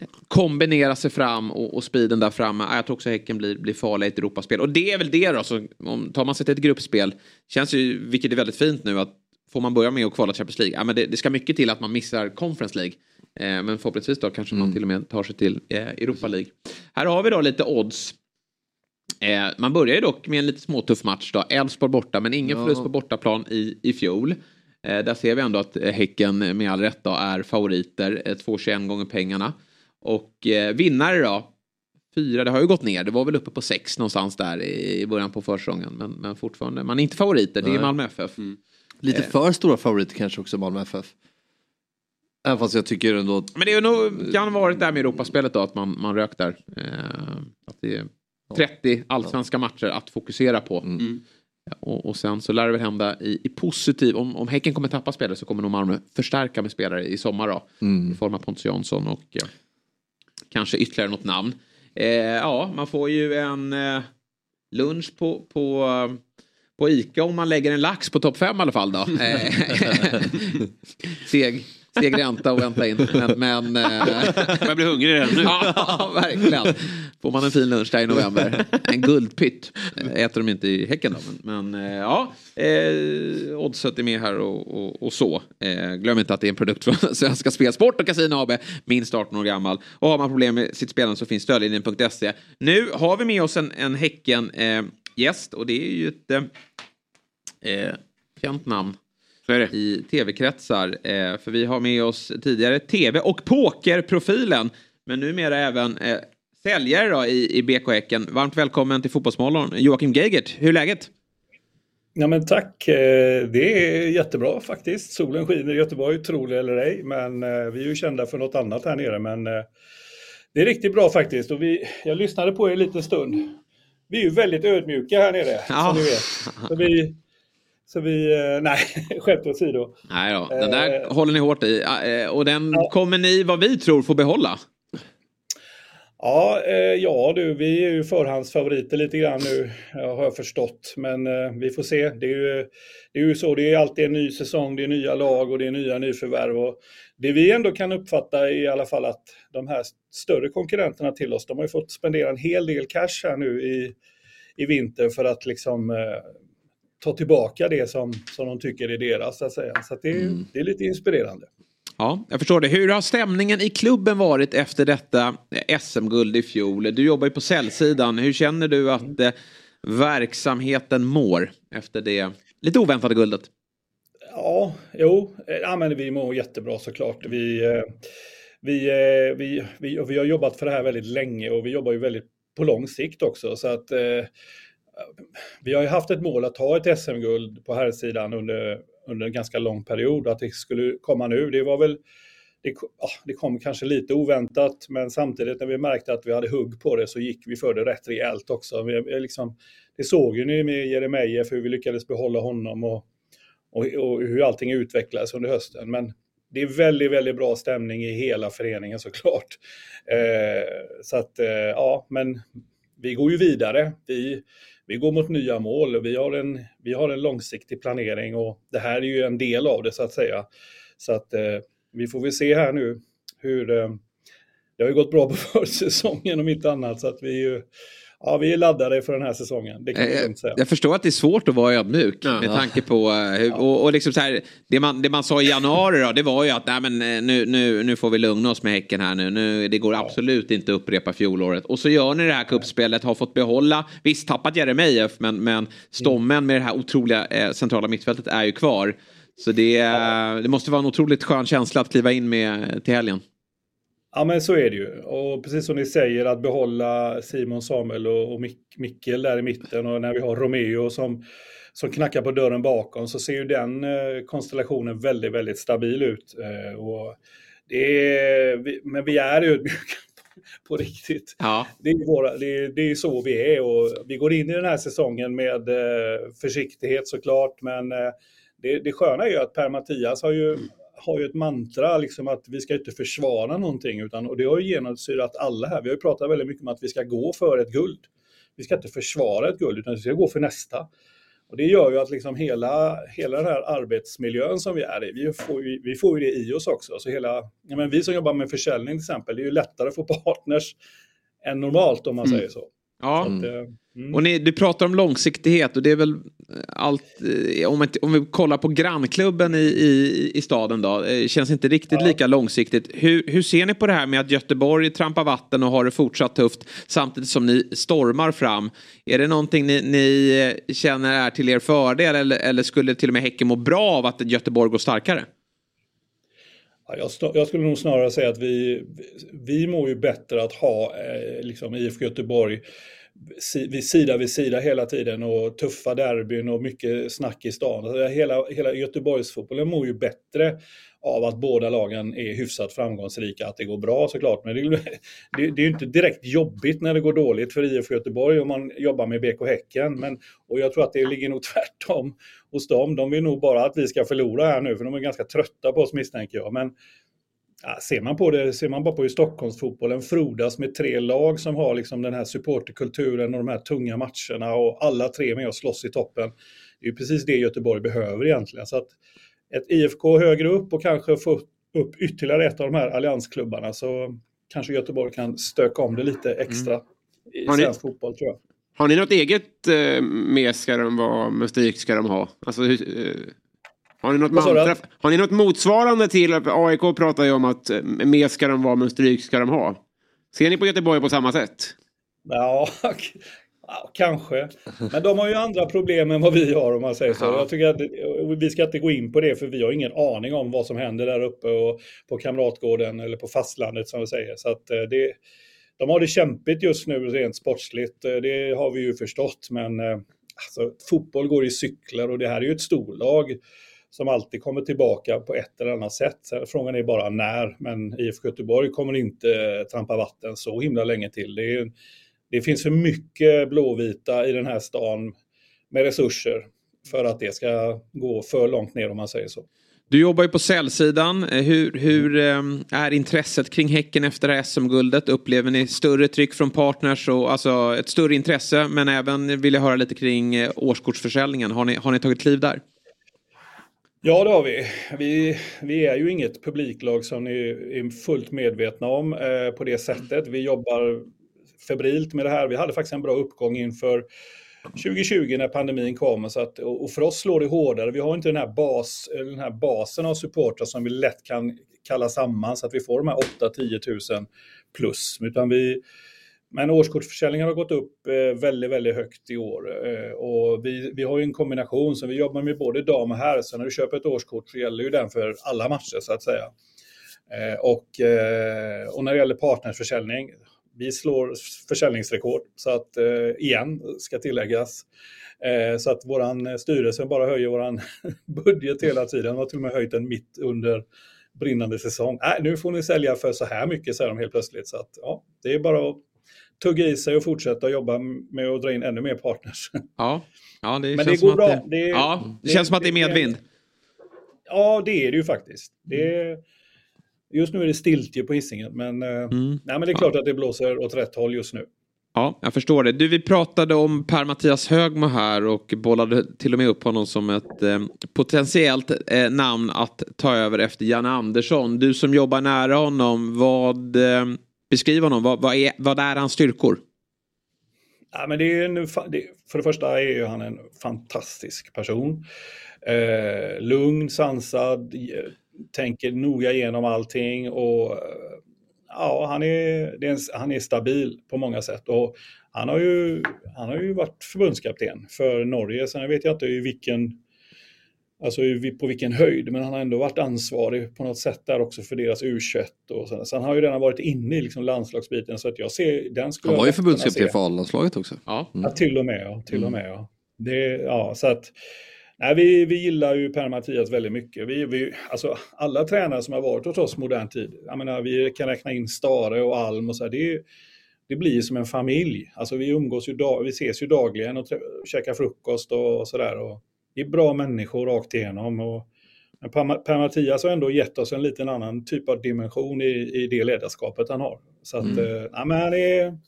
eh, kombinera sig fram och, och speeden där framme. Jag tror också Häcken blir, blir farliga i ett Europaspel. Och det är väl det då. Så om, tar man sig till ett gruppspel. Känns ju, vilket är väldigt fint nu, att får man börja med att kvala Champions League. Ja, men det, det ska mycket till att man missar Conference League. Eh, men förhoppningsvis då kanske man till och med tar sig till eh, Europa League. Här har vi då lite odds. Eh, man börjar ju dock med en lite småtuff match då. Elfsborg borta, men ingen Ja. förlust på bortaplan i, i fjol. Eh, där ser vi ändå att eh, Häcken eh, med all rätt då är favoriter. Eh, 2,21 gånger pengarna. Och vinnare då? Fyra, det har ju gått ner. Det var väl uppe på sex någonstans där i, början på försäsongen. Men, men fortfarande, man är inte favoriter. Det är Nej. Malmö FF. Lite Eh. för stora favoriter kanske också Malmö FF. Även fast jag tycker ändå att Men det är nog, kan ha varit där med Europaspelet då, att man, man rök där. Eh, att det är 30 allsvenska matcher att fokusera på. Mm. Och, och sen så lär det väl hända i, i positiv, om, om Häcken kommer tappa spelare så kommer nog Malmö förstärka med spelare i sommar då. Mm. I form av Pontus Jansson och ja, kanske ytterligare något namn. Eh, ja, man får ju en eh, lunch på, på, på Ica om man lägger en lax på topp 5 i alla fall då. Eh, (laughs) Seg, seg ränta och vänta in. Men, men, eh, Jag blir hungrig redan nu. (laughs) ja, verkligen. Får man en fin lunch där i november. En guldpytt. Eh, Äter de inte i Häcken då. Men, men ja, eh, Oddset är med här och, och, och så. Eh, glöm inte att det är en produkt från (laughs) Svenska Spel, Sport och Casino AB. Minst 18 år gammal. Och har man problem med sitt spelande så finns stödlinjen.se. Nu har vi med oss en, en Häcken eh, gäst och det är ju ett eh, eh, känt namn i tv-kretsar. Eh, för vi har med oss tidigare tv och pokerprofilen. Men numera även eh, säljare då i, i BK Häcken. Varmt välkommen till Fotbollsmorgon Joakim Geigert. Hur är läget? Ja, men tack. Eh, Det är jättebra faktiskt. Solen skiner i Göteborg, tro det eller ej. Men eh, vi är ju kända för något annat här nere. Men det är riktigt bra faktiskt. Och vi, jag lyssnade på er en liten stund. Vi är ju väldigt ödmjuka här nere, Ja. som ni vet. Så vi, så vi eh, nej, (laughs) skämt åsido. Nej då, den där Eh. håller ni hårt i. Eh, och den kommer ni, vad vi tror, få behålla. Ja, eh, ja du, vi är ju förhandsfavoriter lite grann nu, har jag förstått. Men eh, vi får se. Det är, ju, det är ju så, det är alltid en ny säsong, det är nya lag och det är nya nyförvärv. Och det vi ändå kan uppfatta är i alla fall att de här större konkurrenterna till oss, de har ju fått spendera en hel del cash här nu i, i vinter för att liksom eh, ta tillbaka det som, som de tycker är deras, så att säga. Så att det, mm. det är lite inspirerande. Ja, jag förstår det. Hur har stämningen i klubben varit efter detta SM-guld i fjol? Du jobbar ju på säljsidan. Hur känner du att eh, verksamheten mår efter det lite oväntade guldet? Ja, jo, ja, men vi mår jättebra såklart. Vi, eh, vi, eh, vi, vi, vi har jobbat för det här väldigt länge och vi jobbar ju väldigt på lång sikt också. Så att, eh, vi har ju haft ett mål att ta ett SM-guld på här sidan under, under en ganska lång period. Att det skulle komma nu, det var väl det, det kom kanske lite oväntat, men samtidigt när vi märkte att vi hade hugg på det så gick vi för det rätt rejält också. Vi, vi liksom, det såg ju ni med Jeremejeff hur vi lyckades behålla honom och, och, och, hur allting utvecklades under hösten. Men det är väldigt, väldigt bra stämning i hela föreningen såklart. Eh, så att, eh, ja, men vi går ju vidare. Vi, vi går mot nya mål och vi har, en, vi har en långsiktig planering och det här är ju en del av det så att säga. Så att eh, vi får väl se här nu hur eh, det har ju gått bra på (laughs) försäsongen om inte annat så att vi är ju Ja, vi är laddade för den här säsongen. Det kan jag, eh, säga. jag förstår att det är svårt att vara ödmjuk ja. med tanke på hur, och, och, liksom så här, det, man, det man sa i januari då, det var ju att nej, men, nu, nu, nu får vi lugna oss med Häcken här nu. nu det går ja. absolut inte att upprepa fjolåret. Och så gör ni det här kuppspelet, har fått behålla, visst tappat Jeremejeff, men, men stommen med det här otroliga eh, centrala mittfältet är ju kvar. Så det, ja. det måste vara en otroligt skön känsla att kliva in med till helgen. Ja men så är det ju. Och precis som ni säger att behålla Simon Samuel och, och Mik Mikkel där i mitten och när vi har Romeo som, som knackar på dörren bakom så ser ju den eh, konstellationen väldigt, väldigt stabil ut. Eh, och det är, vi, men vi är ödmjuka (laughs) på riktigt. Ja. Det, är våra, det, det är så vi är och vi går in i den här säsongen med eh, försiktighet såklart men eh, det, det sköna är ju att Per-Mattias har ju har ju ett mantra liksom att vi ska inte försvara någonting utan, och det har ju genomsyrat alla här. Vi har ju pratat väldigt mycket om att vi ska gå för ett guld. Vi ska inte försvara ett guld utan vi ska gå för nästa. Och det gör ju att liksom hela, hela den här arbetsmiljön som vi är i, vi får, ju, vi får ju det i oss också. Så hela, ja men vi som jobbar med försäljning till exempel, det är ju lättare att få partners än normalt om man mm. säger så. Ja. Så att, eh, mm. Och ni, du pratar om långsiktighet och det är väl allt, eh, om, ett, om vi kollar på grannklubben i, i, i staden då, eh, känns inte riktigt ja. lika långsiktigt. Hur, hur ser ni på det här med att Göteborg trampar vatten och har det fortsatt tufft samtidigt som ni stormar fram? Är det någonting ni, ni känner är till er fördel eller, eller skulle till och med Häcken må bra av att Göteborg går starkare? Jag, jag, skulle nog snarare säga att vi, vi mår ju bättre att ha eh, liksom IFK Göteborg vid sida vid sida hela tiden och tuffa derbyn och mycket snack i stan. Alltså, hela, hela Göteborgsfotbollen mår ju bättre av att båda lagen är hyfsat framgångsrika, att det går bra såklart. Men det, (laughs) det, det är ju inte direkt jobbigt när det går dåligt för IFK Göteborg om man jobbar med BK Häcken. Men, och jag tror att det ligger nog (laughs) tvärtom hos dem. De vill nog bara att vi ska förlora här nu, för de är ganska trötta på oss misstänker jag. Men Ja, ser, man på det, ser man bara på hur Stockholmsfotbollen frodas med tre lag som har liksom den här supporterkulturen och de här tunga matcherna och alla tre med och slåss i toppen. Det är ju precis det Göteborg behöver egentligen. Så att ett IFK högre upp och kanske få upp ytterligare ett av de här alliansklubbarna så kanske Göteborg kan stöka om det lite extra mm. i har svensk fotboll tror jag. Har ni något eget eh, med ska de vara, musik ska de ha? Alltså, hur, eh, har ni något, mantra, har ni något motsvarande till, AIK pratar ju om att eh, mer ska de vara men stryk ska de ha. Ser ni på Göteborg på samma sätt? Ja, (laughs) ja, kanske. Men de har ju andra problem än vad vi har om man säger så. Jag tycker att vi ska inte gå in på det för vi har ingen aning om vad som händer där uppe och på Kamratgården eller på fastlandet som vi säger. Så att eh, det, de har det kämpigt just nu rent sportsligt. Eh, det har vi ju förstått. Men alltså, fotboll går i cykler och det här är ju ett storlag som alltid kommer tillbaka på ett eller annat sätt. Frågan är bara när, men IFK Göteborg kommer inte trampa vatten så himla länge till. Det, är, det finns för mycket blåvita i den här stan med resurser för att det ska gå för långt ner om man säger så. Du jobbar ju på säljsidan. Hur, hur ehm, är intresset kring Häcken efter det här SM-guldet? Upplever ni större tryck från partners och alltså ett större intresse? Men även vill jag höra lite kring eh, årskortsförsäljningen. Har ni, har ni tagit kliv där? Ja, det har vi. vi. Vi är ju inget publiklag som ni är fullt medvetna om eh, på det sättet. Vi jobbar febrilt med det här. Vi hade faktiskt en bra uppgång inför 2020 när pandemin kom. Så att, och för oss slår det hårdare. Vi har inte den här, bas, den här basen av supportrar som vi lätt kan kalla samman så att vi får de här 8-10 000 plus. Utan vi, men årskortsförsäljningen har gått upp eh, väldigt, väldigt högt i år. Eh, och vi, vi har ju en kombination, så vi jobbar med både dam och herr. Så när du köper ett årskort så gäller ju den för alla matcher så att säga. Eh, och, och när det gäller partnersförsäljning, vi slår försäljningsrekord, så att igen ska tilläggas. Så att vår styrelse bara höjer vår (laughs) budget hela tiden. De har till och med höjt den mitt under brinnande säsong. Äh, nu får ni sälja för så här mycket, säger de helt plötsligt. Så att, ja, det är bara att tugga i sig och fortsätta jobba med att dra in ännu mer partners. Ja, ja det Men känns det går som bra. det, Det- ja, det, det- känns som att det är medvind. Ja, det är det ju faktiskt. Det är, just nu är det stiltje på Hisingen, men, eh, Mm. nej, men det är klart att det blåser åt rätt håll just nu. Ja, jag förstår det. Du, vi pratade om Per-Mattias Högmo här och bollade till och med upp honom som ett eh, potentiellt eh, namn att ta över efter Janne Andersson. Du som jobbar nära honom, vad eh, beskriv honom. Vad, vad, är, vad är hans styrkor? Ja, men det är en, för det första är ju han en fantastisk person. Eh, lugn, sansad, eh, tänker noga igenom allting och eh, ja, han är, det är en, han är stabil på många sätt. Och han har ju, han har ju varit förbundskapten för Norge, sen vet jag inte i vilken Alltså på vilken höjd, men han har ändå varit ansvarig på något sätt där också för deras U21 och sådär. Så han har ju redan varit inne i liksom landslagsbiten så att jag ser, den skulle Han var ju förbundskapten för A-landslaget också. Ja. Ja, till och med. Ja, till och Mm. med ja. Det, ja, så att, nej, vi, vi gillar ju Per-Mattias väldigt mycket. Vi, vi, alltså, alla tränare som har varit hos oss modern tid, jag menar, vi kan räkna in Stare och Alm och så här, det, det blir som en familj. Alltså, vi umgås ju, dag, vi ses ju dagligen och käkar frukost och, och sådär. Det är bra människor rakt igenom. Och, men Per- Per-Mattias har ändå gett oss en liten annan typ av dimension i, i det ledarskapet han har. Så att, Mm. eh, nej, men han är...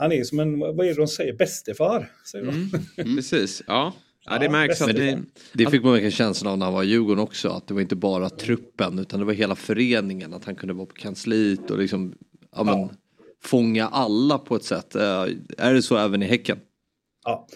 Han är som en, vad är det de säger, bästefar? Säger de. Mm. Precis, ja. ja. Det Ja, märks att ni... Det fick man verkligen känslan av när han var i Djurgården också. Att det var inte bara truppen utan det var hela föreningen. Att han kunde vara på kansliet och liksom ja, men, Ja. fånga alla på ett sätt. Eh, Är det så även i Häcken? Ja.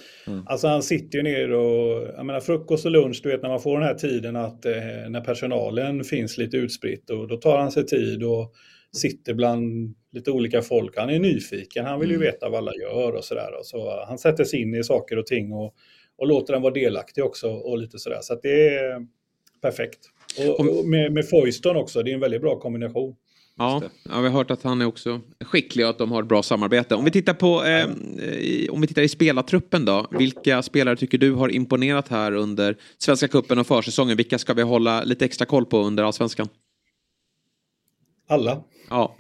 Alltså han sitter ju ner och, jag menar frukost och lunch, du vet när man får den här tiden att eh, när personalen finns lite utspritt och då tar han sig tid och sitter bland lite olika folk. Han är nyfiken, han vill ju veta vad alla gör och sådär. Så han sätter sig in i saker och ting och, och låter den vara delaktig också och lite sådär. Så det är perfekt. Och, och med, med Foyston också, det är en väldigt bra kombination. Ja, ja, vi har hört att han är också skicklig och att de har ett bra samarbete. Om vi tittar på eh, i, om vi tittar i spelartruppen då. Vilka spelare tycker du har imponerat här under Svenska cupen och försäsongen? Vilka ska vi hålla lite extra koll på under allsvenskan? Alla. Ja.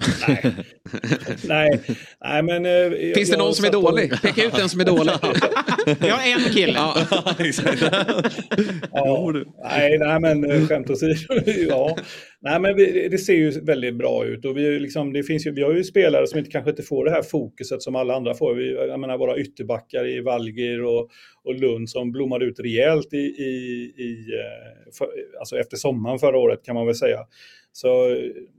Nej, nej men... eh, jag- Finns det någon som är satt och- dålig? Peka ut en som är dålig. Jag har en kille. Ja. (laughs) Ja, nej, nej, men eh, skämt åsido. (laughs) ja. Nej, men vi, det ser ju väldigt bra ut och vi, liksom, det finns ju, vi har ju spelare som inte, kanske inte får det här fokuset som alla andra får. Vi, jag menar våra ytterbackar i Valgir och, och Lund som blommade ut rejält i, i, i, eh, för, alltså efter sommaren förra året kan man väl säga. Så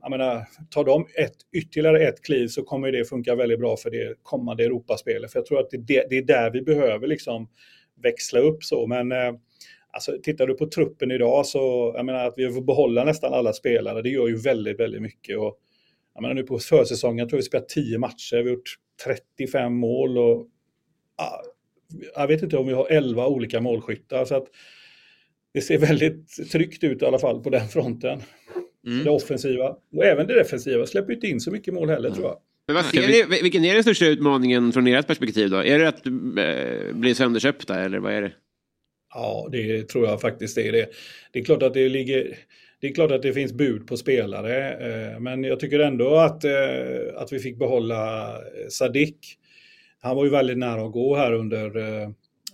jag menar, tar de ett, ytterligare ett kliv så kommer det funka väldigt bra för det kommande Europaspelet. För jag tror att det, det, det är där vi behöver liksom växla upp så. Men eh, Alltså, tittar du på truppen idag så, jag menar att vi får behålla nästan alla spelare, det gör ju väldigt, väldigt mycket. Och, jag menar nu på försäsongen, jag tror vi spelat 10 matcher, vi har gjort 35 mål och ja, jag vet inte om vi har 11 olika målskyttar. Så att det ser väldigt tryggt ut i alla fall på den fronten. Mm. Det offensiva och även det defensiva släpper ju inte in så mycket mål heller tror jag. Men vad ser ni, vilken är den största utmaningen från ert perspektiv då? Är det att eh, bli sönderköpta eller vad är det? Ja, det tror jag faktiskt är det. Det är klart att det ligger... Det är klart att det finns bud på spelare, eh, men jag tycker ändå att, eh, att vi fick behålla eh, Sadik. Han var ju väldigt nära att gå här under,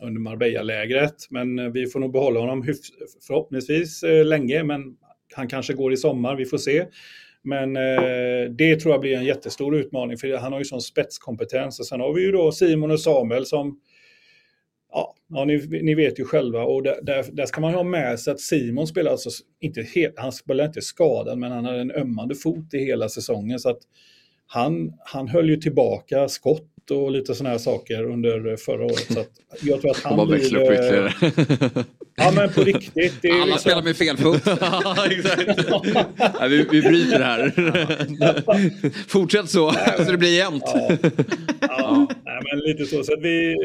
under Marbella-lägret. Men vi får nog behålla honom förhoppningsvis länge, men han kanske går i sommar, vi får se. Men eh, det tror jag blir en jättestor utmaning för han har ju sån spetskompetens. Och sen har vi ju då Simon och Samuel som Ja, ja ni, ni vet ju själva och där, där, där, ska man ha med sig att Simon spelar alltså inte helt, han spelar inte skadad men han hade en ömmande fot i hela säsongen så att han, han höll ju tillbaka skott och lite sådana här saker under förra året. Så jag tror att (laughs) han bara ytterligare. (laughs) Ja men på riktigt. Det Alla liksom... spelar med fel fot. (laughs) ja, exakt. ja, vi, vi bryter här. (laughs) Fortsätt så, så det blir jämnt. Ja, ja nej, men lite så. så att vi,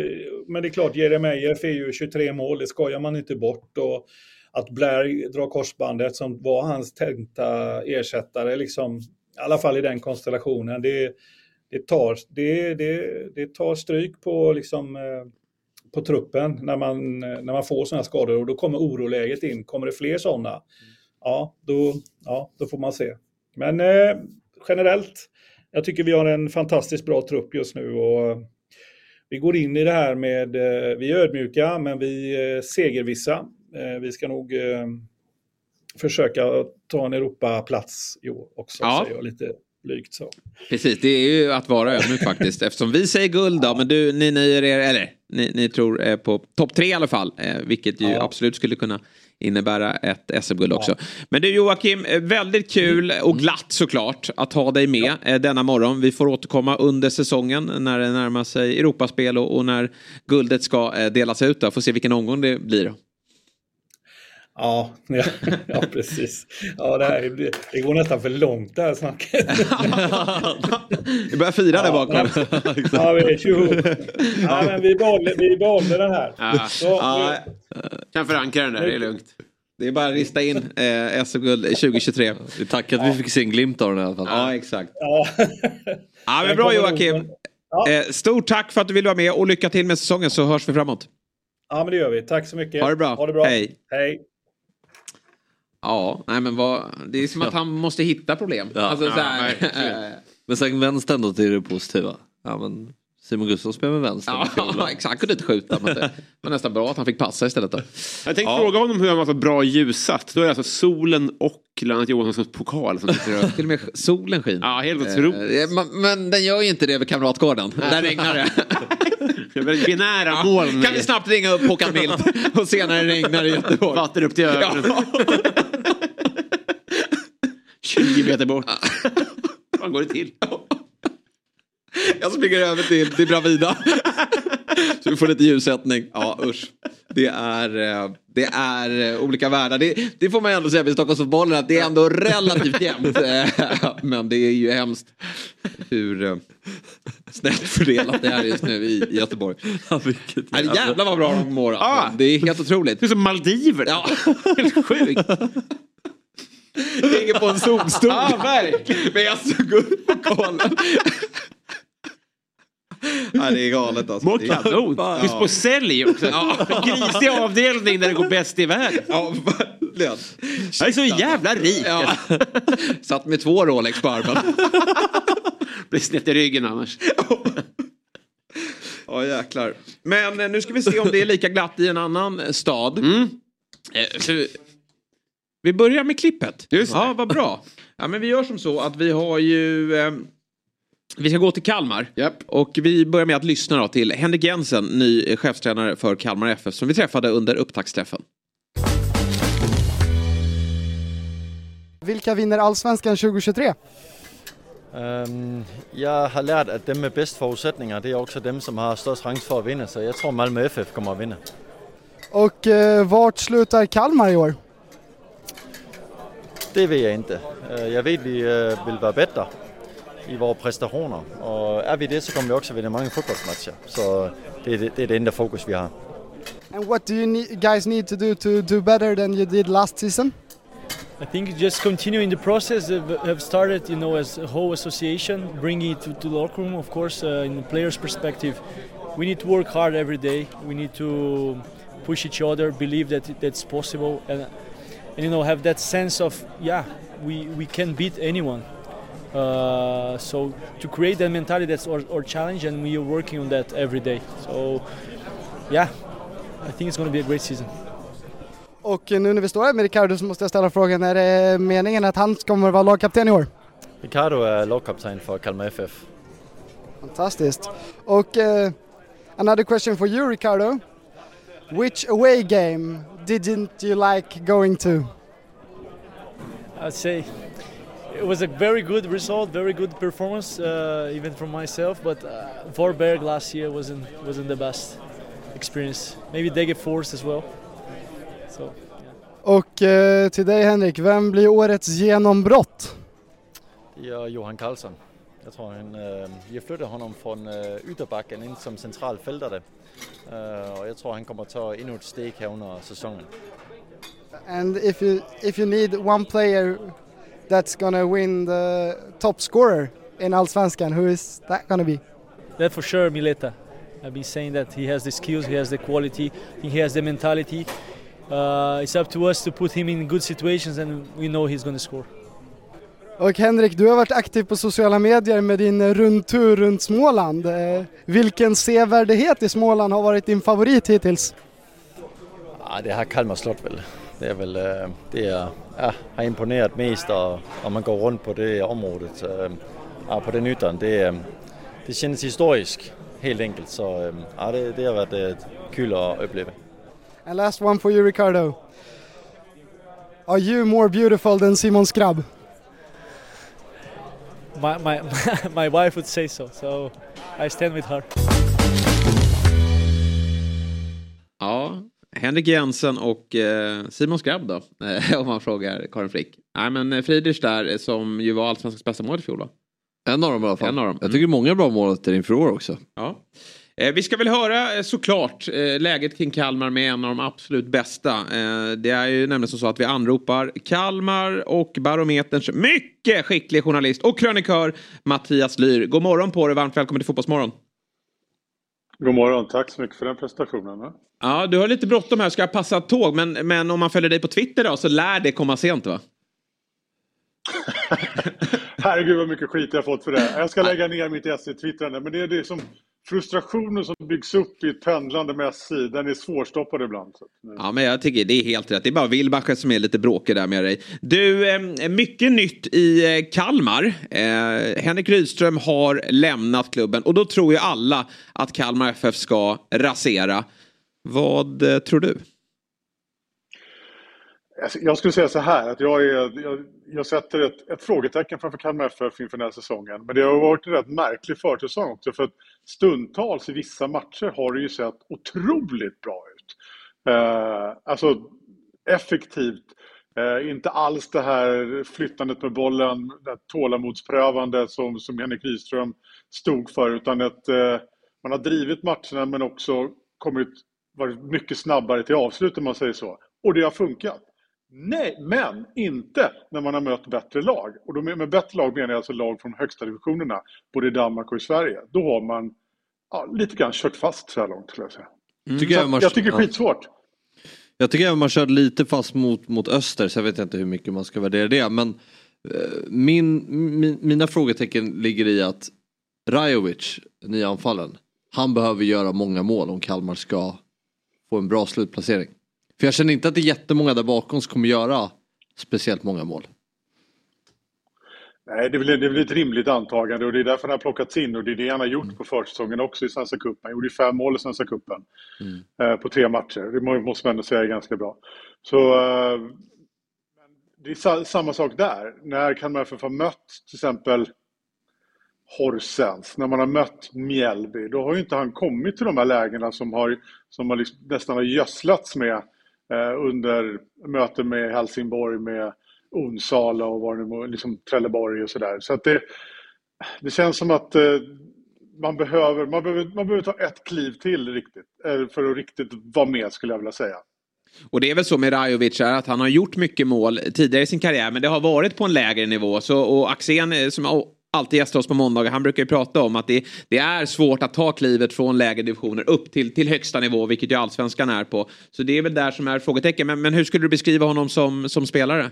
men det är klart, Jeremejeff är ju 23 mål, det skojar man inte bort. Och att Blair drar korsbandet som var hans tänkta ersättare, liksom, i alla fall i den konstellationen, det, det, tar, det, det, det tar stryk på, liksom, eh, på truppen när man, när man får sådana skador och då kommer oroläget in. Kommer det fler sådana, ja då, ja, då får man se. Men eh, generellt, jag tycker vi har en fantastiskt bra trupp just nu och vi går in i det här med, eh, vi är ödmjuka men vi är segervissa. Eh, vi ska nog eh, försöka ta en Europaplats i år också, Ja. säger jag lite blygt så. Precis, det är ju att vara ödmjuk (laughs) faktiskt. Eftersom vi säger guld då, men du, ni nöjer er, eller ni, ni tror eh, på topp tre i alla fall. Eh, vilket ju absolut skulle kunna innebära ett SM-guld också. Men du Joakim, eh, väldigt kul och glatt såklart att ha dig med eh, denna morgon. Vi får återkomma under säsongen när det närmar sig Europaspel och, och när guldet ska eh, delas ut. Då. Får se vilken omgång det blir. Ja, ja, (laughs) ja precis. Ja, det, här, det, går nästan för långt det här snacket. (laughs) Vi börjar fira där bakom. Ja, vi, tjoho. (laughs) ja, men vi behåller, vi behåller den här. Ja. Så, Ja, Kan förankra den där, det är lugnt. det är bara att rista in eh, SM-guld 2023. Vi tackar att vi fick se en glimt av den i alla fall. Ja, exakt. ja. Ja, men bra Joakim. Eh, stort tack för att du ville vara med och lycka till med säsongen så hörs vi framåt. ja, men det gör vi. Tack så mycket. Ha det bra. Ha det bra. Hej. Hej. Ja, nej men vad, det är som att han måste hitta problem. Ja. alltså, så Ja, här, eh, (laughs) Men sen vänster ändå till det positiva. Ja, men Simon Gustafsson spelar med vänster. ja, exakt. Han kunde inte skjuta. Men det var nästan bra att han fick passa istället. Då. Jag tänkte Ja. fråga honom hur han var så bra ljussatt. Då är det alltså solen och Lennart Johanssons pokal som sitter. (laughs) Till och med solen skiner. Ja, helt otroligt. Eh, men, men den gör ju inte det vid Kamratgården. Där regnar det. (laughs) Det är binära moln. Kan vi snabbt ringa upp Håkan Mild och se när det regnar i Göteborg. Vatten upp till ögonen. Ja. 20 meter bort. (laughs) Vad går det till? Jag springer över till, till Bravida. Så vi får lite ljussättning. Ja usch. Det är, eh, det är eh, olika världar. Det, det får man ändå säga vid Stockholmsfotbollen att det är ändå relativt jämnt. Eh, Men det är ju hemskt hur snett fördelat det är just nu i, Göteborg. Ja, vilket Nej, jävlar vad bra de mår. Alltså. Det är helt otroligt. Det är som Maldiver. Ja. Helt sjukt. Ligger på en solstol. Ja, verkligen. Med SM-guldpokalen. Nej, det är galet alltså. Mår kanon. Ja. Just på sälj också. Grisig avdelning där det går bäst i världen. Ja, verkligen. Jag är så jävla rik. Ja. Satt med två Rolex på armen. Blir snett i ryggen annars. Ja, jäklar. Men eh, nu ska vi se om det är lika glatt i en annan eh, stad. Mm. Vi börjar med klippet. Just det. Ja, vad bra. Ja, men vi gör som så att vi har ju... Eh, vi ska gå till Kalmar. Och vi börjar med att lyssna då till Henrik Jensen, ny chefstränare för Kalmar FF, som vi träffade under upptaktsträffen. Vilka vinner Allsvenskan 2023? Øhm, jeg har lært, at dem med bedst forudsætninger, det er også dem, som har størst chance for at vinde. Så jeg tror, Malmö FF kommer at vinde. Och eh, vart slutar Kalmar i år? Det ved jeg ikke. Øh, Jeg ved, vi øh, vil være bedre i vores præstationer. Og er vi det, så kommer vi også at vinde mange fodboldmatcher. Så det er det, det, er det enda fokus, vi har. And what do you need, guys need to do to do better than you did last season? I think just continuing the process that have started, you know, as a whole association, bringing it to, to the locker room, of course, uh, in the players' perspective. We need to work hard every day. We need to push each other, believe that it- that's possible, and, and you know, have that sense of, yeah, we, we can beat anyone. Uh, so to create that mentality, that's our, our challenge, and we are working on that every day. So, yeah, I think it's going to be a great season. Och nu när vi står här med Ricardo så måste jag ställa frågan, är det meningen att han kommer vara lagkapten i år? Ricardo är lagkapten för Kalmar FF. Fantastiskt. Och uh, another question for you Ricardo. Which away game didn't you like going to? I'd say it was a very good result, very good performance, uh, even from myself. But uh, Vorberg last year wasn't wasn't the best experience. Maybe Degerfors as well. So, Och uh, till dig Henrik, vem blir årets genombrott? Det är Johan Karlsson. Jag tror han, uh, vi flyttade honom från uh, ytterbacken in som centralfältare. Uh, och jag tror han kommer ta ännu ett steg här under säsongen. And if you if you need one player that's gonna win the top scorer in Allsvenskan, who is that gonna be? That for sure, Mileta. I've been saying that he has the skills, he has the quality, he has the mentality. Uh, it's up to us to put him in good situations and we know he's gonna score. Och Henrik, du har varit aktiv på sociala medier med din rundtur runt Småland. Eh, vilken sevärdhet i Småland har varit din favorit hittills? Ja, det här Kalmar slott väl. Det är väl eh, det jag ja, har imponerat mest och, om man går runt på det området, eh, ja, på den ytan. Det, det känns historiskt helt enkelt så ja, det, det har varit kul att uppleva. And last one for you Ricardo. Are you more beautiful than Simon Skrabb? My, my, (laughs) my wife would say so, so I stand with her. Ja, Henrik Jensen och eh, Simon Skrabb då, eh, (laughs) om man frågar Karin Frick. Nej men eh, Friedrich där som ju var allsvenskans bästa mål i fjol va? En av dem i alla fall. En av dem. Jag tycker många bra mål inför år också. Ja. Eh, vi ska väl höra eh, såklart eh, läget kring Kalmar med en av de absolut bästa. Det är ju nämligen så att vi anropar Kalmar och Barometerns mycket skicklig journalist och krönikör Mattias Lyr. God morgon på dig, varmt välkommen till Fotbollsmorgon. God morgon, tack så mycket för den prestationen. Ja, du har lite bråttom här, ska passa tåg, men, men om man följer dig på Twitter då så lär det komma sent va? (laughs) Herregud vad mycket skit jag fått för det. Jag ska lägga ner mitt SC-twittrande, men det är det som frustrationen som byggs upp i ett pendlande med SC, den är svårstoppad ibland. Ja, men jag tycker det är helt rätt. Det är bara Wilbacher som är lite bråkig där med dig. Du, eh, mycket nytt i eh, Kalmar. Eh, Henrik Rydström har lämnat klubben och då tror ju alla att Kalmar FF ska rasera. Vad tror du? Alltså, jag skulle säga så här att jag, är, jag, jag sätter ett, ett frågetecken framför Kalmar FF inför den här säsongen. Men det har varit en rätt märklig försäsong också för att stundtals i vissa matcher har det ju sett otroligt bra ut. Eh, alltså effektivt. Eh, inte alls det här flyttandet med bollen, det tålamodsprövande som, som Henrik Rydström stod för utan att eh, man har drivit matcherna men också kommit, varit mycket snabbare till avslut om man säger så. Och det har funkat. Nej, men inte när man har mött bättre lag. Och då med, bättre lag menar jag alltså lag från högsta divisionerna, både i Danmark och i Sverige. Då har man ja, lite grann kört fast så här långt skulle jag säga. Mm. Tycker jag, man, jag tycker det är skitsvårt. Jag tycker att man kört lite fast mot, mot öster, så jag vet inte hur mycket man ska värdera det. Men eh, min, min, mina frågetecken ligger i att Rajovic, nya anfallen, han behöver göra många mål om Kalmar ska få en bra slutplacering. För jag känner inte att det är jättemånga där bakom som kommer göra speciellt många mål. Nej, det är, väl, det är väl ett rimligt antagande och det är därför han har plockats in och det är det han har gjort mm. på försäsongen också i Svenska cupen. Han gjorde fem mål i Svenska cupen mm. eh, på tre matcher. Det måste man ändå säga är ganska bra. Så eh, det är samma sak där. När kan man FF mött till exempel Horsens, när man har mött Mjällby, då har ju inte han kommit till de här lägena som, har, som har liksom nästan har gödslats med Eh, under möten med Helsingborg, med Onsala och var det liksom Trelleborg och sådär. Så att det, det känns som att eh, man, behöver, man, behöver, man behöver ta ett kliv till riktigt, eh, för att riktigt vara med skulle jag vilja säga. Och det är väl så med Rajovic att han har gjort mycket mål tidigare i sin karriär men det har varit på en lägre nivå. Så, och Axén som alltid gästar oss på måndagar. Han brukar ju prata om att det, det är svårt att ta klivet från lägre divisioner upp till, till högsta nivå, vilket ju allsvenskan är på. Så det är väl där som är frågetecken. Men, men hur skulle du beskriva honom som, som spelare?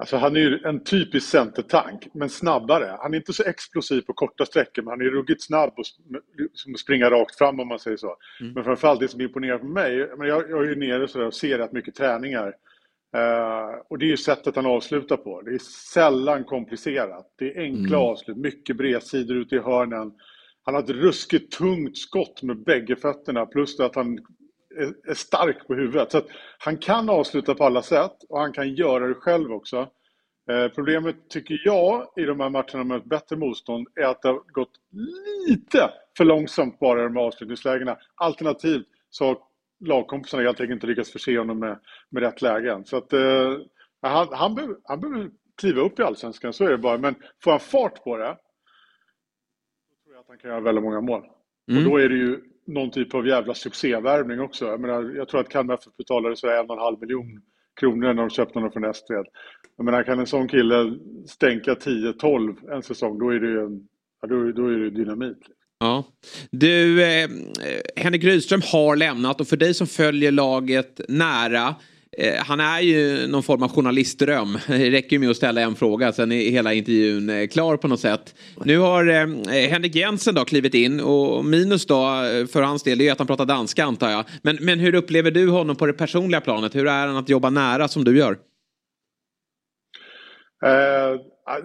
Alltså han är ju en typisk centertank, men snabbare. Han är inte så explosiv på korta sträckor, men han är ruggigt snabb och som springa rakt fram om man säger så. Mm. Men framförallt det som imponerar på mig, jag, jag är ju nere så och ser rätt mycket träningar. Uh, och det är ju sättet han avslutar på. Det är sällan komplicerat. Det är enkla mm. avslut, mycket bredsidor ute i hörnen. Han har ett ruskigt tungt skott med bägge fötterna plus att han är, stark på huvudet. Så att han kan avsluta på alla sätt och han kan göra det själv också. Eh, problemet tycker jag i de här matcherna med ett bättre motstånd är att det har gått lite för långsamt bara i de här avslutningslägena. Alternativt så har lagkompisarna helt enkelt inte lyckats förse honom med, med rätt lägen. Så att eh, han, han, behöver, han behöver kliva upp i Allsvenskan, så är det bara. Men får han fart på det, då tror jag att han kan göra väldigt många mål. Mm. Och då är det ju någon typ av jävla succévärvning också. Jag, menar, jag tror att Kalmar FF betalade så en och en halv miljon kronor när de köpte honom från Estved. Jag menar, kan en sån kille stänka 10-12 en säsong, då är det ju en, ja, då, då är det dynamit. Ja. Du, eh, Henrik Rydström har lämnat och för dig som följer laget nära Eh, han är ju någon form av journalistdröm. (laughs) Det räcker ju med att ställa en fråga, sen är hela intervjun eh, klar på något sätt. Nu har eh, Henrik Jensen då klivit in och minus då eh, för hans del är att han pratar danska antar jag. Men, men hur upplever du honom på det personliga planet? Hur är han att jobba nära som du gör? Eh,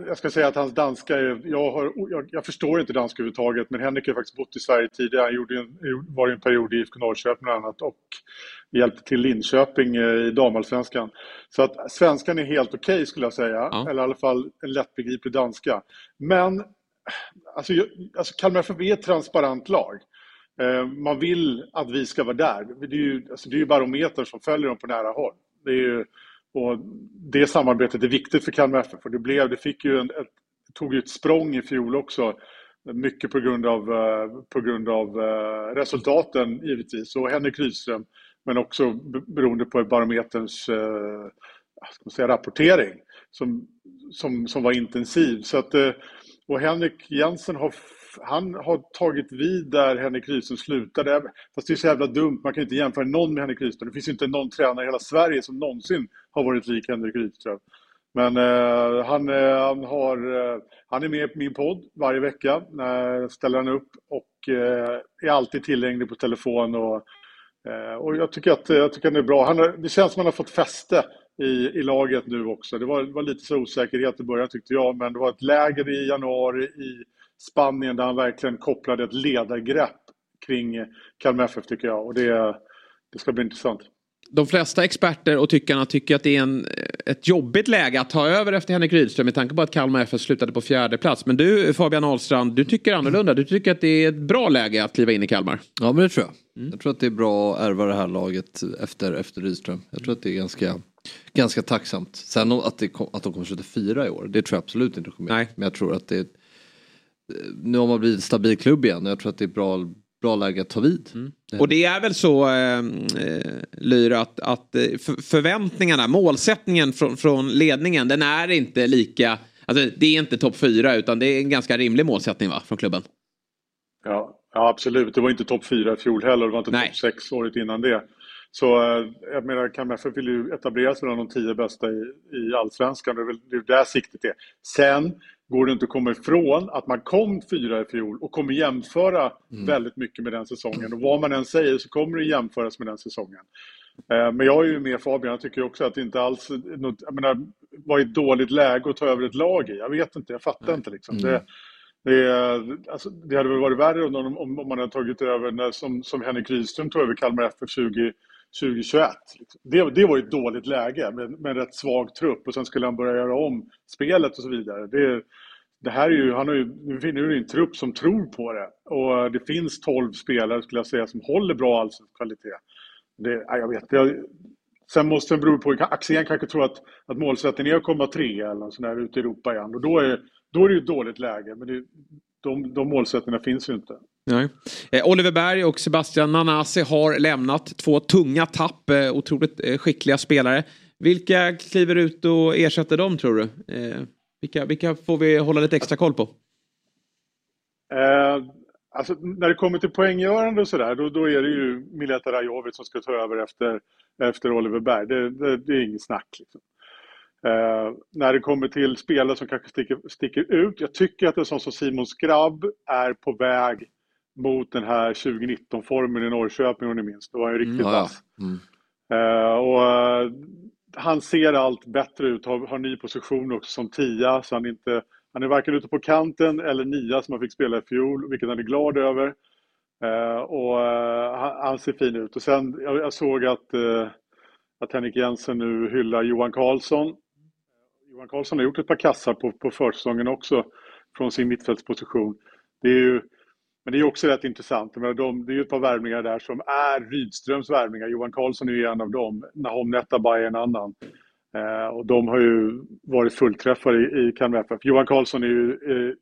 jag ska säga att hans danska är, jag, har, jag, jag, förstår inte danska överhuvudtaget men Henrik har faktiskt bott i Sverige tidigare. Han gjorde en, var en period i IFK Norrköping bland annat och hjälpte till Linköping eh, i damallsvenskan. Så att svenskan är helt okej okay, skulle jag säga, ja. eller i alla fall en lättbegriplig danska. Men alltså, alltså Kalmar FF är ett transparent lag. Eh, man vill att vi ska vara där. Det är ju, alltså, det är ju barometer som följer dem på nära håll. Det är ju, och det samarbetet är viktigt för Kalmar FF och det, blev, det fick ju en, ett, tog ju ett språng i fjol också. Mycket på grund av, eh, på grund av eh, resultaten givetvis och Henrik Rydström men också beroende på barometerns eh, ska man säga, rapportering som, som, som var intensiv. Så att, och Henrik Jensen har, han har tagit vid där Henrik Rydström slutade. Fast det är så jävla dumt, man kan inte jämföra någon med Henrik Rydström. Det finns inte någon tränare i hela Sverige som någonsin har varit lik Henrik Rydström. Men eh, han, eh, han, har, eh, han är med på min podd varje vecka. Eh, ställer han upp och eh, är alltid tillgänglig på telefon och Eh, och jag tycker att, jag tycker att är bra. Han har, det känns som att han har fått fäste i, i laget nu också. Det var, var lite så osäkerhet i början tyckte jag, men det var ett läger i januari i Spanien där han verkligen kopplade ett ledargrepp kring Kalmar FF tycker jag. Och det, det ska bli intressant. De flesta experter och tyckarna tycker att det är en, ett jobbigt läge att ta över efter Henrik Rydström med tanke på att Kalmar FF slutade på fjärde plats. Men du Fabian Ahlstrand, du tycker annorlunda. Du tycker att det är ett bra läge att kliva in i Kalmar. Ja men det tror jag. Mm. Jag tror att det är bra att ärva det här laget efter, efter Rydström. Jag tror att det är ganska, ganska tacksamt. Sen att, det, att de kommer sluta fyra i år, det tror jag absolut inte kommer Nej. Men jag tror att det är, nu har man blivit en stabil klubb igen och jag tror att det är bra bra läge att ta vid. Mm. Och det är väl så, eh, eh Lyra, att, att eh, förväntningarna, målsättningen från, från ledningen, den är inte lika... Alltså, det är inte topp fyra utan det är en ganska rimlig målsättning va, från klubben? Ja, ja absolut. Det var inte topp fyra i fjol heller. Det var inte topp sex året innan det. Så eh, jag menar, Kalmar vill ju etablera sig bland de tio bästa i, i allsvenskan. Det är väl det är där siktet är. Sen går det inte att komma ifrån att man kom fyra i fjol och kommer jämföra mm. väldigt mycket med den säsongen. Och vad man än säger så kommer det jämföras med den säsongen. Eh, men jag är ju med Fabian, jag tycker också att det inte alls något, jag menar, var ett dåligt läge att ta över ett lag i. Jag vet inte, jag fattar mm. inte liksom. Det, det, alltså, det hade väl varit värre om, om, om man hade tagit över när, som, som Henrik Rydström tog över Kalmar FF 20, 2021. Liksom. Det, det var ju ett dåligt läge med, med en rätt svag trupp och sen skulle han börja göra om spelet och så vidare. Det, det här är ju, han har ju, nu finner du en trupp som tror på det och det finns 12 spelare skulle jag säga som håller bra allsvensk kvalitet. Det, jag vet, jag, sen måste det bero på, Axén kanske tror att, att målsättningen är att komma tre eller något sånt där ute i Europa igen och då är, då är det ju ett dåligt läge men det, de, de målsättningarna finns ju inte. Nej. Eh, Oliver Berg och Sebastian Nanasi har lämnat. Två tunga tapp, eh, otroligt eh, skickliga spelare. Vilka kliver ut och ersätter dem tror du? Eh, vilka, vilka får vi hålla lite extra koll på? Eh, alltså, när det kommer till poänggörande och sådär, då, då är det ju Mileta Rajovic som ska ta över efter, efter Oliver Berg. Det, det, det är inget snack. Liksom. Eh, när det kommer till spelare som kanske sticker, sticker ut. Jag tycker att en sån som Simon Skrabb är på väg mot den här 2019-formen i Norrköping om ni minns. Det var ju riktigt Mm, ja, ja. vass. Mm. Eh, och, eh, han ser allt bättre ut, har, har ny position också som tia. Så han, inte, han är varken ute på kanten eller nia som han fick spela i fjol, vilket han är glad över. Eh, och eh, han, han ser fin ut. Och sen, jag, jag såg att, eh, att Henrik Jensen nu hyllar Johan Karlsson. Johan Karlsson har gjort ett par kassar på, på försäsongen också från sin mittfältsposition. Det är ju, men det är också rätt intressant. De, det är ju ett par värvningar där som är Rydströms värvningar. Johan Karlsson är ju en av dem. Nahom Netabay är en annan. Eh, och de har ju varit fullträffare i, i Kalmar FF. Johan Karlsson är ju... Eh,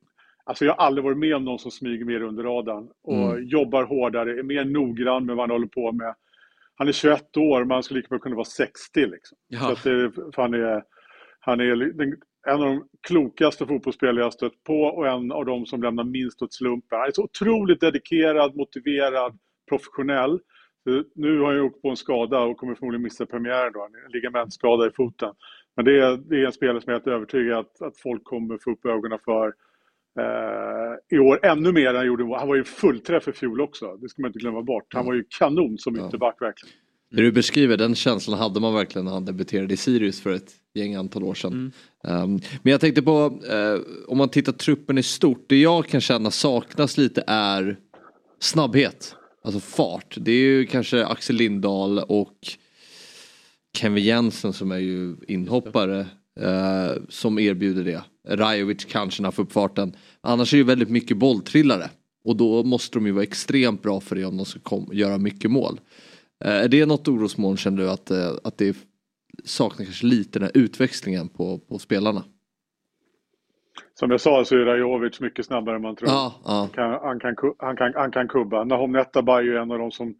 alltså jag har aldrig varit med om någon som smyger mer under radarn. Och Mm. jobbar hårdare, är mer noggrann med vad han håller på med. Han är 21 år, men han skulle lika bra kunna vara 60 liksom. Så att det, han är, han är den, en av de klokaste fotbollsspelare jag stött på och en av de som lämnar minst åt slumpen. Han är så otroligt dedikerad, motiverad, professionell. Nu har han ju åkt på en skada och kommer förmodligen missa premiären då. En ligamentskada i foten. Men det är, det är en spelare som jag är helt övertygad att, att folk kommer få upp ögonen för eh, i år ännu mer än han gjorde. Han var ju fullträff i fjol också. Det ska man inte glömma bort. Han var ju kanon som ytterback verkligen. Det du beskriver, den känslan hade man verkligen när han debuterade i Sirius för ett gäng antal år sedan. Um, men jag tänkte på, eh, om man tittar truppen i stort, det jag kan känna saknas lite är snabbhet. Alltså fart. Det är ju kanske Axel Lindahl och Kevin Jensen som är ju inhoppare eh, som erbjuder det. Rajovic kanske när han får upp farten. Annars är det ju väldigt mycket bolltrillare. Och då måste de ju vara extremt bra för det om de ska göra mycket mål. Eh, är det något orosmoln känner du att, eh, att det saknar kanske lite den här utväxlingen på, på spelarna? Som jag sa så är Rajovic mycket snabbare än man tror. Ja, ja. Han, kan, han, kan, han, kan, han kan kubba. Nahom Netabay är ju en av de som...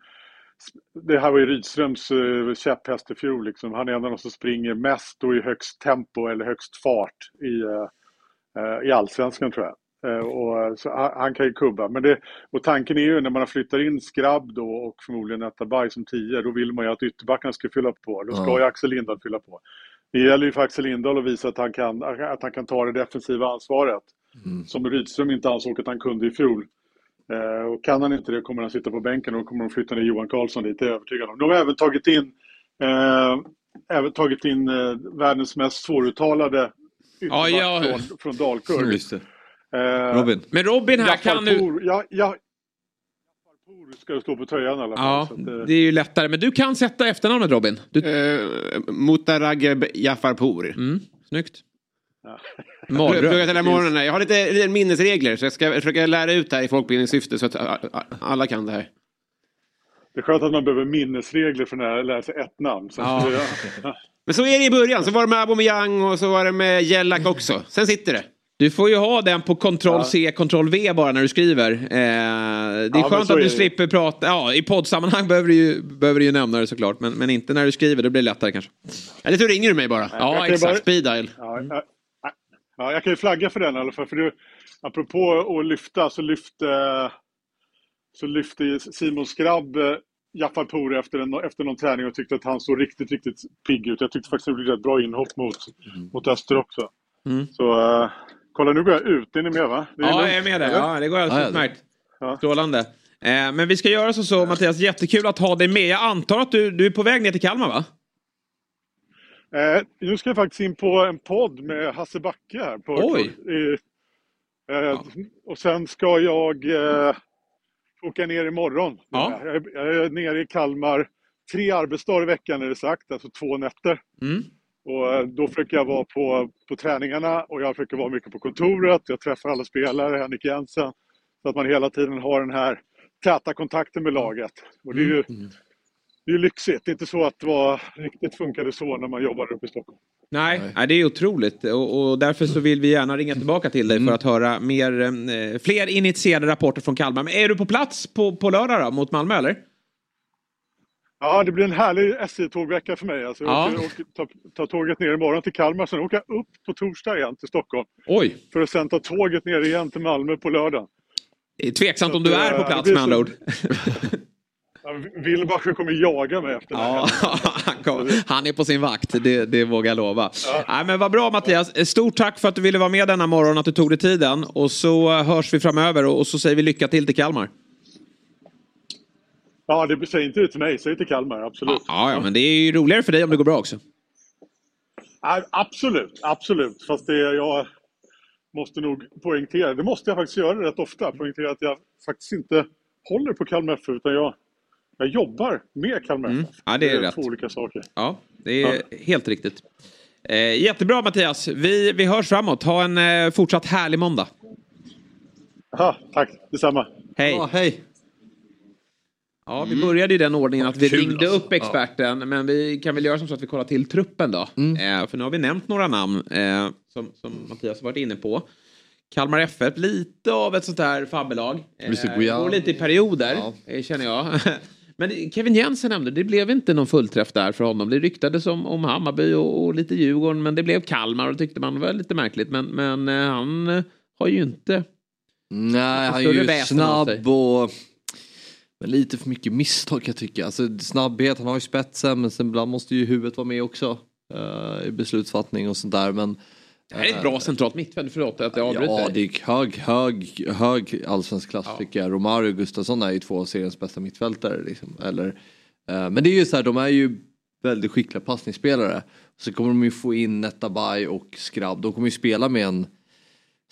Det här var ju Rydströms uh, käpphäst i fjol. Liksom. Han är en av de som springer mest och i högst tempo eller högst fart i, eh, eh, i allsvenskan tror jag. Eh, och, så han, kan ju kubba. Men det, och tanken är ju när man flyttar in Skrabb då och förmodligen Netabay som tio, då vill man ju att ytterbackarna ska fylla på. Då ska Ja. ju Axel Lindahl fylla på. Det gäller ju för Axel Lindahl att visa att han kan, att han kan ta det defensiva ansvaret. Som Rydström inte ansåg att han kunde i fjol. Eh, och kan han inte det kommer han sitta på bänken och då kommer de flytta ner Johan Karlsson dit, det är jag övertygad om. De har även tagit in, eh, även tagit in eh, världens mest svåruttalade Ja, ytterback ja. från, från Dalkurd. Eh, Robin. Men Robin här Jafar kan nu... Pour, ja, ja, Pour ska stå på tröjan i alla fall. Ja, så att, eh, det är ju lättare. Men du kan sätta efternamnet Robin. Du... Eh, Mutarageb Jafarpour. Mm, snyggt. Pluggat (laughs) hela morgonen. Jag har lite, lite minnesregler så jag ska försöka lära ut det här i folkbildningssyfte så att alla kan det här. Det är skönt att man behöver minnesregler för när lära sig ett namn. Så Ja. ja. (laughs) Men så är det i början. Så var det med Aubameyang och så var det med Jellak (laughs) också. Sen sitter det. Du får ju ha den på Ctrl C, Ctrl V bara när du skriver. Eh, det är men skönt att du det. slipper prata. Ja, i poddsammanhang behöver du ju, behöver du ju nämna det såklart. Men, men inte när du skriver, det blir lättare kanske. Eller så ringer du mig bara. Ja, ju exakt. bara- Speed dial. Ja, ja, ja, jag kan ju flagga för den i alla fall. För du, apropå att lyfta så lyfte, så lyfte Simon Skrabb eh, Jafar Pour efter, en, efter någon träning och tyckte att han såg riktigt, riktigt pigg ut. Jag tyckte faktiskt det blev ett bra inhopp mot, mot Öster också. Mm. Så eh, kolla nu går jag ut. Är ni med va? Är Ja, jag är med eller? Ja, det går alldeles Ja, ja, utmärkt. Strålande. Eh, men vi ska göra så, så Mattias, jättekul att ha dig med. Jag antar att du, du är på väg ner till Kalmar va? Eh, nu ska jag faktiskt in på en podd med Hasse Backe här. På, Oj. I, eh, Och sen ska jag eh, åka ner imorgon. Ja. Jag, är, jag är nere i Kalmar tre arbetsdagar i veckan är det sagt, alltså två nätter. Mm. Och eh, då försöker jag vara på, på träningarna och jag försöker vara mycket på kontoret. Jag träffar alla spelare, Henrik Jensen. Så att man hela tiden har den här täta kontakten med laget. Och det är ju det är lyxigt. Det är inte så att det var, riktigt funkade så när man jobbade uppe i Stockholm. Nej, Nej. det är otroligt. Och, och därför så vill vi gärna ringa tillbaka till dig för att höra mer, eh, fler initierade rapporter från Kalmar. Men är du på plats på, på lördag då, mot Malmö eller? Ja, det blir en härlig SJ-tågvecka för mig. Alltså, jag Ja. åker, åker, tar, tar tåget ner imorgon till Kalmar, sen åker jag upp på torsdag igen till Stockholm. Oj! För att sen ta tåget ner igen till Malmö på lördag. Det är tveksamt Så om du är på eh, plats det blir med andra ord. Ja, Wilbacher kommer jaga mig efter Ja, (laughs) han, kom, han är på sin vakt, det, det vågar jag lova. Nej, men vad bra Mattias, stort tack för att du ville vara med denna morgon, att du tog dig tiden. Och så hörs vi framöver och så säger vi lycka till till Kalmar. Ja, det säg inte det till mig, säg till Kalmar, absolut. Ja, ja, men det är ju roligare för dig om det går bra också. Ja, absolut, absolut. Fast det jag måste nog poängtera, det måste jag faktiskt göra rätt ofta, poängtera att jag faktiskt inte håller på Kalmar FF utan jag, jag jobbar med Kalmar FF. Mm. Ja, det är rätt. två olika saker. Ja, det är helt riktigt. Eh, jättebra Mattias, vi, vi hörs framåt. Ha en eh, fortsatt härlig måndag. Aha, tack, detsamma. Hej. Ja, hej. Ja, vi började i den ordningen att vi Kul, ringde alltså. upp experten. Men vi kan väl göra som så att vi kollar till truppen då. Eh, för nu har vi nämnt några namn eh, som, som Mattias har varit inne på. Kalmar FF, lite av ett sånt här fabbelag. Eh, går lite i perioder, eh, känner jag. (laughs) Men Kevin Jensen nämnde, det blev inte någon fullträff där för honom. Det ryktades om, om Hammarby och, och lite Djurgården, men det blev Kalmar och det tyckte man var lite märkligt. Men, men eh, han har ju inte... Nej, han är ju snabb och men lite för mycket misstag kan jag tycka. Alltså, snabbhet, han har ju spetsen men sen ibland måste ju huvudet vara med också. eh, I beslutsfattning och sånt där. Men, Det här är ett bra centralt mittfält, förlåt att jag avbryter. Ja, det är hög, hög, hög allsvensk klass tycker jag. Romario och Gustafsson är ju två av seriens bästa mittfältare. Liksom. Eller, eh, men det är ju så här, de är ju väldigt skickliga passningsspelare. Så kommer de ju få in Netabay och Skrabb. De kommer ju spela med en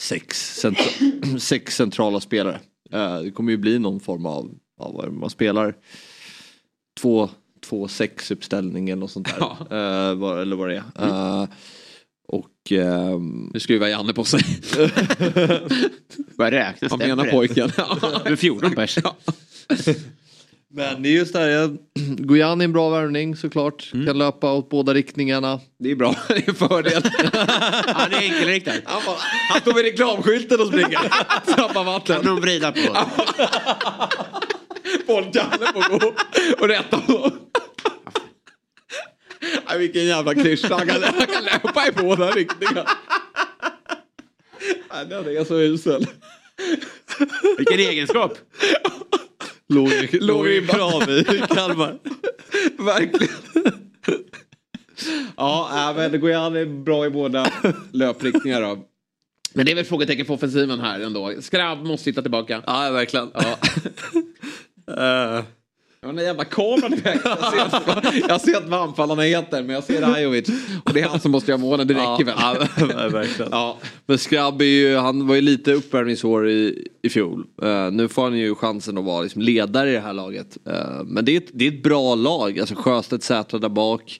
sex, centra- (clears throat) sex centrala spelare. Eh, det kommer ju bli någon form av, ja, vad är man spelar, två, två sex uppställning eller något sånt där. Eh, vad, eller vad det är. Eh, och... ehm, Nu skruvar Janne på sig. Börjar (laughs) räkna. Vad menar pojken? Med (laughs) 14 pers. (laughs) Men det är just det här, Guyan är en bra värvning såklart. Mm. Kan löpa åt båda riktningarna. Det är bra, det är en fördel. Ja, det är enkelriktat. Han, bara, han står vid reklamskylten och springer. Tappar vatten. Kan de vrida på? (laughs) Bollkalle får gå och rätta honom. Nej, vilken jävla klyscha. Han kan, han kan löpa i båda riktningar. Nej, den är så usel. Vilken egenskap. Låg, i krav i Kalmar. Verkligen. Ja, äh, men Guyan är bra i båda löpriktningar då. Men det är väl frågetecken för offensiven här ändå. Skrabb måste sitta tillbaka. Ja, verkligen. Ja. Uh. Ja, den där jävla kameran i vägen. Jag ser, inte vad anfallarna heter, men jag ser Rajovic. Och det är han som måste göra målen, det räcker väl? Ja, ja, verkligen. Ja. Men Skrabb är ju, han var ju lite uppvärmningsår i, i fjol. Eh, nu får han ju chansen att vara liksom ledare i det här laget. Eh, men det är, ett, det är ett bra lag, alltså Sjöstedt, Sätra där bak.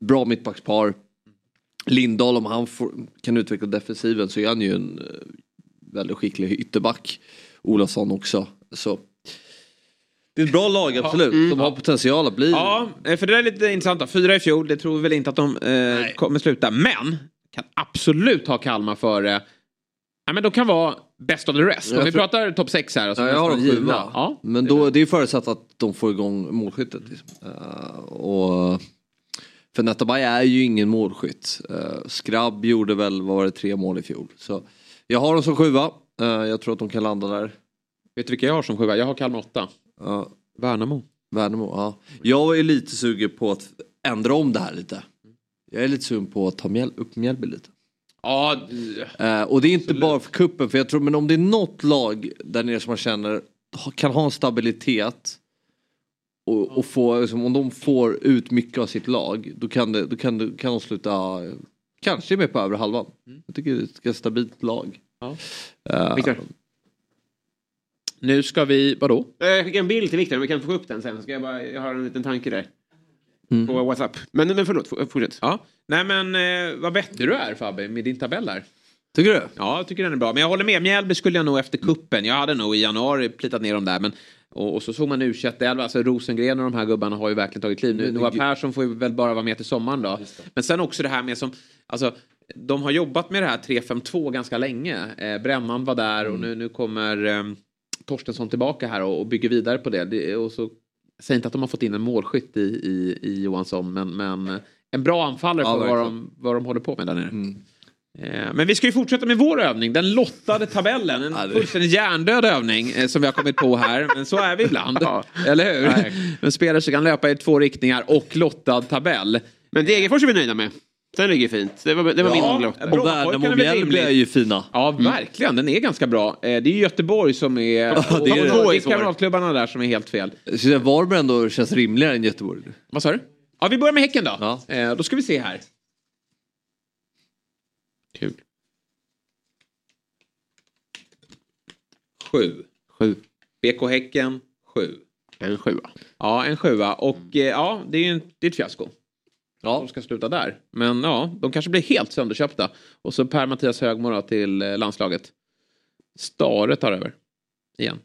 Bra mittbackspar. Lindahl, om han får, kan utveckla defensiven så är han ju en eh, väldigt skicklig ytterback. Olofsson också. Så det är ett bra lag absolut, Mm. som har potential att bli Ja, eh, för det där är lite intressant. Fyra i fjol, det tror vi väl inte att de eh, kommer sluta. Men kan absolut ha Kalmar före. Ja, men de kan vara best of the rest. Om Jag vi tror- pratar topp sex här. Alltså Ja, jag har dem givna. Ja. Men då, det är förutsatt att de får igång målskyttet. Liksom. Eh, och, för Netabay är ju ingen målskytt. Uh, Skrabb gjorde väl, vad var det, tre mål i fjol. Så jag har dem som sjua. Eh, jag tror att de kan landa där. Vet du vilka jag har som sjua? Jag har Kalmar åtta. Uh, Värnamo. Värnamo, ja. Jag är lite sugen på att ändra om det här lite. Jag är lite sugen på att ta mjäl- upp Mjällby lite. Ja, Eh, och det är inte bara för kuppen för jag tror men om det är något lag där nere som man känner kan ha en stabilitet och, och få, liksom, om de får ut mycket av sitt lag då kan, det, då kan, det, kan de sluta kanske med på övre halvan. Jag tycker det är ett ganska stabilt lag. Ja. Viktor? Nu ska vi, vadå? Eh, Jag skickar en bild till Viktor, vi kan få upp den sen. Ska jag, bara, jag har en liten tanke där. Mm. På WhatsApp. Men, men förlåt, fortsätt. Ja. Nej men eh, vad vettig du är Fabbe med din tabell där. Tycker du? Ja, jag tycker den är bra. Men jag håller med. Mjällby skulle jag nog efter kuppen. Jag hade nog i januari plitat ner dem där. Men, och, och så såg man u 11 alltså Rosengren och de här gubbarna har ju verkligen tagit kliv. Nu, Noah Persson får ju väl bara vara med till sommaren då. Men sen också det här med som, alltså de har jobbat med det här 3-5-2 ganska länge. Eh, Brännan var där och nu, nu kommer eh, Torstensson tillbaka här och, och bygger vidare på det. det och så, säg inte att de har fått in en målskytt i, i, i Johansson, men, men eh, en bra anfallare Ja, för vad de, vad de håller på med där nere. Eh, Men vi ska ju fortsätta med vår övning, den lottade tabellen. En fullständigt hjärndöd övning eh, som vi har kommit på här. Men så är vi ibland. (laughs) Eller hur? Nej. En spelare som kan löpa i två riktningar och lottad tabell. Men Degerfors är vi nöjda med. Den ligger fint. Det var, det var min lott. Och Värnamo Mjällby är ju fina. Ja, verkligen. Den är ganska bra. Eh, Det är Göteborg som är... Ja, det är det. är kamratklubbarna där som är helt fel. Så Varberg ändå känns rimligare än Göteborg. Vad sa du? Ja, vi börjar med Häcken då. Eh, Då ska vi se här. Kul. Sju. Sju. BK Häcken, sju. En sjua. Ja, en sjua. Och eh, ja, det är ju en, det är ett fiasko. Ja. De ska sluta där. Men ja, de kanske blir helt sönderköpta. Och så Per Mattias Högmo då till eh, landslaget. Stare tar över. Igen.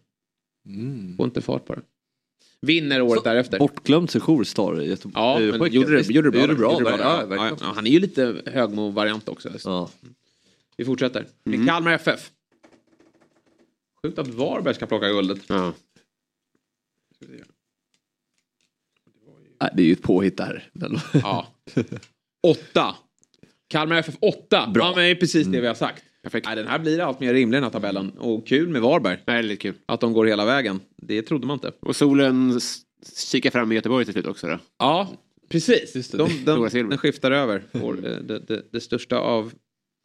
Får inte fart på det. Vinner året därefter. Bortglömd sejour Star i Göteborg. Ja, men Häcken. gjorde det, gjorde det bra. Gjorde det bra, Gjorde det där. bra ja. Ja, han är ju lite Högmo-variant också. Ja. Vi fortsätter. Med Kalmar FF. Sjukt att Varberg ska plocka guldet. Ja. Nej, det är ju ett påhitt där. Men- Ja. Åtta. Kalmar FF åtta. Bra. Ja, men det är precis det vi har sagt. Nej, den här blir allt mer rimlig den här tabellen. Och kul med Varberg. Väldigt kul. Att de går hela vägen. Det trodde man inte. Och solen kikar fram i Göteborg till slut också då. Ja, precis. De, den, silver. den skiftar över. Får, eh, det, det, det största av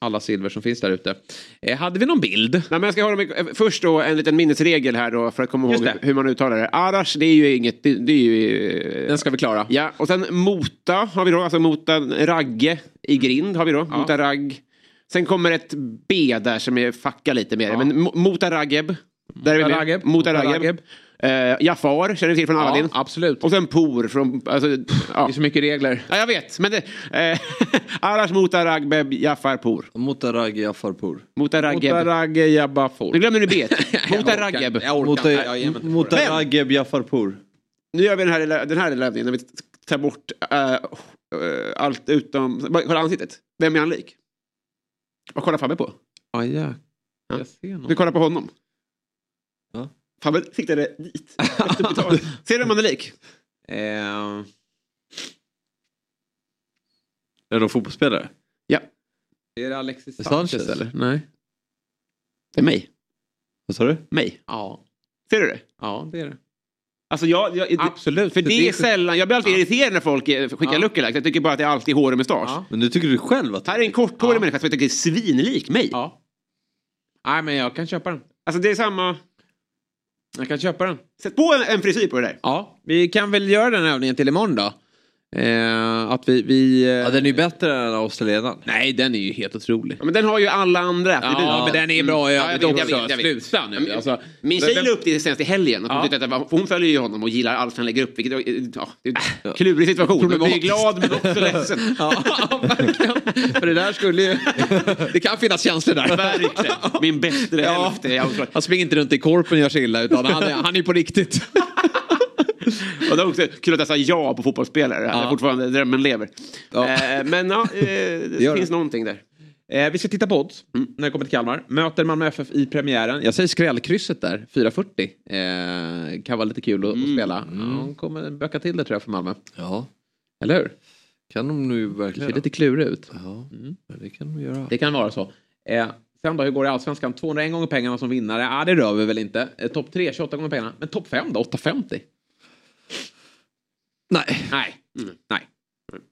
alla silver som finns där ute. Eh, hade vi någon bild? Nej, men jag ska hålla mig, eh, först då en liten minnesregel här då för att komma Just ihåg det. hur man uttalar det. Arash det är ju inget, det, det är ju... eh, Den ska vi klara. Ja, och sen Mota har vi då, alltså Mota Ragge i grind har vi då. Mota Ragg. Sen kommer ett B där som är fucka lite mer. Men Mo- Mota Raggeb. Där är vi med. Mota Raggeb. Uh, Jafar känner ni till från Ja, Aladdin. absolut. Och sen Por från... Alltså, ja. Det är så mycket regler. Ja, jag vet. Men det... Eh, (laughs) Arash Mota Ragbeb Jafar Por. Mota Raggeb. Mota Ragge Jabbafor. Nu glömde ni B. Jag Mota orkar Raggeb. inte. Jag orkar Mota, inte. Ja, ge mig inte. Mota Men- Ragge Jafarpour. Nu gör vi den här, lilla- den här lilla övningen när vi tar bort eh, eh, allt utom... Kolla ansiktet. Vem är han lik? Vad kollar Fabbe på? Ja, ja. Jag ser någon. Vi kollar på honom. Ja. Fabbe siktade dit. (laughs) Ser du vem han är lik? Eh, Är någon fotbollsspelare? Ja. är det Alexis Sanchez, Sanchez. eller? Nej. Det är mig. Vad sa du? Mig. Ja. Ser du det? Ja, det är det. Alltså jag, jag, Absolut. För det är sällan, jag blir alltid irriterad när folk skickar Ja. lookalikes. Jag tycker bara att det är alltid hår och mustasch. Ja. Men nu tycker du själv att... Här är en korthårig människa som jag tycker är svinlik mig. Ja. Nej, men jag kan köpa den. Alltså det är samma... Jag kan köpa den. Sätt på en, en frisyr på det där. Ja, vi kan väl göra den övningen till imorgon då. Eh, att vi... vi eh, Ja, den är ju bättre än australienaren. Nej, den är ju helt otrolig. Ja, men den har ju alla andra attribut. Ja, men den är bra i Ja, jag övrigt vet, jag också. vet, jag vet. Sluta nu. Alltså, Min tjej la upp det senast i helgen. Att hon, Ja. tyckte att hon följer ju honom och gillar allt han lägger upp. Vilket, ja, det är en klurig situation. Man blir glad men också ledsen. (laughs) Ja, verkligen. För det där skulle ju... (laughs) Det kan finnas känslor där. Verkligen. Min bättre Ja. hälft. Han springer inte runt i korpen och gör sig illa utan han är, han är på riktigt. (laughs) Och det är också kul att jag sa ja på fotbollsspelare. Ja. Fortfarande drömmen lever. Ja. Eh, men ja, eh, (laughs) det finns det. någonting där. Eh, vi ska titta på odds när det kommer till Kalmar. Möter Malmö FF i premiären. Jag säger skrällkrysset där, 440. Eh, kan vara lite kul att, att spela. Ja, de kommer böka till det tror jag för Malmö. Ja, Eller hur? kan de nu Det ser verkligen. lite klurig ut. Ja, det kan de göra. Det kan vara så. Eh, sen då, hur går det i Allsvenskan? 201 gånger pengarna som vinnare. Ja, det rör vi väl inte. Eh, topp 3, 28 gånger pengarna. Men topp 5 då, 850? Nej, Nej. Nej.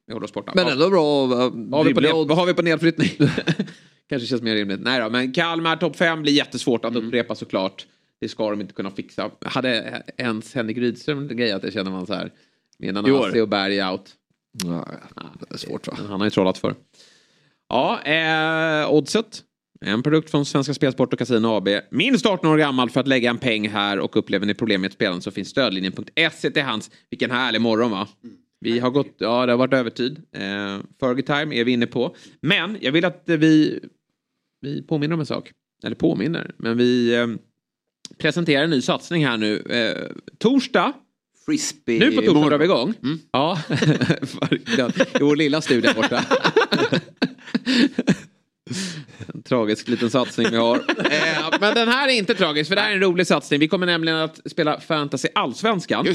Vi håller oss borta. men ändå bra. Vad har, vi på ned, vad har vi på nedflyttning? (laughs) Kanske känns mer rimligt. Nej då, men Kalmar topp 5 blir jättesvårt att upprepa såklart. Det ska de inte kunna fixa. Hade ens Henrik Rydström grejat det känner man så här. Med. Nanasi och Berg out. Nej, det är svårt va? Han har ju trollat för. Ja, eh, oddset. En produkt från Svenska Spelsport och Casino AB. Minst 18 år gammal för att lägga en peng här och upplever ni problem med spelande så finns stödlinjen.se till hands. Vilken härlig morgon va? Vi har gått, ja det har varit övertid. Eh, Fergie time är vi inne på. Men jag vill att eh, vi, vi påminner om en sak. Eller påminner, men vi eh, presenterar en ny satsning här nu. Eh, torsdag Frisbee. nu på torsdag drar vi igång. (laughs) Ja, i vår lilla studio borta. (laughs) Tragisk liten satsning vi har. (laughs) eh, men den här är inte tragisk för det här är en rolig satsning. Vi kommer nämligen att spela Fantasy Allsvenskan.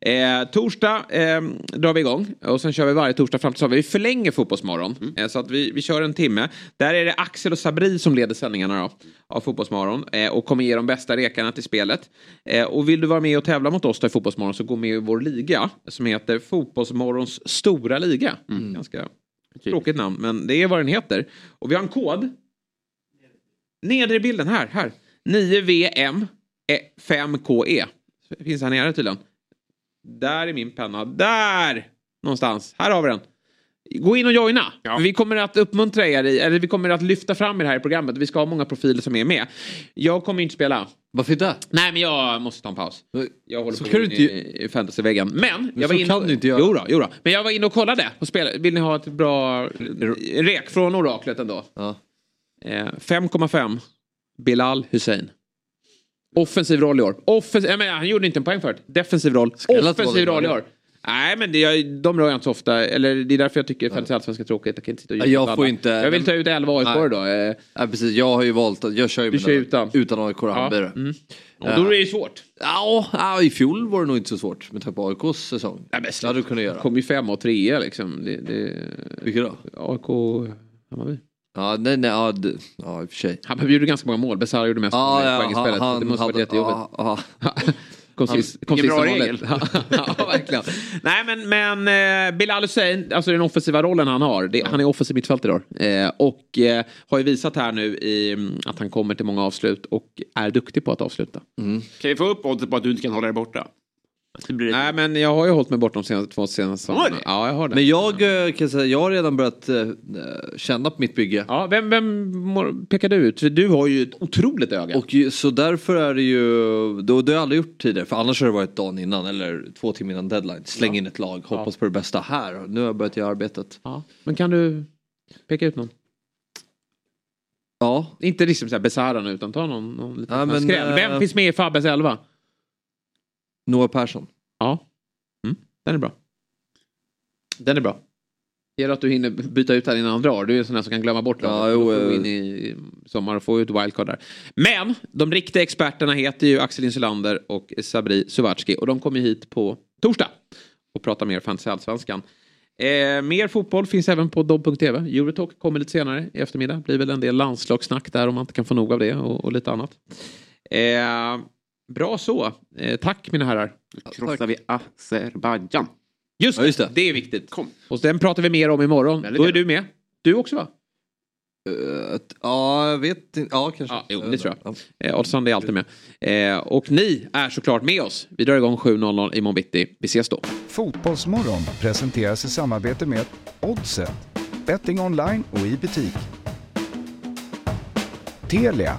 Eh, torsdag eh, drar vi igång och sen kör vi varje torsdag fram till sommar. Vi förlänger Fotbollsmorgon Mm. eh, så att vi, vi kör en timme. Där är det Axel och Sabri som leder sändningarna då, av Fotbollsmorgon eh, och kommer ge de bästa rekarna till spelet. Eh, och vill du vara med och tävla mot oss då i Fotbollsmorgon så gå med i vår liga som heter Fotbollsmorgons stora liga. Mm. Ganska tråkigt namn men det är vad den heter. Och vi har en kod. Nedre bilden här, här. 9VM 5KE. Det finns här nere tydligen. Där är min penna. Där! Någonstans. Här har vi den. Gå in och joina. Vi kommer att uppmuntra er, i, eller vi kommer att lyfta fram er här i programmet. Vi ska ha många profiler som är med. Jag kommer inte spela. Varför inte? Nej, men jag måste ta en paus. Jag håller Så på kan du in inte- i, i fantasyväggen. Men, jag var inne kan du inte göra. Jo då, jo då. Men jag var inne och kollade på spel. Vill ni ha ett bra rek från oraklet ändå? Ja. Eh, 5,5. Bilal Hussein. Offensiv roll i år. Offensiv, jag menar, han gjorde inte en poäng förut. Defensiv roll. Offensiv roll i år. Nej men det, de rör jag inte så ofta. Eller det är därför jag tycker Fantasy Allsvenskan är tråkigt. Jag kan inte sitta och Ja, jag får inte- Jag vill ta ut 11 AIK Nej. då. Eh, Ja, precis. Jag har ju valt att jag kör ju Du kör utan. utan AIK och Hammarby. mm. Och då är det ju svårt. Ja, ja, i fjol var det nog inte så svårt med tanke på AIKs säsong. Nej, men det hade du kunnat göra. kom ju femma och trea liksom. Det, det... Vilka då? AIK Hammarby. Ja, nej, nej, ja, det, ja i och för sig. Hammarby gjorde ganska många mål. Besara gjorde mest Ja, mål ja, i spelet. han- det måste han varit jättejobbigt. Ja, (laughs) Han- sist, kom Vilken sist bra som vanligt. (laughs) ja, verkligen. Nej, men, men eh, Bilal Hussein, alltså den offensiva rollen han har. Det, Han är offensiv mittfältare då. Eh, och eh, har ju visat här nu i, mm, att han kommer till många avslut och är duktig på att avsluta. Mm. Kan vi få upp oddset på att du inte kan hålla dig borta? Nej, men jag har ju hållit mig bort de senaste två senaste säsongerna. Ja, jag har det. Men jag eh, kan säga, jag har redan börjat eh, känna på mitt bygge. Ja, vem, vem pekar du ut? För Du har ju ett otroligt öga. Och ju- så därför är det ju, då, det har jag aldrig gjort tidigare för annars har det varit dagen innan eller två timmar innan deadline. Släng in ett lag, hoppas på det bästa här. Nu har jag börjat göra arbetet. Ja. Men kan du peka ut någon? Ja. Inte liksom såhär Besara nu utan ta någon, någon liten Ja, men, skräll. Vem eh, finns med i Fabbes elva? Noah Persson. Ja. Mm, den är bra. Den är bra. Gäller att du hinner byta ut den innan han drar. Du är en sån här som kan glömma bort Ja, laget. jo, du eh. in i sommar och få ut wildcard där. Men de riktiga experterna heter ju Axel Insulander och Sabri Suvatski och de kommer hit på torsdag och pratar mer Fantasy Allsvenskan. Eh, mer fotboll finns även på dobb.tv. Eurotalk kommer lite senare i eftermiddag. Blir väl en del landslagssnack där om man inte kan få nog av det och, och lite annat. Eh, bra så. Eh, tack mina herrar. krossar vi Azerbajdzjan. Just, Ja, just det. det. är viktigt. Och den pratar vi mer om imorgon. Väldigt Då är gärna. du med. Du också va? Eh, ja, jag vet inte. Ja, kanske. Ja, jo, det tror jag. Eh, är alltid med. Eh, och ni är såklart med oss. Vi drar igång 7.00 imorgon bitti. Vi ses då. Fotbollsmorgon presenteras i samarbete med Oddset, betting online och i butik. Telia,